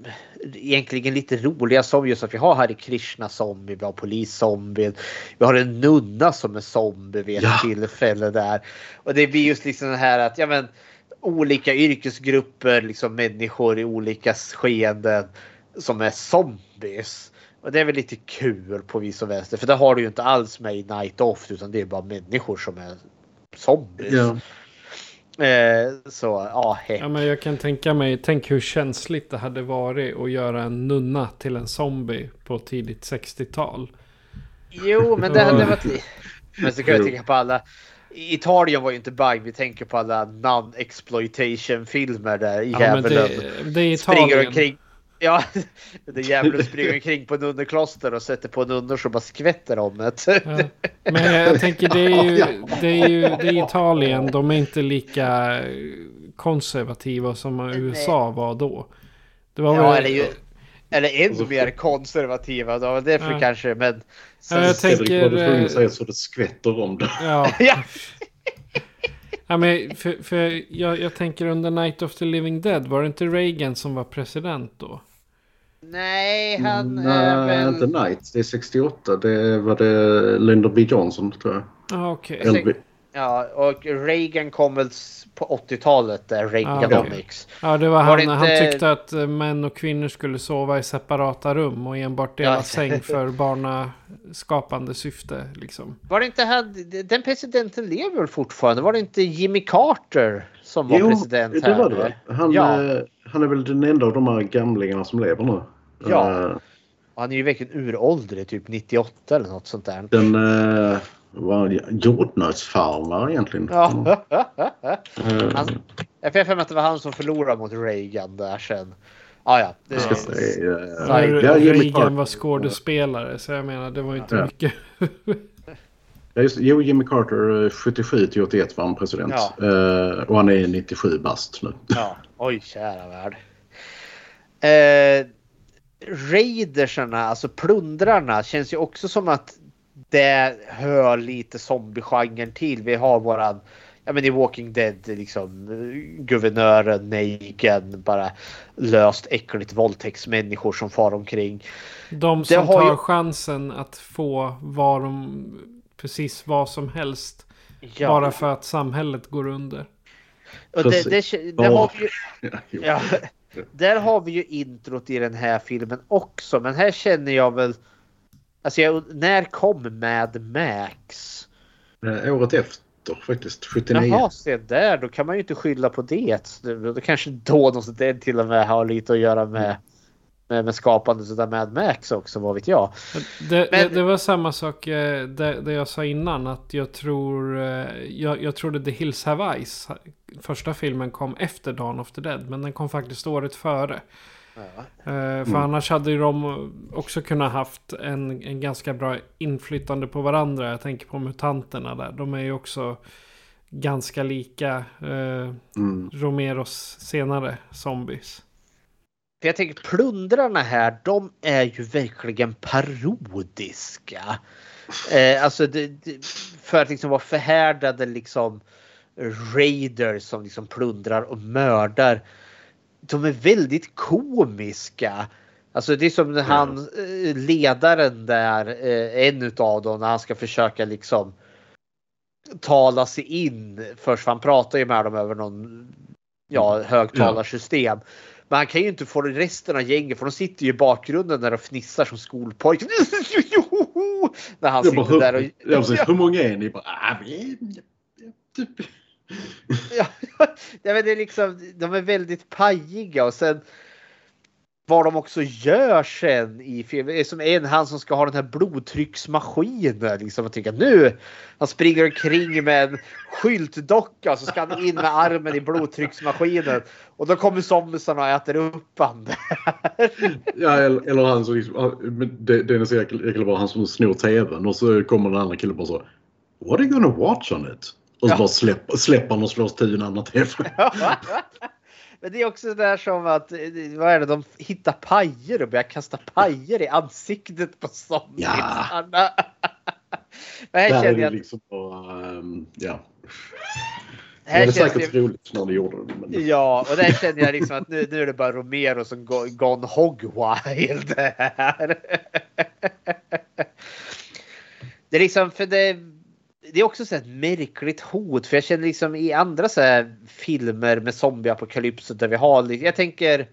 egentligen lite roliga som just att vi har Hare Krishna zombie, vi har poliszombie, vi har en nunna som är zombie vid ett ja. tillfälle där. Och det blir just liksom det här att ja men olika yrkesgrupper, liksom människor i olika skeenden som är zombies. Och det är väl lite kul på vis och vänster för det har du ju inte alls med i Night Off utan det är bara människor som är zombies. Ja. Eh, så ja, heck. ja, men jag kan tänka mig, tänk hur känsligt det hade varit att göra en nunna till en zombie på tidigt 60-tal. Jo, men det hade varit... Men så kan jag tänka på alla... Italien var ju inte bang. Vi tänker på alla non-exploitation filmer där ja, djävulen det, det är Italien. springer omkring Ja, det djävulen springer omkring på nunnekloster och sätter på nunnor som bara skvätter om det. Ja. Men jag tänker det är ju, det är ju det är Italien. De är inte lika konservativa som USA var då. Det var ja, väl... eller, ju, eller ännu mer konservativa då. Därför ja. kanske. Men sen... ja, jag tänker... Du säga så det skvätter om det. Ja. ja. Ja, men för, för jag, jag tänker under Night of the Living Dead, var det inte Reagan som var president då? Nej, han Nej, är väl... inte Knight. Det är 68. Det var det Lyndon B Johnson tror jag. Ah, okay. LB. Ja, och Reagan kom väl på 80-talet där, Reaganomics. Ja, det var, Var han. det Han inte- tyckte att eh, män och kvinnor skulle sova i separata rum och enbart dela Ja. säng för barnaskapande syfte. Liksom. Var det inte han, den presidenten lever väl fortfarande? Var det inte Jimmy Carter som var Jo, president det här? var det. Han, Ja. eh, han är väl den enda av de här gamlingarna som lever nu. Ja. Eh, Han är ju verkligen uråldrig, typ 98 eller något sånt där. Den uh, var jordnötsfarmare egentligen. Ja. Eh, Han, jag får för mig att det var han som förlorade mot Reagan där sen. Ah, ja, det Jag ska säga, eh, Ja, ja, Jimmy Reagan var skådespelare så jag menar det var inte Ja. mycket. Ja, just, jo, Jimmy Carter eh, 77 till 81 var han president. Ja. Eh, och han är 97 bast nu. Ja, oj kära värld. Eh, Raidersarna, alltså plundrarna, känns ju också som att det hör lite zombiegenren till. Vi har våran, ja men i Walking Dead liksom guvernören Negan, bara löst äckligt våldtäktsmänniskor som far omkring. De Det som har tar ju- chansen att få vad de, precis vad som helst. Ja. Bara för att samhället går under. Och det, det, det har vi ju. Ja, där har vi ju introt i den här filmen också. Men här känner jag väl... Alltså jag, när kom Mad Max? Eh, året efter faktiskt, 79. Jaha, se där. Då kan man ju inte skylla på det. Då kanske då det till och med har lite att göra med, med, med skapandet av Mad Max också, vad vet jag. Det, det, Men- det var samma sak eh, det, det jag sa innan. Att jag tror... eh, Jag, jag trodde The Hills Have Eyes. Första filmen kom efter Dawn of the Dead. Men den kom faktiskt året före. Eh, För Mm. annars hade ju de också kunnat haft en, en ganska bra inflytande på varandra. Jag tänker på mutanterna där. De är ju också ganska lika eh, Mm. Romeros senare zombies. För jag tänker plundrarna här, de är ju verkligen parodiska. Eh, alltså det, det, för att liksom vara förhärdade liksom raiders som liksom plundrar och mördar. De är väldigt komiska. Alltså det är som när han, eh, ledaren där, eh, en utav dem, när han ska försöka liksom tala sig in. Först för han pratar ju med dem över någon ja, högtalarsystem. Men han kan ju inte få resten av gänget för de sitter ju i bakgrunden där och fnissar som skolpojkar. när han Jag bara, sitter där och... hur, ja, precis, hur många är ni? Bara, ah, vi typ. Ja, ja, men det är liksom, de är väldigt pajiga och sen vad de också gör sen i filmen. Som en han som ska ha den här blodtrycksmaskinen. Liksom, och tycker nu han springer omkring med en skyltdocka så ska han in med armen i blodtrycksmaskinen. Och då kommer zombiesarna och äter upp han. Ja, eller, eller han som liksom, det, det är så jäkla, bra, han som snor tvn och så kommer den andra killen bara så What are you gonna watch on it? Och så Ja. bara släpper, släpper han och slår till en annan tv. Men det är också där som att, eh, vad är det, de hittar pajer och börjar kasta pajer i ansiktet på zombiesarna. Men här Där känner jag, liksom bara, ehm, ja. Det här är det säkert det, roligt när de gjorde det. Men... ja, och där känner jag liksom att nu, nu är det bara Romero som go- gone hog wild här. Det är liksom, för det, det är också så ett märkligt hot. För jag känner liksom i andra så här filmer med zombieapokalypser där vi har, jag tänker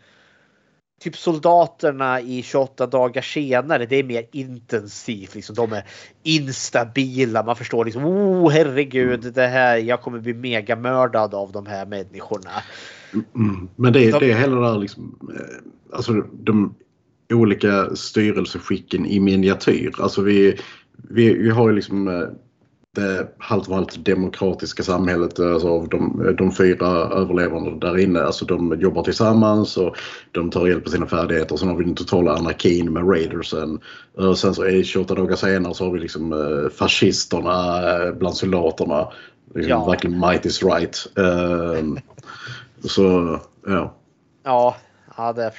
typ soldaterna i 28 dagar senare. Det är mer intensivt. Liksom. De är instabila. Man förstår liksom, oh herregud, det här, jag kommer bli megamördad av de här människorna. Mm. Men det, De- det är hela det där liksom, eh, alltså de olika styrelseskicken i miniatyr. Alltså vi, vi, vi har ju liksom eh, det halvt och halvt demokratiska samhället alltså av de, de fyra överlevande där inne. Alltså de jobbar tillsammans och de tar hjälp av sina färdigheter. Sen har vi den totala anarkin med raidersen. Och sen så är det 28 dagar senare så har vi liksom eh, fascisterna eh, bland soldaterna. Liksom Ja. Verkligen might is right. Så ja. Ja, ja, det, är,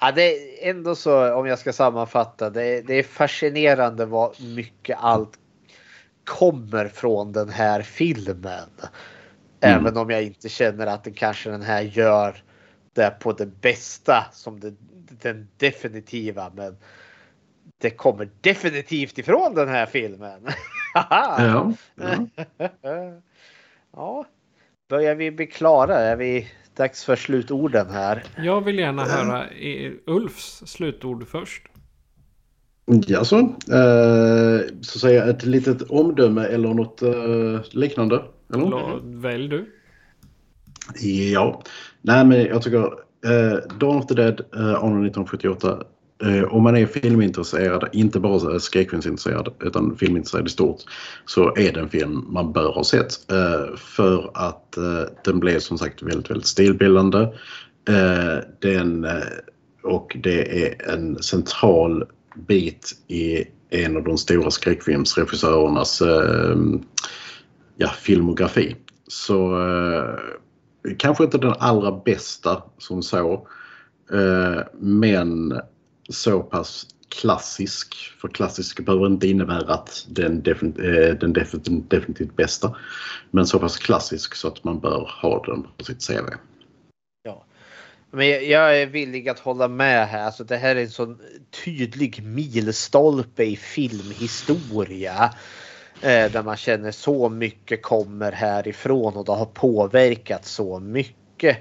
ja, det är ändå så om jag ska sammanfatta. Det, är- det är fascinerande vad mycket allt kommer från den här filmen. Även om jag inte känner att den kanske den här gör det på det bästa som det, den definitiva. Men det kommer definitivt ifrån den här filmen. Ja. ja. ja. Börjar vi bli klara? Är vi dags för slutorden här? Jag vill gärna höra Ulfs slutord först. Ja, så. Eh, så säga ett litet omdöme eller något eh, liknande. Eller? Välj du. Ja, nej men jag tycker eh, Dawn of the Dead, eh, anno 1978. Eh, om man är filmintresserad, inte bara skräckfilmsintresserad utan filmintresserad i stort, så är det en film man bör ha sett. Eh, för att eh, den blev som sagt väldigt, väldigt stilbildande. Eh, den, eh, och det är en central bit i en av de stora skräckfilmsregissörernas eh, ja, filmografi. Så eh, kanske inte den allra bästa som så. Eh, men så pass klassisk. För klassisk behöver inte innebära att den, defin eh, den defin definitivt bästa. Men så pass klassisk så att man bör ha den på sitt CV. Men jag är villig att hålla med här. Alltså det här är en sån tydlig milstolpe i filmhistoria. Eh, där man känner så mycket kommer härifrån och det har påverkat så mycket.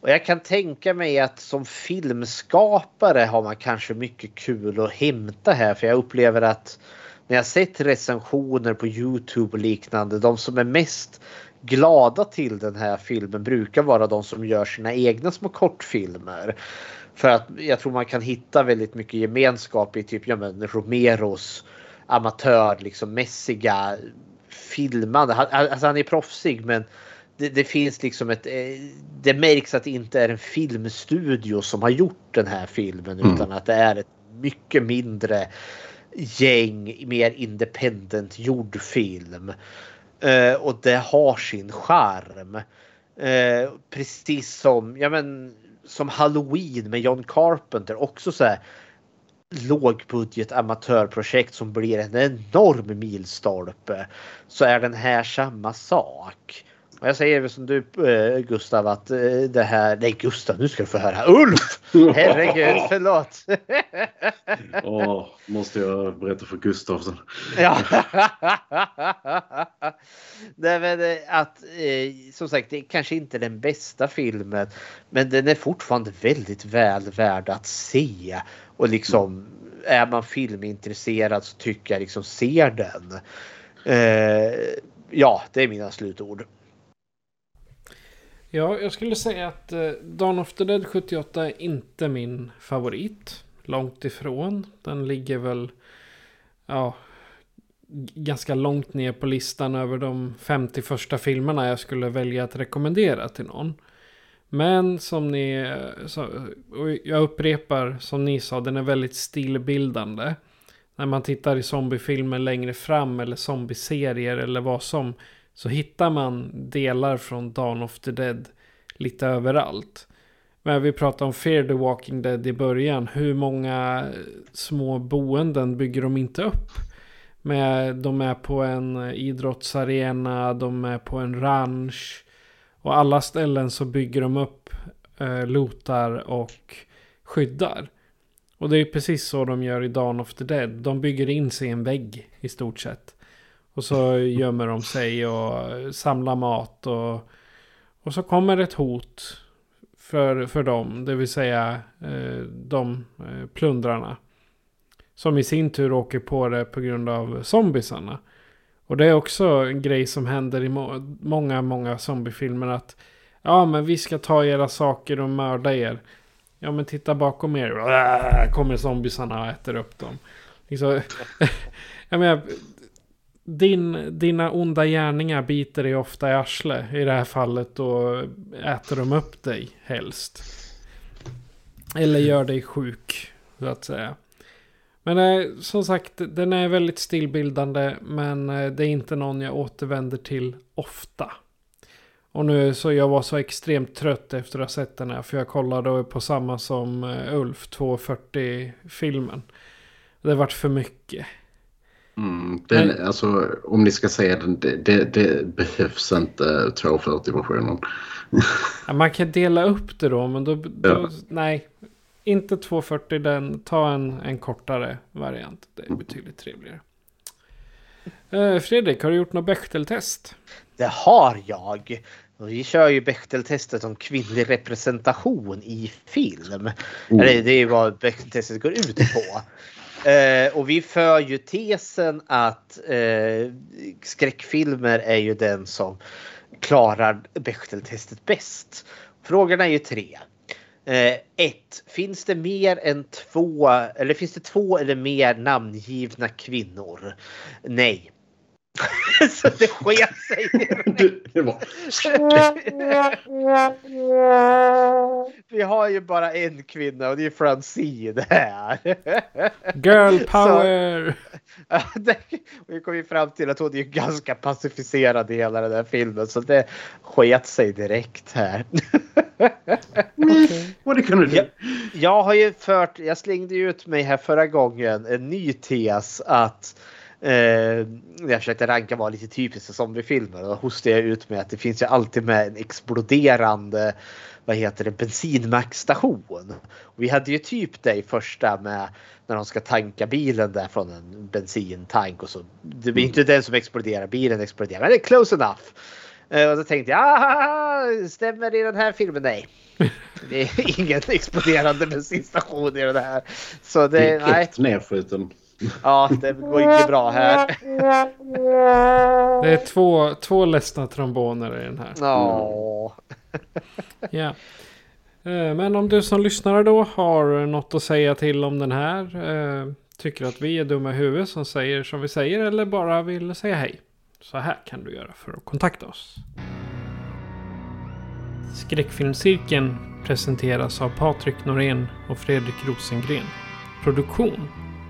Och jag kan tänka mig att som filmskapare har man kanske mycket kul att hämta här för jag upplever att när jag sett recensioner på Youtube och liknande, de som är mest glada till den här filmen brukar vara de som gör sina egna små kortfilmer. För att jag tror man kan hitta väldigt mycket gemenskap i typ ja, men Romeros amatör liksom mässiga filmande. Alltså han är proffsig men det, det, finns liksom ett... Det märks att det inte är en filmstudio som har gjort den här filmen mm. utan att det är ett mycket mindre gäng, mer independent gjord film. Eh, och det har sin charm. Eh, precis som, ja men, som Halloween med John Carpenter. Också så här lågbudget amatörprojekt som blir en enorm milstolpe. Så är den här samma sak. Och jag säger som du eh, Gustav att eh, det här, nej Gustav nu ska du få höra Ulf! Herregud, förlåt! Åh, måste jag berätta för Gustav sen. ja. nej men eh, att som sagt det är kanske inte den bästa filmen men den är fortfarande väldigt väl värd att se. Och liksom är man filmintresserad så tycker jag liksom ser den. ja, det är mina slutord. Ja, jag skulle säga att eh, Dawn of the Dead 78 är inte min favorit. Långt ifrån. Den ligger väl ja, ganska långt ner på listan över de 50 första filmerna jag skulle välja att rekommendera till någon. Men som ni, eh, så, eh, och jag upprepar som ni sa, den är väldigt stilbildande. När man tittar i zombiefilmer längre fram eller zombieserier eller vad som så hittar man delar från Dawn of the Dead lite överallt. Men vi pratade om Fear the Walking Dead i början. Hur många små boenden bygger de inte upp? Med, de är på en idrottsarena, de är på en ranch. Och alla ställen så bygger de upp eh, lotar och skyddar. Och det är precis så de gör i Dawn of the Dead. De bygger in sig i en vägg i stort sett. Och så gömmer de sig och samlar mat. Och, och så kommer ett hot för, för dem. Det vill säga eh, de eh, plundrarna. Som i sin tur åker på det på grund av zombisarna. Och det är också en grej som händer i må många, många zombiefilmer. Att ja, men vi ska ta era saker och mörda er. Ja, men titta bakom er. Kommer zombisarna och äter upp dem. Liksom, jag menar, din, dina onda gärningar biter dig ofta i arsle. I det här fallet då äter de upp dig helst. Eller gör dig sjuk, så att säga. Men eh, som sagt, den är väldigt stillbildande. Men eh, det är inte någon jag återvänder till ofta. Och nu så jag var så extremt trött efter att ha sett den här. För jag kollade på samma som eh, Ulf, 240 filmen. Det vart för mycket. Mm, den, Men, alltså, om ni ska säga den, det, det, det behövs inte 240-versionen. Ja, man kan dela upp det då, men då, då ja. nej. Inte 240, den, ta en, en kortare variant. Det är betydligt trevligare. Eh, Fredrik, har du gjort något Bechteltest? Det har jag. Vi kör ju Bechteltestet om kvinnlig representation i film. Oh. Eller det är vad Bechteltestet går ut på. Eh, och vi för ju tesen att eh, skräckfilmer är ju den som klarar Bechteltestet bäst. Frågorna är ju tre. Eh, ett, finns det mer än två eller finns det två eller mer namngivna kvinnor? Nej. Så det sket sig. Det var... Vi har ju bara en kvinna och det är Francine här. Girl power! Det- Vi kom ju fram till att hon är ganska pacificerad i hela den här filmen så det sket sig direkt här. Vad det kunde du? Jag, jag har ju fört, jag slängde ut mig här förra gången, en ny tes att eh, jag försökte ranka vad lite typiskt för zombiefilmer och hostade jag ut med att det finns ju alltid med en exploderande vad heter det, bensinmackstation. Vi hade ju typ det i första med när de ska tanka bilen där från en bensintank och så. Det blir inte den som exploderar, bilen exploderar. Men det är close enough. Eh, Och då tänkte jag, ah, stämmer det i den här filmen? Nej. Det är ingen exploderande bensinstation i den här. Så Det är nej. rätt nerskjuten. Ja, det går inte bra här. Det är två, två ledsna tromboner i den här. Ja. Ja. Eh, Men om du som lyssnare då har något att säga till om den här. eh, Tycker att vi är dumma i huvudet som säger som vi säger eller bara vill säga hej. Så här kan du göra för att kontakta oss. Skräckfilmscirkeln presenteras av Patrik Norén och Fredrik Rosengren. Produktion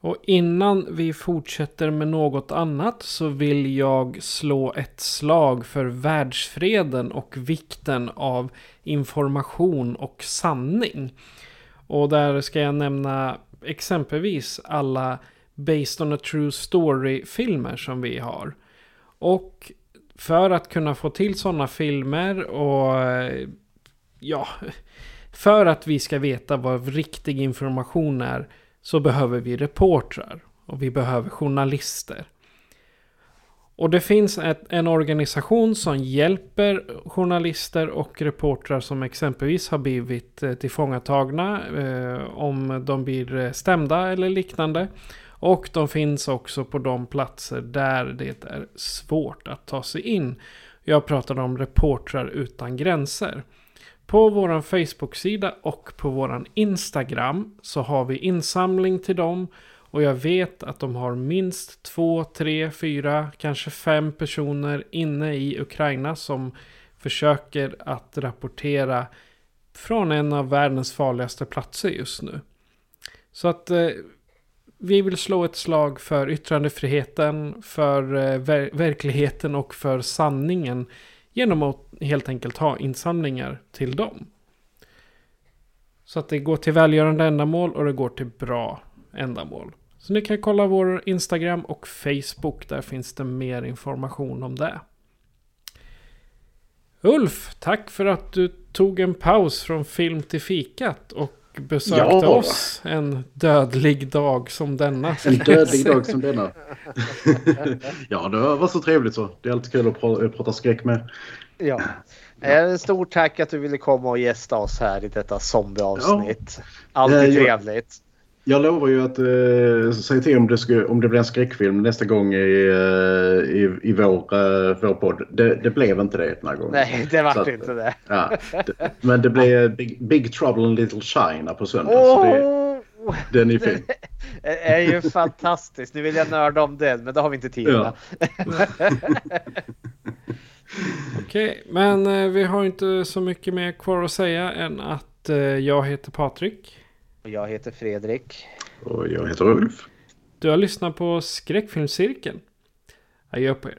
Och innan vi fortsätter med något annat så vill jag slå ett slag för världsfreden och vikten av information och sanning. Och där ska jag nämna exempelvis alla Based on a True Story-filmer som vi har. Och för att kunna få till sådana filmer och ja, för att vi ska veta vad riktig information är så behöver vi reportrar och vi behöver journalister. Och det finns ett, en organisation som hjälper journalister och reportrar som exempelvis har blivit eh, tillfångatagna eh, om de blir eh, stämda eller liknande. Och de finns också på de platser där det är svårt att ta sig in. Jag pratar om Reportrar utan gränser. På vår Facebook-sida och på vår Instagram så har vi insamling till dem. Och jag vet att de har minst två, tre, fyra, kanske fem personer inne i Ukraina som försöker att rapportera från en av världens farligaste platser just nu. Så att eh, vi vill slå ett slag för yttrandefriheten, för eh, ver verkligheten och för sanningen genom att helt enkelt ha insamlingar till dem. Så att det går till välgörande ändamål och det går till bra ändamål. Så ni kan kolla vår Instagram och Facebook. Där finns det mer information om det. Ulf, tack för att du tog en paus från film till fikat och besökte Ja. oss en dödlig dag som denna. En dödlig dag som denna. ja, det var så trevligt så. Det är alltid kul att pra- prata skräck med. Ja. Eh, Stort tack att du ville komma och gästa oss här i detta zombieavsnitt. Alltid Eh, trevligt. Jag lovar ju att eh, säga till om det, skulle, om det blir en skräckfilm nästa gång i, eh, i, i vår, eh, vår podd. Det, det blev inte det den här gången. Nej, det Så vart att- inte det. Ja, det, men det blev Big, Big Trouble in Little China på söndag. Så det, den är fin. Det är ju fantastiskt. Nu vill jag nörda om den, men det har vi inte tid med. Okej, men eh, vi har inte så mycket mer kvar att säga än att eh, jag heter Patrik. Och jag heter Fredrik. Och jag heter Ulf. Du har lyssnat på Skräckfilmscirkeln. Adjö på er.